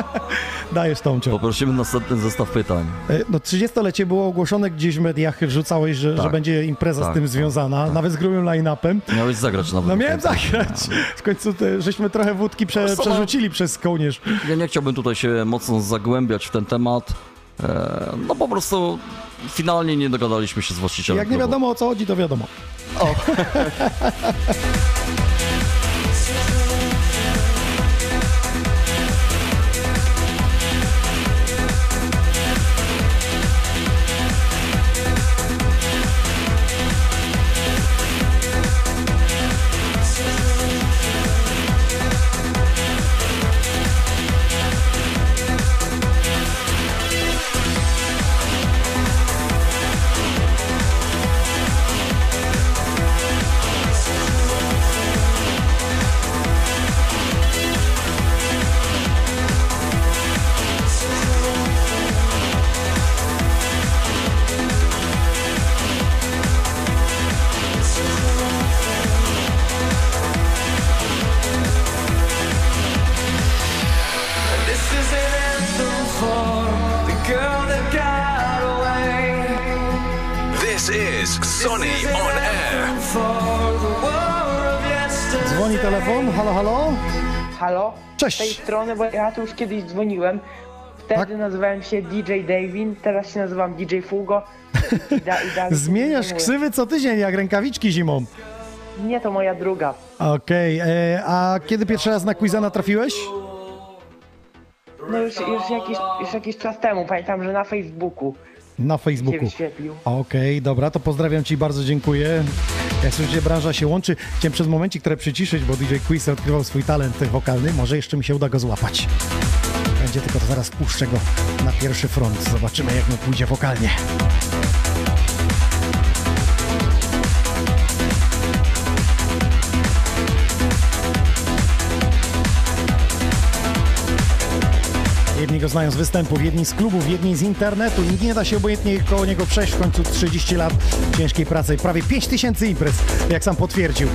Dajesz Tomcio. Poprosimy następny zestaw pytań. E, No 30-lecie było ogłoszone gdzieś w mediach, rzucałeś, że, Tak. że będzie impreza z Tak, tym tak, związana, nawet z grubym line-upem. Miałeś zagrać nawet. No miałem zagrać. W końcu te, żeśmy trochę wódki prze, no- przerzucili przez kołnierz. Ja nie chciałbym tutaj się mocno zagłębiać w ten temat. E, no po prostu finalnie nie dogadaliśmy się z właścicielem Jak nie wiadomo o co chodzi, to wiadomo. This Strony, bo ja tu już kiedyś dzwoniłem. Wtedy Tak? nazywałem się DJ Davin, teraz się nazywam DJ Fugo. I, da, i dalej Zmieniasz ksywy co tydzień, jak rękawiczki zimą. Nie, to moja druga. Okej, e, a kiedy pierwszy raz na Quizana trafiłeś? No już, już, jakiś, już jakiś czas temu, pamiętam, że na Facebooku Na Facebooku. Okej, dobra, to pozdrawiam Ci bardzo dziękuję. Jak słyszycie, branża się łączy. Chciałem przez momencik trochę przyciszyć, bo DJ Quiz odkrywał swój talent wokalny. Może jeszcze mi się uda go złapać. Będzie tylko to zaraz puszczę go na pierwszy front. Zobaczymy, jak mu pójdzie wokalnie. Jedni go znają z występów, jedni z klubów, jedni z internetu. Nikt nie da się obojętnie koło niego przejść w końcu 30 lat ciężkiej pracy. Prawie 5000 imprez, jak sam potwierdził.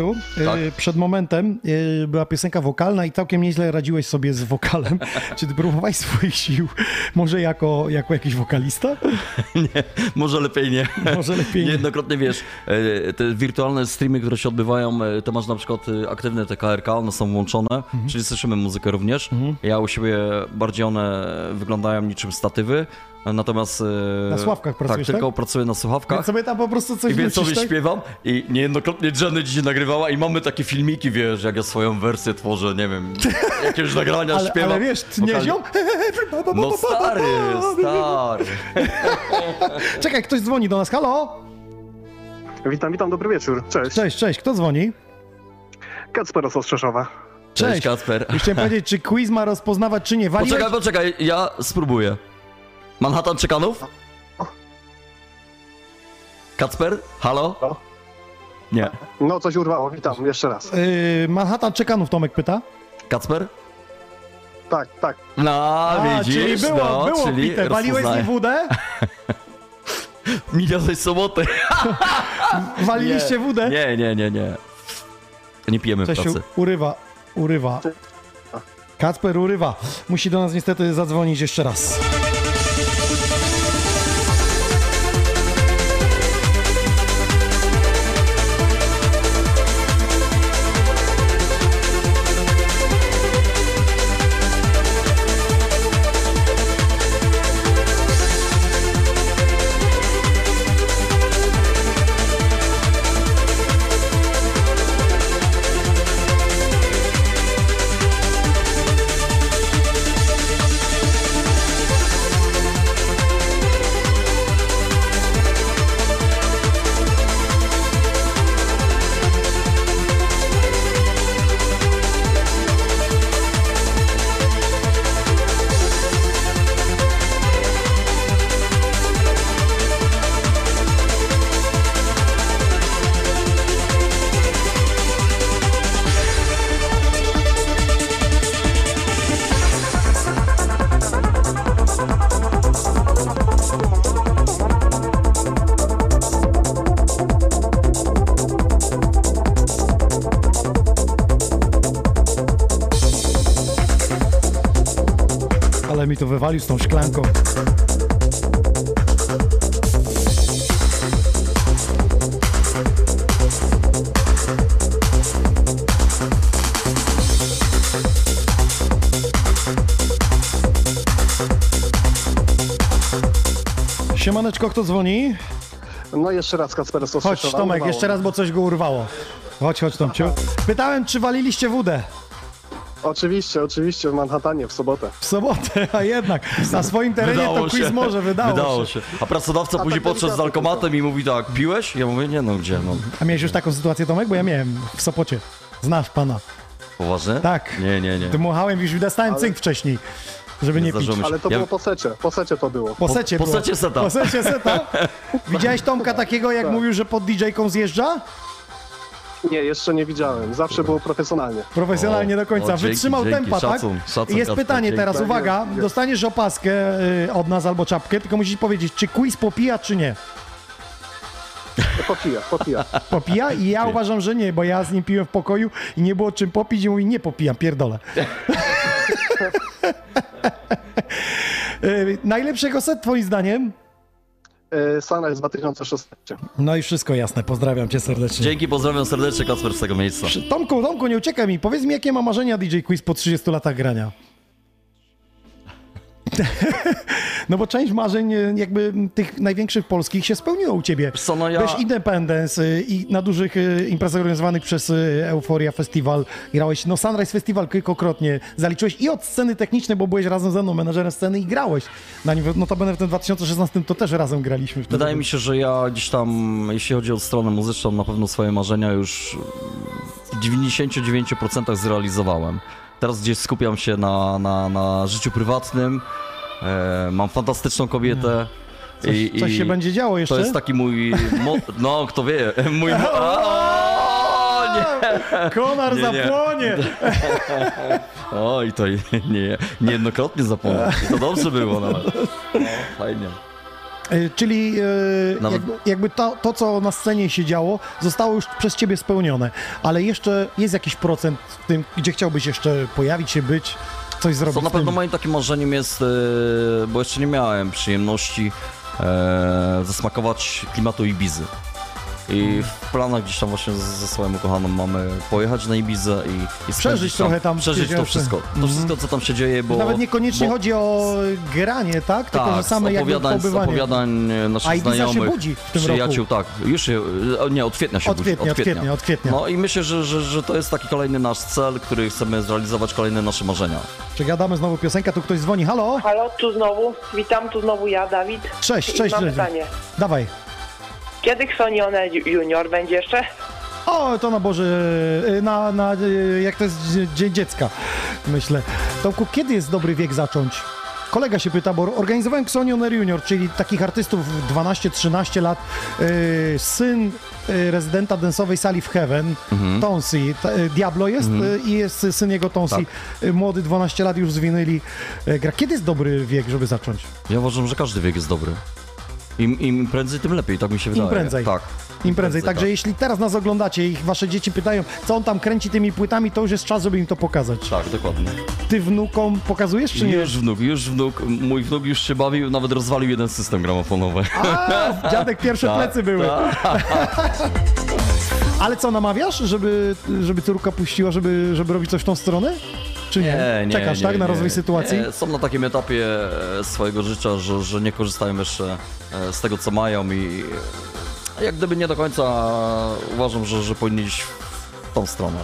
Tomciu, Tak. y, przed momentem y, była piosenka wokalna i całkiem nieźle radziłeś sobie z wokalem. Czy ty próbowałeś swoich sił może jako, jako jakiś wokalista? Nie, może lepiej nie. Może lepiej nie. Niejednokrotnie wiesz, e, te wirtualne streamy, które się odbywają, to masz na przykład aktywne te KRK, one są włączone, Mhm. czyli słyszymy muzykę również. Ja u siebie bardziej one wyglądają niczym statywy, natomiast... e, Na słuchawkach pracujesz, Tak, tylko tak? pracuję na słuchawkach. Więc sobie tam po prostu coś I więc sobie tak? śpiewam i niejednokrotnie Jenny dzisiaj nagrywała i mamy takie filmiki, wiesz, jak ja swoją wersję tworzę, nie wiem, jakieś nagrania Ale, śpiewam. ale wiesz, tniezią? No stary, stary. Czekaj, ktoś dzwoni do nas. Halo? Witam, witam, dobry wieczór. Cześć. Cześć, cześć. Kto dzwoni? Kacper z Ostrzeszowa. Cześć. Kacper. I Chciałem powiedzieć, czy quiz ma rozpoznawać, czy nie. Waliłeś? Poczekaj, poczekaj, ja spróbuję. Manhattan Czekanów? Kacper? Halo? Nie. No, coś urwało, witam, jeszcze raz. Yy, Manhattan Czekanów, Tomek pyta. Kacper? Tak, tak. No, A, widzisz, czyli było, no, było czyli bite. Waliłeś z rozpoznaję. wódę? Minionej soboty. Waliliście wódę? Nie, nie, nie, nie. Nie pijemy w Czesiu, pracy. urywa, urywa. Kacper urywa. Musi do nas niestety zadzwonić jeszcze raz. To wywalił z tą szklanką. Siemaneczko, kto dzwoni? No jeszcze raz Kacper z Chodź. Tomek, Urwało jeszcze raz, bo coś go urwało. Chodź, chodź Tomciu. Pytałem, czy waliliście wódę? Oczywiście, oczywiście w Manhattanie w sobotę. W sobotę, a jednak na swoim terenie to quiz może, wydało, wydało się. się. A pracodawca A później tak podszedł z alkomatem i mówi tak, piłeś? Ja mówię, nie no, gdzie no. A miałeś już taką sytuację, Tomek? Bo ja miałem w Sopocie. Znasz pana. Poważnie? Tak. Nie, nie, nie. Dmuchałem już, dostałem Ale- cynk wcześniej, żeby nie, pić. mi się. Ale to Ja- było po secie, po secie to było. Po secie po było. secie seta. Po secie seta. Widziałeś Tomka takiego, jak Tak. mówił, że pod DJ-ką zjeżdża? Nie, jeszcze nie widziałem. Zawsze było profesjonalnie. Profesjonalnie O, do końca. o, dzięki, Wytrzymał dzięki. tempa, Szacun, tak? szacun, I jest Kacper, pytanie dzięki. teraz, Tak, uwaga, dostaniesz opaskę y, od nas albo czapkę, tylko musisz powiedzieć, czy quiz popija, czy nie. Popija, popija. Popija? I ja uważam, że nie, bo ja z nim piłem w pokoju i nie było czym popić i mówi, nie popijam, pierdolę. Y, Najlepszego set twoim zdaniem? E, Sunrise 2016. No i wszystko jasne, pozdrawiam cię serdecznie. Dzięki, pozdrawiam serdecznie Kacper z tego miejsca. Tomku, Tomku, nie uciekaj mi. Powiedz mi, jakie ma marzenia DJ Quiz po 30 latach grania? no bo część marzeń e, jakby tych największych polskich się spełniło u ciebie. Co, no ja- Byłeś Independence y, i na dużych y, imprezach organizowanych przez Euphoria Festival grałeś, no Sunrise Festival kilkakrotnie zaliczyłeś i od sceny technicznej, bo byłeś razem ze mną menadżerem sceny i grałeś na nim. Notabene w tym 2016 to też razem graliśmy. Wtedy. Wydaje mi się, że ja gdzieś tam, jeśli chodzi o stronę muzyczną, na pewno swoje marzenia już w 99% zrealizowałem. Teraz gdzieś skupiam się na, na, na życiu prywatnym. E, mam fantastyczną kobietę. Coś- coś się będzie działo jeszcze? To jest taki mój. No, kto wie. Mój. Nie. Konar Nie, nie. zapłonie! Oj, to nie, niejednokrotnie zapomniałem. To dobrze było nawet. No, fajnie. Y, Czyli y, Nawet- jakby, jakby to, to, co na scenie się działo, zostało już przez ciebie spełnione, ale jeszcze jest jakiś procent w tym, gdzie chciałbyś jeszcze pojawić się, być, coś zrobić Co na pewno moim takim marzeniem jest, e, bo jeszcze nie miałem przyjemności e, zasmakować klimatu Ibizy. I w planach gdzieś tam właśnie ze swoją ukochaną mamy pojechać na Ibizę i, i Przeżyć trochę tam Przeżyć to wszystko. To mhm. wszystko, co tam się dzieje, bo... Nawet niekoniecznie bo, chodzi o granie, tak? Tylko, że Tak, same z jakby opowiadań, z pobywanie. opowiadań naszych A Ibiza się znajomych, budzi w tym przyjaciół, tak. Już się, nie, od kwietnia się Od budzi. kwietnia, od kwietnia, od kwietnia. No i myślę, że, że, że to jest taki kolejny nasz cel, który chcemy zrealizować, kolejne nasze marzenia. Czy gadamy znowu piosenka, tu ktoś dzwoni, halo? Halo, tu znowu. Witam, tu znowu ja, Dawid. Cześć, I cześć, mam cześć. pytanie. Dawaj. Kiedy Xonione Junior będzie jeszcze? O, to na Boże, y, na, na, y, jak to jest dzie- Dzień Dziecka, myślę. Tomku, kiedy jest dobry wiek zacząć? Kolega się pyta, bo organizowałem Xonioner Junior, czyli takich artystów 12-13 lat. Y, syn y, rezydenta densowej sali w Heaven, Mhm. Tonsi, t- y, Diablo jest Mhm. y, i jest syn jego Tonsi. Y, Młody, 12 lat już zwinęli. Gra. Kiedy jest dobry wiek, żeby zacząć? Ja uważam, że każdy wiek jest dobry. Im, im prędzej, tym lepiej, tak mi się wydaje. Im prędzej. Tak. Im prędzej. Także tak. jeśli teraz nas oglądacie i wasze dzieci pytają, co on tam kręci tymi płytami, to już jest czas, żeby im to pokazać. Tak, dokładnie. Ty wnukom pokazujesz, czy nie? Już wnuk, już wnuk, mój wnuk już się bawił, nawet rozwalił jeden system gramofonowy. A, dziadek pierwsze Tak, plecy były. tak. Ale co, namawiasz, żeby, żeby córka puściła, żeby, żeby robić coś w tą stronę? Czy nie? Czekasz, tak, na rozwój sytuacji? Nie, są na takim etapie e, swojego życia, że, że nie korzystają jeszcze e, z tego, co mają i e, jak gdyby nie do końca uważam, że, że powinni iść w tą stronę.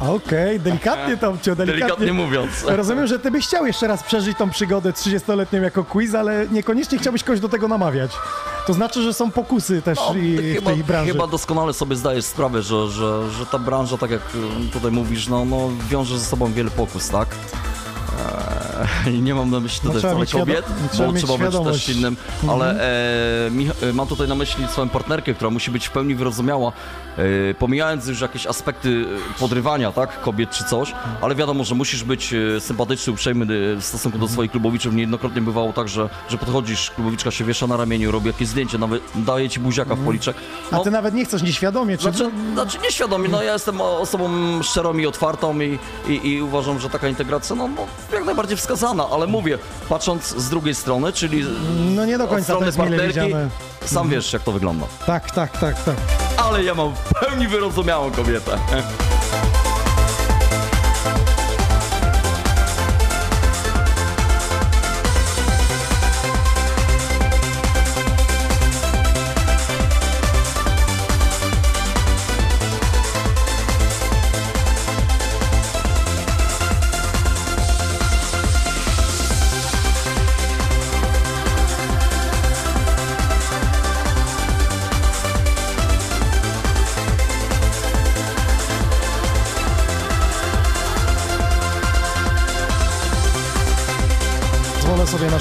Okej, delikatnie Tomcio, delikatnie. Delikatnie mówiąc. Rozumiem, że ty byś chciał jeszcze raz przeżyć tą przygodę 30-letnią jako quiz, ale niekoniecznie chciałbyś kogoś do tego namawiać. To znaczy, że są pokusy też i, Ty w chyba, tej branży. chyba doskonale sobie zdajesz sprawę, że, że, że ta branża, tak jak y, tutaj mówisz, no, no wiąże ze sobą wiele pokus, tak? Eee, I nie mam na myśli No, tutaj trzeba mieć świado- kobiet, trzeba bo trzeba być też innym, Mhm. ale e, e, mam tutaj na myśli swoją partnerkę, która musi być w pełni wyrozumiała, e, pomijając już jakieś aspekty e, podrywania, tak, kobiet czy coś, ale wiadomo, że musisz być e, sympatyczny, uprzejmy w stosunku do swoich klubowiczów. Niejednokrotnie bywało tak, że, że podchodzisz, klubowiczka się wiesza na ramieniu, robi jakieś zdjęcie, nawet daje ci buziaka w policzek. A ty nawet nie chcesz nieświadomie, czy... Znaczy, znaczy nieświadomie, no ja jestem osobą szczerą i otwartą i, i, i uważam, że taka integracja no, no, jak najbardziej w skazana, ale mówię, patrząc z drugiej strony, czyli No nie do końca strony partnerki, sam Mhm. wiesz jak to wygląda. Tak, tak, tak, tak. Ale ja mam w pełni wyrozumiałą kobietę.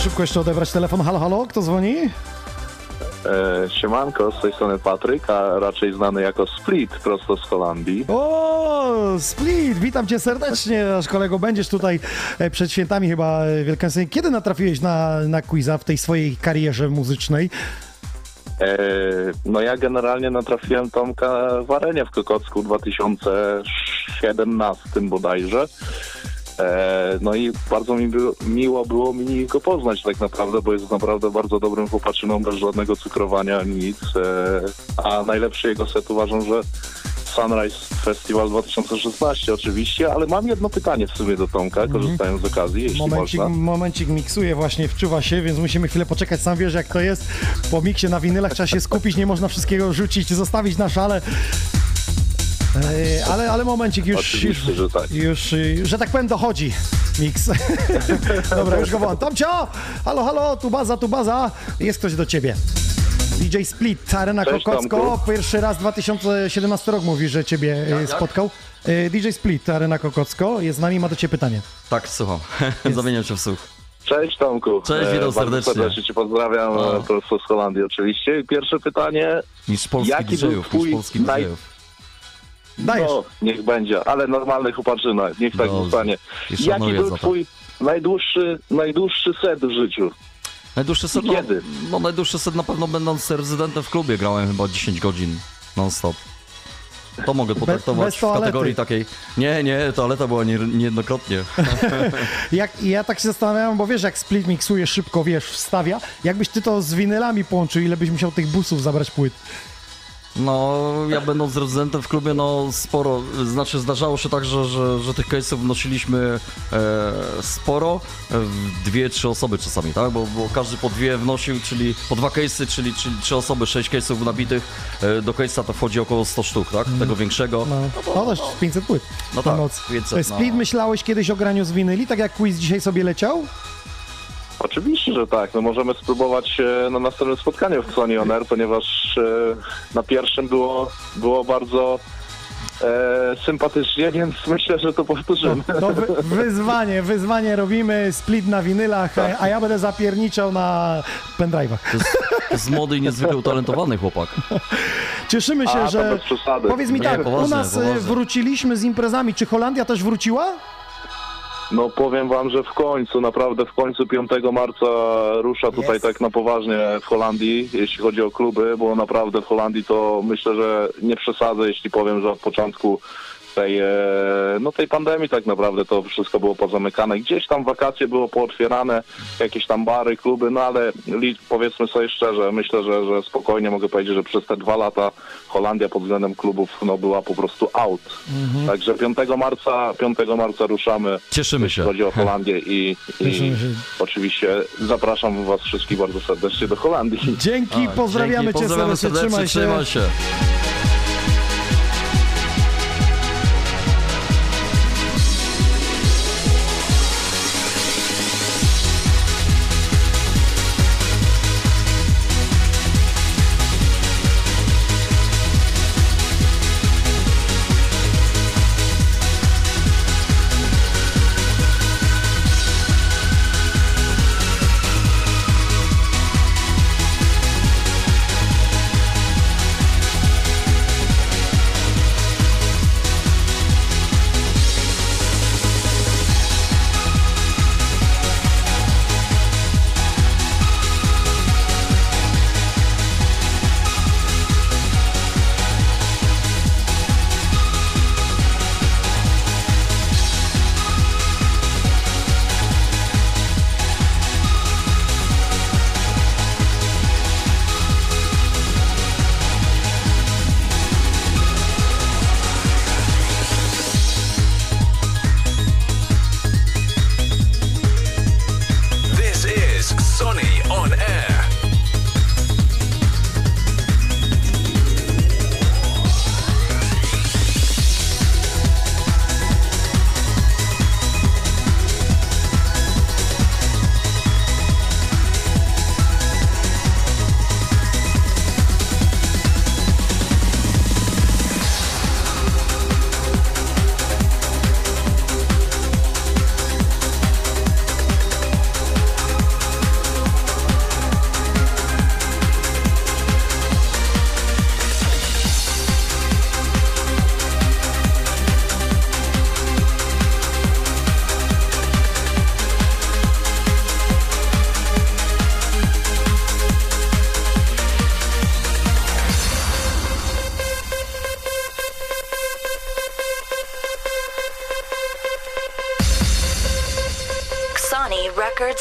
Szybko jeszcze odebrać telefon. Halo, halo, kto dzwoni? E, siemanko, z tej strony Patryk, a raczej znany jako Split, prosto z Holandii. O, Split, witam cię serdecznie, nasz kolego. Będziesz tutaj e, przed świętami chyba e, wielkanocnymi. Kiedy natrafiłeś na, na quiza w tej swojej karierze muzycznej? E, no ja generalnie natrafiłem Tomka w arenie w Kokocku w 2017 bodajże. E, no i bardzo mi było, miło było mi go poznać tak naprawdę, bo jest naprawdę bardzo dobrym chłopaczyną, bez żadnego cukrowania, nic. E, a najlepszy jego set uważam, że Sunrise Festival 2016 oczywiście, ale mam jedno pytanie w sumie do Tomka, korzystając z okazji, jeśli Momencik, można. momencik miksuje właśnie, wczuwa się, więc musimy chwilę poczekać. Sam wiesz jak to jest. Po miksie na winylach trzeba się skupić, nie można wszystkiego rzucić, zostawić na szale. E, Ale, ale momencik już, już, że tak. już, że tak powiem, dochodzi miks. Dobra, już go wołam. Tomcio! Halo, halo, tu baza, tu baza. Jest ktoś do ciebie. DJ Split, Arena Cześć, Kokocko. Tomku. Pierwszy raz 2017 rok mówi, że ciebie e, Jak, jak? spotkał. E, DJ Split, Arena Kokocko jest z nami, ma do ciebie pytanie. Tak, słucham. Zamieniam się w słuch. Cześć Tomku. Cześć, witam bardzo serdecznie. serdecznie Cię pozdrawiam, O. e, prosto z Holandii oczywiście. Pierwsze pytanie. Niż polskich Jaki był DJ-ów, twój naj- DJ-ów. Dajesz. No, niech będzie, ale normalny chłopaczyna, niech tak Dobrze. zostanie. Jaki był. Twój najdłuższy, najdłuższy set w życiu? Najdłuższy set, no, Kiedy? no najdłuższy set na pewno będąc rezydentem w klubie grałem chyba 10 godzin non-stop. To mogę potraktować bez w kategorii takiej. Nie, nie, toaleta była nie, niejednokrotnie. Jak, ja tak się zastanawiam, bo wiesz, jak Split miksuje szybko, wiesz, wstawia. Jakbyś ty to z winylami połączył, ile byś musiał tych busów zabrać płyt? No, ja będąc rezydentem w klubie, no sporo, znaczy zdarzało się tak, że, że, że tych case'ów wnosiliśmy e, sporo, e, dwie, trzy osoby czasami, tak? Bo, bo każdy po dwie wnosił, czyli po dwa case'y, czyli, czyli trzy osoby, sześć case'ów nabitych. E, do case'a to wchodzi około 100 sztuk, tak? Tego większego. No, no też 500 płyt. No tak, noc. 500, Split no. myślałeś kiedyś o graniu z winyli, tak jak quiz dzisiaj sobie leciał? Oczywiście, że tak. No możemy spróbować e, na następnym spotkaniu w Sony On Air, ponieważ e, na pierwszym było, było bardzo e, sympatycznie, więc myślę, że to powtórzymy. No wy, wyzwanie, wyzwanie robimy, Split na winylach, Tak. a, a ja będę zapierniczał na pendrive'ach. To jest, to jest młody i niezwykle utalentowany chłopak. Cieszymy się, A, to że... Powiedz mi Nie, tak, u nas poważnie. wróciliśmy z imprezami. Czy Holandia też wróciła? No powiem wam, że w końcu, naprawdę w końcu 5 marca rusza tutaj tak na poważnie w Holandii, jeśli chodzi o kluby, bo naprawdę w Holandii to myślę, że nie przesadzę, jeśli powiem, że od początku tej, e, no tej pandemii tak naprawdę to wszystko było pozamykane. Gdzieś tam wakacje było pootwierane, jakieś tam bary, kluby, no ale powiedzmy sobie szczerze, myślę, że, że spokojnie mogę powiedzieć, że przez te dwa lata Holandia pod względem klubów no, była po prostu out. Także 5 marca, 5 marca ruszamy. Cieszymy jeśli się. chodzi o Holandię i, i oczywiście zapraszam was wszystkich bardzo serdecznie do Holandii. Dzięki, A, pozdrawiamy dzięki, cię pozdrawiamy serdecznie, trzymaj się. trzymaj się.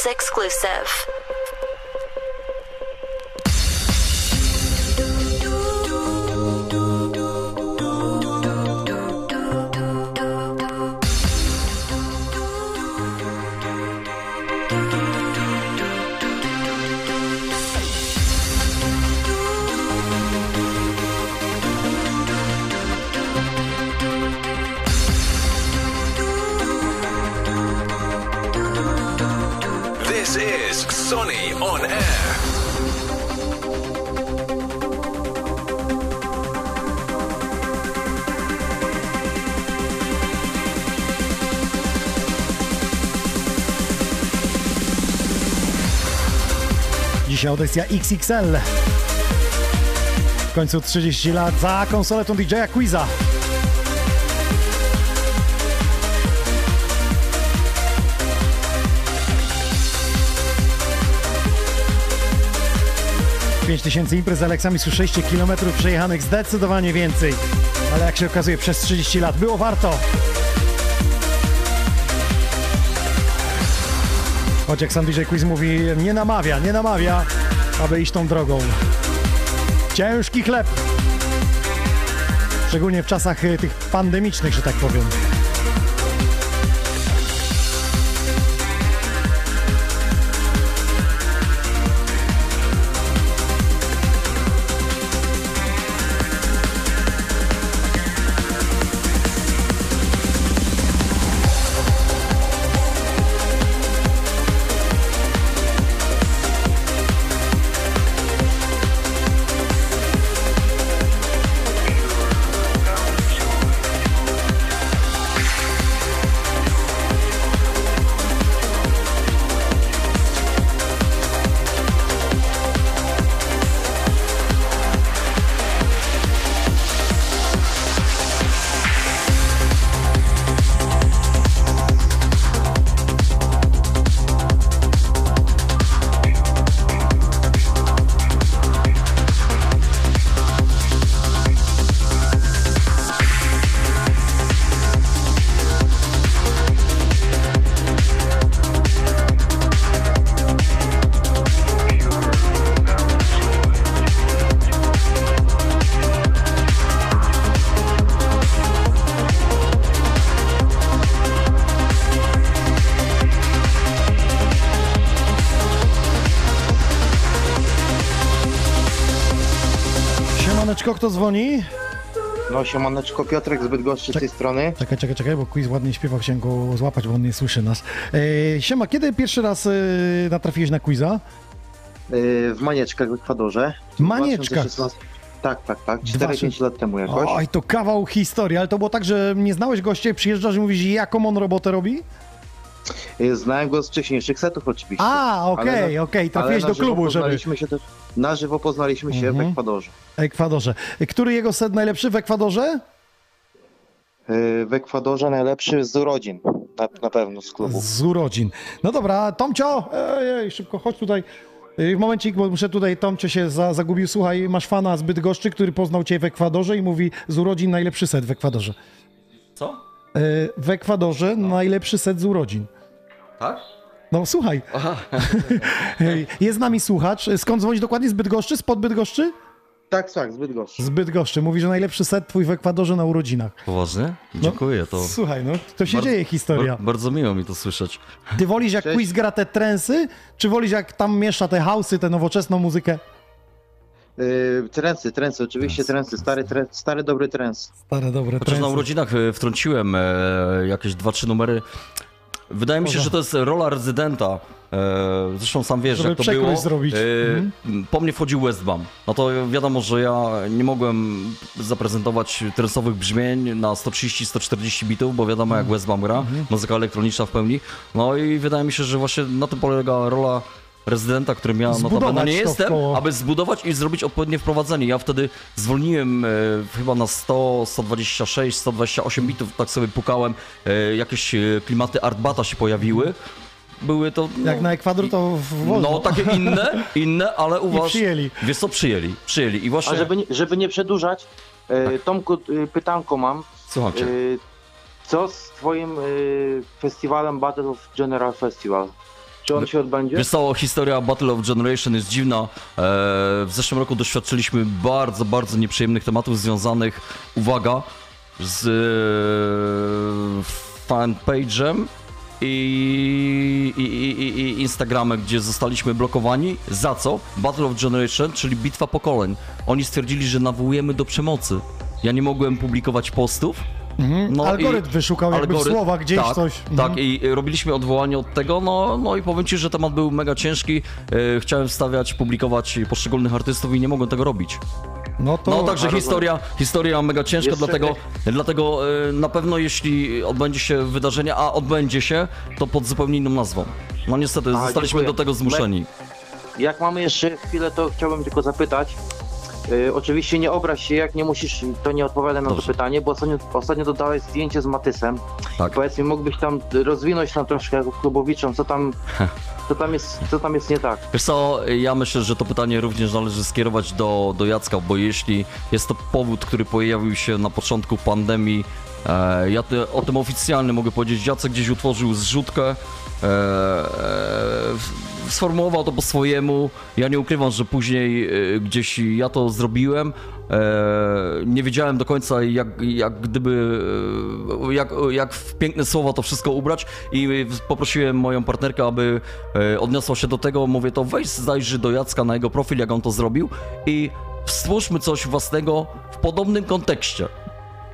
Exclusive. Audycja XXL. W końcu 30 lat za konsoletą DJ-a Quiza. Tysięcy imprez z Aleksami, 6 kilometrów przejechanych, zdecydowanie więcej. Ale jak się okazuje, przez 30 lat było warto. Choć jak sam DJ Quiz mówi, nie namawia, nie namawia, aby iść tą drogą. Ciężki chleb. Szczególnie w czasach y, tych pandemicznych, że tak powiem. Siemaneczko, kto dzwoni? No siemaneczko, Piotrek z Bydgoszczy z tej strony. Czekaj, czekaj, czekaj, bo quiz ładnie śpiewał, chciałem go złapać, bo on nie słyszy nas. E, siema, kiedy pierwszy raz e, natrafiłeś na quiza? Yy, w Manieczkach w Ekwadorze. W Manieczkach? 2016. Tak, tak, tak. Dwa- 4-5 lat temu jakoś. Oj, to kawał historii, ale to było tak, że nie znałeś gościa, przyjeżdżasz i mówisz, jaką on robotę robi? Yy, Znałem go z wcześniejszych setów oczywiście. A, okej, na- okej, trafiłeś ale na do klubu, żeby- Się też, na żywo poznaliśmy się Mhm. w Ekwadorze. Ekwadorze. Który jego set najlepszy w Ekwadorze? Yy, W Ekwadorze najlepszy z urodzin. Na, na pewno z klubu. Z urodzin. No dobra, Tomcio, ej, ej, szybko, chodź tutaj. Ej, Momencik, bo muszę tutaj, Tomcio się za, zagubił. Słuchaj, masz fana z Bydgoszczy, który poznał cię w Ekwadorze i mówi z urodzin najlepszy set w Ekwadorze. Co? E, W Ekwadorze najlepszy set z urodzin. Tak? No słuchaj, Aha. Jest z nami słuchacz. Skąd dzwonisz dokładnie? Z Bydgoszczy? Spod Bydgoszczy? Tak, tak, z Bydgoszczy. Z Bydgoszczy. Mówi, że najlepszy set twój w Ekwadorze na urodzinach. Poważnie? Dziękuję, to... Słuchaj, no to się Bardzo- dzieje historia. Bar- bardzo miło mi to słyszeć. Ty wolisz jak Cześć. quiz gra te trensy, czy wolisz jak tam miesza te house'y, tę nowoczesną muzykę? Yy, Trensy, trensy, oczywiście trensy. Stary, tre, stary dobry trens. Stare, dobre Chociaż na trensy. urodzinach e, wtrąciłem e, jakieś dwa, trzy numery. Wydaje mi się, że to jest rola rezydenta. E, zresztą sam wiesz, Żeby jak to było. zrobić. E, Mhm. Po mnie wchodził Westbam. No to wiadomo, że ja nie mogłem zaprezentować trensowych brzmień na 130-140 bitów, bo wiadomo jak Westbam gra, Mhm. muzyka elektroniczna w pełni. No i wydaje mi się, że właśnie na tym polega rola rezydenta, którym ja Zbudować notabene nie jestem, koło. aby zbudować i zrobić odpowiednie wprowadzenie. Ja wtedy zwolniłem e, chyba na 100, 126, 128 bitów, tak sobie pukałem. E, jakieś e, klimaty Artbata się pojawiły. Były to... No, Jak na Ekwador to w- wolno. no takie inne, inne, ale u I was... przyjęli. Wiesz co, przyjęli, przyjęli i właśnie... A żeby nie, żeby nie przedłużać, yy, Tomku, yy, pytanko mam. Słucham cię. Yy, Co z twoim festiwalem Battle of General Festival? Czy on się odbędzie? Wiesz co, historia Battle of Generation jest dziwna. E, w zeszłym roku doświadczyliśmy bardzo, bardzo nieprzyjemnych tematów związanych, uwaga, z e, fanpage'em i, i, i, i Instagramem, gdzie zostaliśmy blokowani. Za co? Battle of Generation, czyli bitwa pokoleń. Oni stwierdzili, że nawołujemy do przemocy. Ja nie mogłem publikować postów. Mhm. Algorytm wyszukał jakby w słowach gdzieś tak, coś. Tak, Mhm. i robiliśmy odwołanie od tego, no, no i powiem Ci, że temat był mega ciężki. E, chciałem wstawiać, publikować poszczególnych artystów i nie mogłem tego robić. No to... No także historia, historia mega ciężka, Jeszcze dlatego, dlatego e, na pewno jeśli odbędzie się wydarzenie, a odbędzie się, to pod zupełnie inną nazwą. No niestety, A, zostaliśmy dziękuję. do tego zmuszeni. Jak mamy jeszcze chwilę, to chciałbym tylko zapytać. Y, oczywiście nie obraź się, jak nie musisz, to nie odpowiadam na to pytanie, bo ostatnio, ostatnio dodałeś zdjęcie z Matysem. Tak. Powiedz mi, mógłbyś tam rozwinąć nam troszkę jako klubowiczom, co tam, co tam, jest, co tam jest nie tak? Wiesz co, ja myślę, że to pytanie również należy skierować do, do Jacka, bo jeśli jest to powód, który pojawił się na początku pandemii, e, ja te, o tym oficjalnie mogę powiedzieć, Jacek gdzieś utworzył zrzutkę, e, e, sformułował to po swojemu, ja nie ukrywam, że później e, gdzieś ja to zrobiłem, e, nie wiedziałem do końca jak, jak gdyby, e, jak, jak w piękne słowa to wszystko ubrać i poprosiłem moją partnerkę, aby odniosła się do tego, mówię to weź zajrzyj do Jacka na jego profil, jak on to zrobił i stwórzmy coś własnego w podobnym kontekście.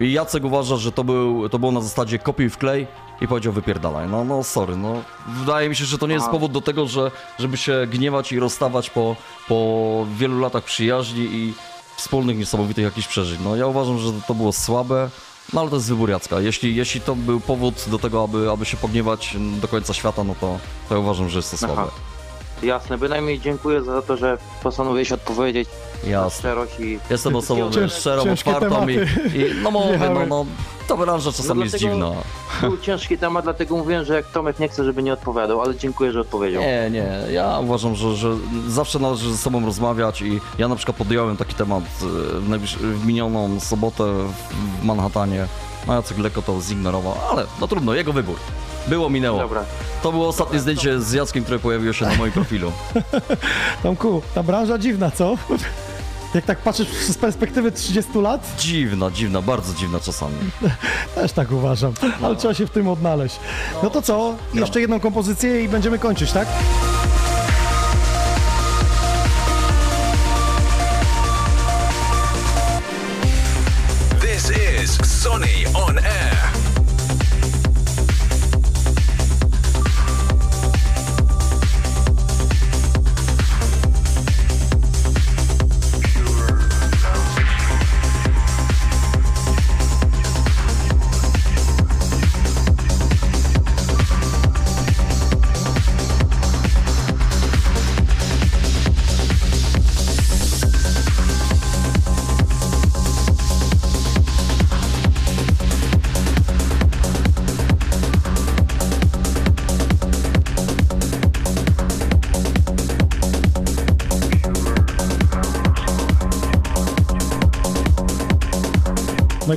I Jacek uważa, że to, był, to było na zasadzie kopiuj w klej i powiedział wypierdalaj. No, no sorry, no. Wydaje mi się, że to nie jest Aha. powód do tego, że, żeby się gniewać i rozstawać po, po wielu latach przyjaźni i wspólnych niesamowitych jakichś przeżyć. No ja uważam, że to było słabe, no ale to jest wybór Jacka. Jeśli, jeśli to był powód do tego, aby, aby się pogniewać do końca świata, no to, to ja uważam, że jest to słabe. Aha. Jasne, bynajmniej dziękuję za to, że postanowiłeś odpowiedzieć na Jasne. szczerość i... Jestem osobą Cięż- szczerą, otwartą i, i no mówię, no, no ta branża czasami No jest dziwna. Był ciężki temat, dlatego mówiłem, że jak Tomek nie chce, żeby nie odpowiadał, ale dziękuję, że odpowiedział. Nie, nie. Ja uważam, że, że zawsze należy ze sobą rozmawiać i ja na przykład podjąłem taki temat e, w, w minioną sobotę w Manhattanie. No Jacek lekko to zignorował, ale no trudno, jego wybór. Było, minęło. Dobra. To było ostatnie zdjęcie z Jackiem, które pojawiło się na moim profilu. Tomku, ta branża dziwna, co? Jak tak patrzysz z perspektywy 30 lat, Dziwna, dziwna, bardzo dziwna czasami. też tak uważam, ale trzeba się w tym odnaleźć. No to co? Jeszcze jedną kompozycję i będziemy kończyć, tak?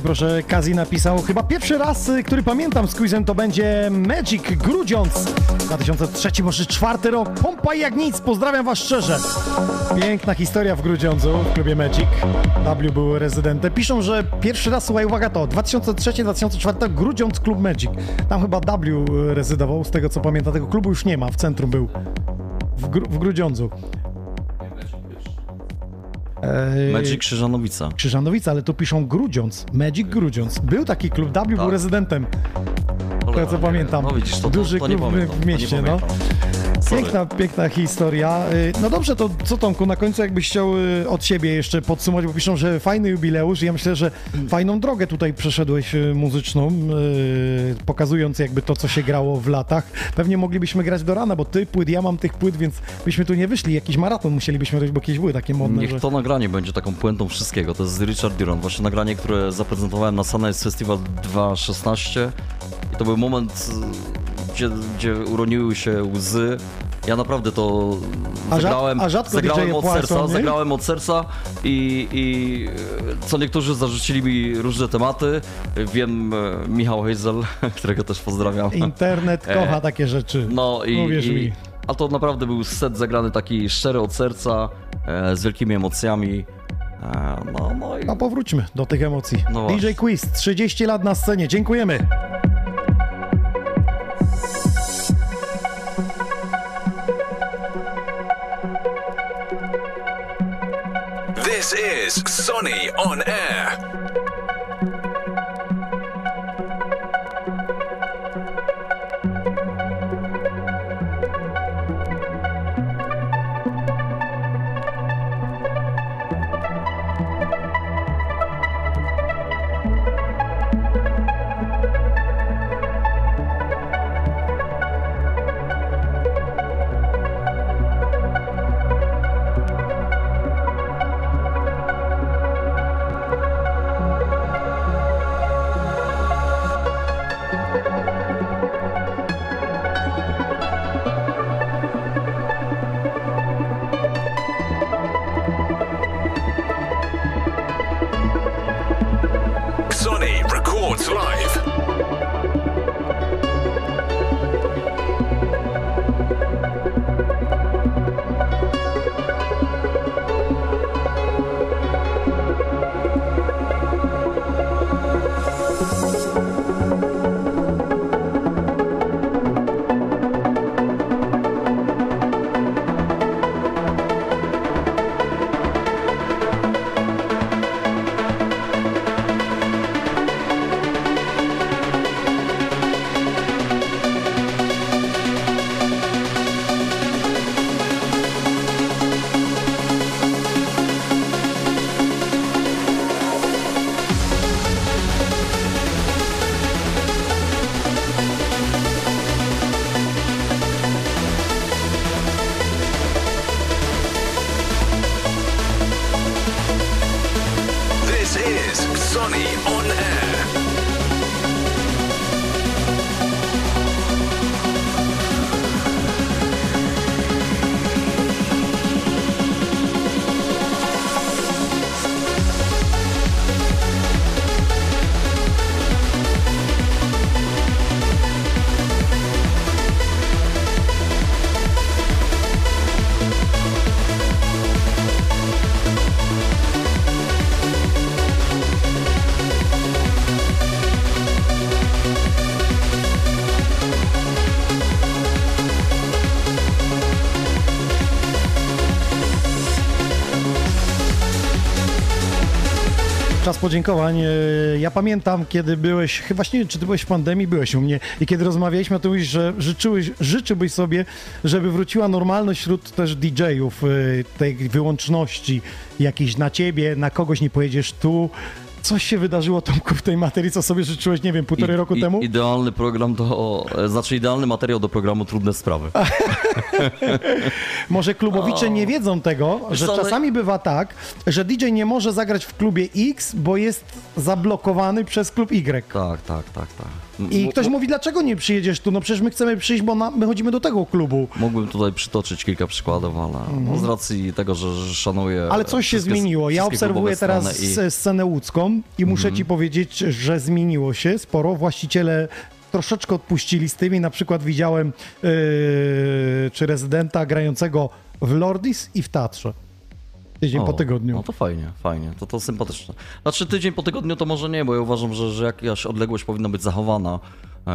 Proszę, Kazi napisał, chyba pierwszy raz, y, który pamiętam z quizem, to będzie Magic Grudziądz. 2003, może czwarty rok. Pompa jak nic, pozdrawiam was szczerze. Piękna historia w Grudziądzu, w klubie Magic. W był rezydentem. Piszą, że pierwszy raz, słuchaj, uwaga to, 2003-2004 Grudziądz Klub Magic. Tam chyba W rezydował, z tego co pamiętam. Tego klubu już nie ma, w centrum był. W, Gru- w Grudziądzu. Magic Krzyżanowica. Krzyżanowica, ale tu piszą Grudziądz. Magic Grudziądz. Był taki klub, W był Tak. rezydentem. To co pamiętam. No widzisz, to- to- Duży to nie klub w- to mieście, no. Sorry. Piękna, piękna historia. Y, No dobrze, to co Tomku, na końcu jakbyś chciał y, od siebie jeszcze podsumować, bo piszą, że fajny jubileusz i ja myślę, że fajną drogę tutaj przeszedłeś y, muzyczną, pokazując jakby to, co się grało w latach. Pewnie moglibyśmy grać do rana, bo ty płyt, ja mam tych płyt, więc byśmy tu nie wyszli. Jakiś maraton musielibyśmy robić, bo jakieś były takie modne, Niech że... to nagranie będzie taką puentą wszystkiego. To jest Richard Duran. Właśnie nagranie, które zaprezentowałem na Sunrise Festival 2016. I to był moment, gdzie, gdzie uroniły się łzy. Ja naprawdę to A zagrałem, a rzadko zagrałem od płaczą, serca, nie? zagrałem od serca i, i e, co niektórzy zarzucili mi różne tematy. Wiem, e, Michał Hazel, którego też pozdrawiam. Internet E, kocha takie rzeczy. No i, i, mi. a to naprawdę był set zagrany taki szczery od serca, z wielkimi emocjami. No, no i A powróćmy do tych emocji. No DJ Quiz, 30 lat na scenie, dziękujemy. This is Sonny on Air. Podziękowań. E, Ja pamiętam, kiedy byłeś, chyba nie wiem, czy ty byłeś w pandemii, byłeś u mnie i kiedy rozmawialiśmy, to mówisz, że życzyłeś, życzyłbyś sobie, żeby wróciła normalność wśród też DJ-ów, e, tej wyłączności jakiejś na ciebie, na kogoś nie pojedziesz tu. Coś się wydarzyło, Tomku, w tej materii, co sobie życzyłeś, nie wiem, półtorej roku i, temu? Idealny program do, znaczy idealny materiał do programu Trudne Sprawy. Może klubowicze nie wiedzą tego, że czasami bywa tak, że DJ nie może zagrać w klubie X, bo jest zablokowany przez klub Y. Tak, tak, tak, tak. I ktoś mówi, dlaczego nie przyjedziesz tu? No przecież my chcemy przyjść, bo my chodzimy do tego klubu. Mógłbym tutaj przytoczyć kilka przykładów, ale no, z racji tego, że, że szanuję. Mhm. Ale coś się zmieniło. Ja obserwuję teraz i- scenę łódzką i muszę ci powiedzieć, że zmieniło się sporo. Właściciele troszeczkę odpuścili z tymi. Na przykład widziałem yy, czy rezydenta grającego w Lordis i w Teatrze. Tydzień po O, tygodniu. No to fajnie, fajnie, to, to sympatyczne. Znaczy tydzień po tygodniu to może nie, bo ja uważam, że, że jakaś odległość powinna być zachowana e,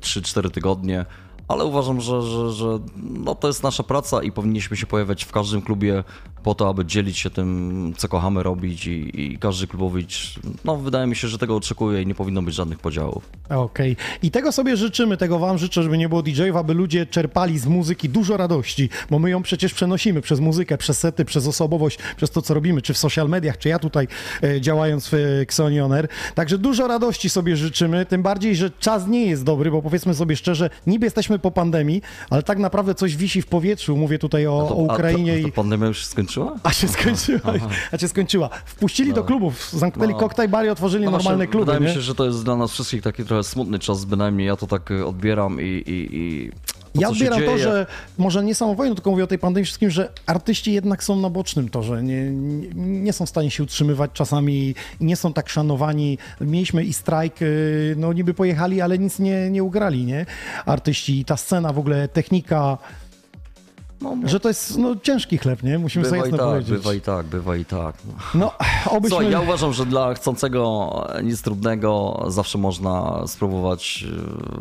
3-4 tygodnie, ale uważam, że, że, że no, to jest nasza praca i powinniśmy się pojawiać w każdym klubie po to, aby dzielić się tym, co kochamy robić i, i każdy klubowicz, no wydaje mi się, że tego oczekuje i nie powinno być żadnych podziałów. Okej. I tego sobie życzymy, tego wam życzę, żeby nie było DJ-ów, aby ludzie czerpali z muzyki dużo radości, bo my ją przecież przenosimy przez muzykę, przez sety, przez osobowość, przez to, co robimy, czy w social mediach, czy ja tutaj e, działając w e, Xonioner. Także dużo radości sobie życzymy, tym bardziej, że czas nie jest dobry, bo powiedzmy sobie szczerze, niby jesteśmy po pandemii, ale tak naprawdę coś wisi w powietrzu. Mówię tutaj o, o Ukrainie a, to, to pandemia już się skończyła? A się skończyła. Aha. A się skończyła. Wpuścili do klubów, zamknęli No. koktajl bary, otworzyli No normalne właśnie, kluby. Wydaje nie? mi się, że to jest dla nas wszystkich taki trochę smutny czas, bynajmniej ja to tak y, odbieram i... i, i to, Ja odbieram to, że może nie samą wojną, tylko mówię o tej pandemii wszystkim, że artyści jednak są na bocznym torze. Nie, nie, nie są w stanie się utrzymywać czasami i nie są tak szanowani. Mieliśmy i strajk, yy, no niby pojechali, ale nic nie, nie ugrali, nie? Artyści i ta scena w ogóle, technika. Że to jest no, ciężki chleb, nie? Musimy Bywa sobie jasno tak, powiedzieć. bywa i tak, bywa i tak. No, obyśmy... Słuchaj, ja uważam, że dla chcącego nic trudnego zawsze można spróbować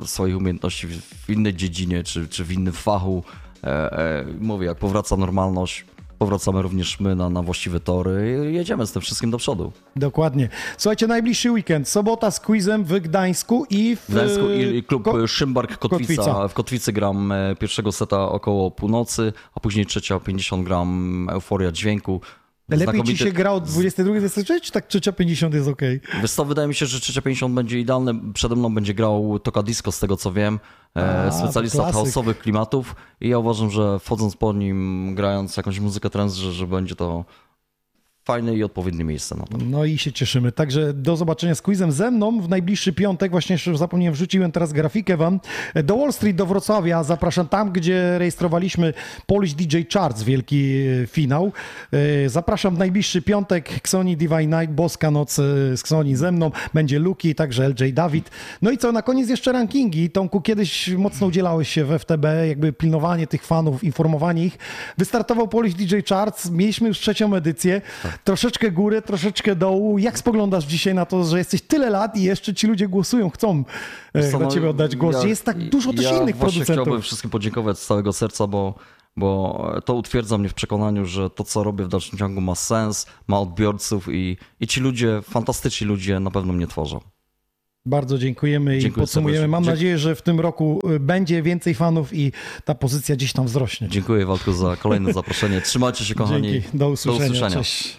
e, swoich umiejętności w, w innej dziedzinie czy, czy w innym fachu. E, e, mówię, jak powraca normalność, powracamy również my na, na właściwe tory i jedziemy z tym wszystkim do przodu. Dokładnie. Słuchajcie, najbliższy weekend. Sobota z quizem w Gdańsku i w... W Gdańsku i i klub Ko- Szymbark Kotwica. Kotwica. W Kotwicy gram e, pierwszego seta około północy, a później trzecia 50 gram Euforia Dźwięku. Lepiej ci się gra od 22, 23, czy tak trzecia 50 jest okej? Wiesz co, wydaje mi się, że trzecia 50 będzie idealne. Przede mną będzie grał Toka Disco, z tego co wiem. E, A, specjalista klasyk. chaosowych klimatów. I ja uważam, że wchodząc po nim, grając jakąś muzykę trance, że, że będzie to fajne i odpowiednie miejsce na to. No i się cieszymy. Także do zobaczenia z quizem ze mną w najbliższy piątek. Właśnie jeszcze zapomniałem, wrzuciłem teraz grafikę wam. Do Wall Street, do Wrocławia. Zapraszam tam, gdzie rejestrowaliśmy Polish DJ Charts, wielki e, finał. E, Zapraszam w najbliższy piątek. Xoni Divine Night, Boska Noc e, z Xoni ze mną. Będzie Luki, także LJ Dawid. No i co, na koniec jeszcze rankingi. Tomku, kiedyś mocno udzielałeś się w FTB, jakby pilnowanie tych fanów, informowanie ich. Wystartował Polish DJ Charts, mieliśmy już trzecią edycję. Troszeczkę góry, troszeczkę dołu. Jak spoglądasz dzisiaj na to, że jesteś tyle lat i jeszcze ci ludzie głosują, chcą e, co, dla no, ciebie oddać głos? ja- że jest tak dużo też ja innych producentów. chciałbym wszystkim podziękować z całego serca, bo, bo to utwierdza mnie w przekonaniu, że to, co robię w dalszym ciągu ma sens, ma odbiorców i, i ci ludzie, fantastyczni ludzie na pewno mnie tworzą. Bardzo dziękujemy i Dziękuję podsumujemy. serdecznie. Mam Dzie- nadzieję, że w tym roku y, będzie więcej fanów i ta pozycja gdzieś tam wzrośnie. Dziękuję Waldku za kolejne zaproszenie. Trzymajcie się kochani. Dzięki. Do usłyszenia. Cześć. Thank you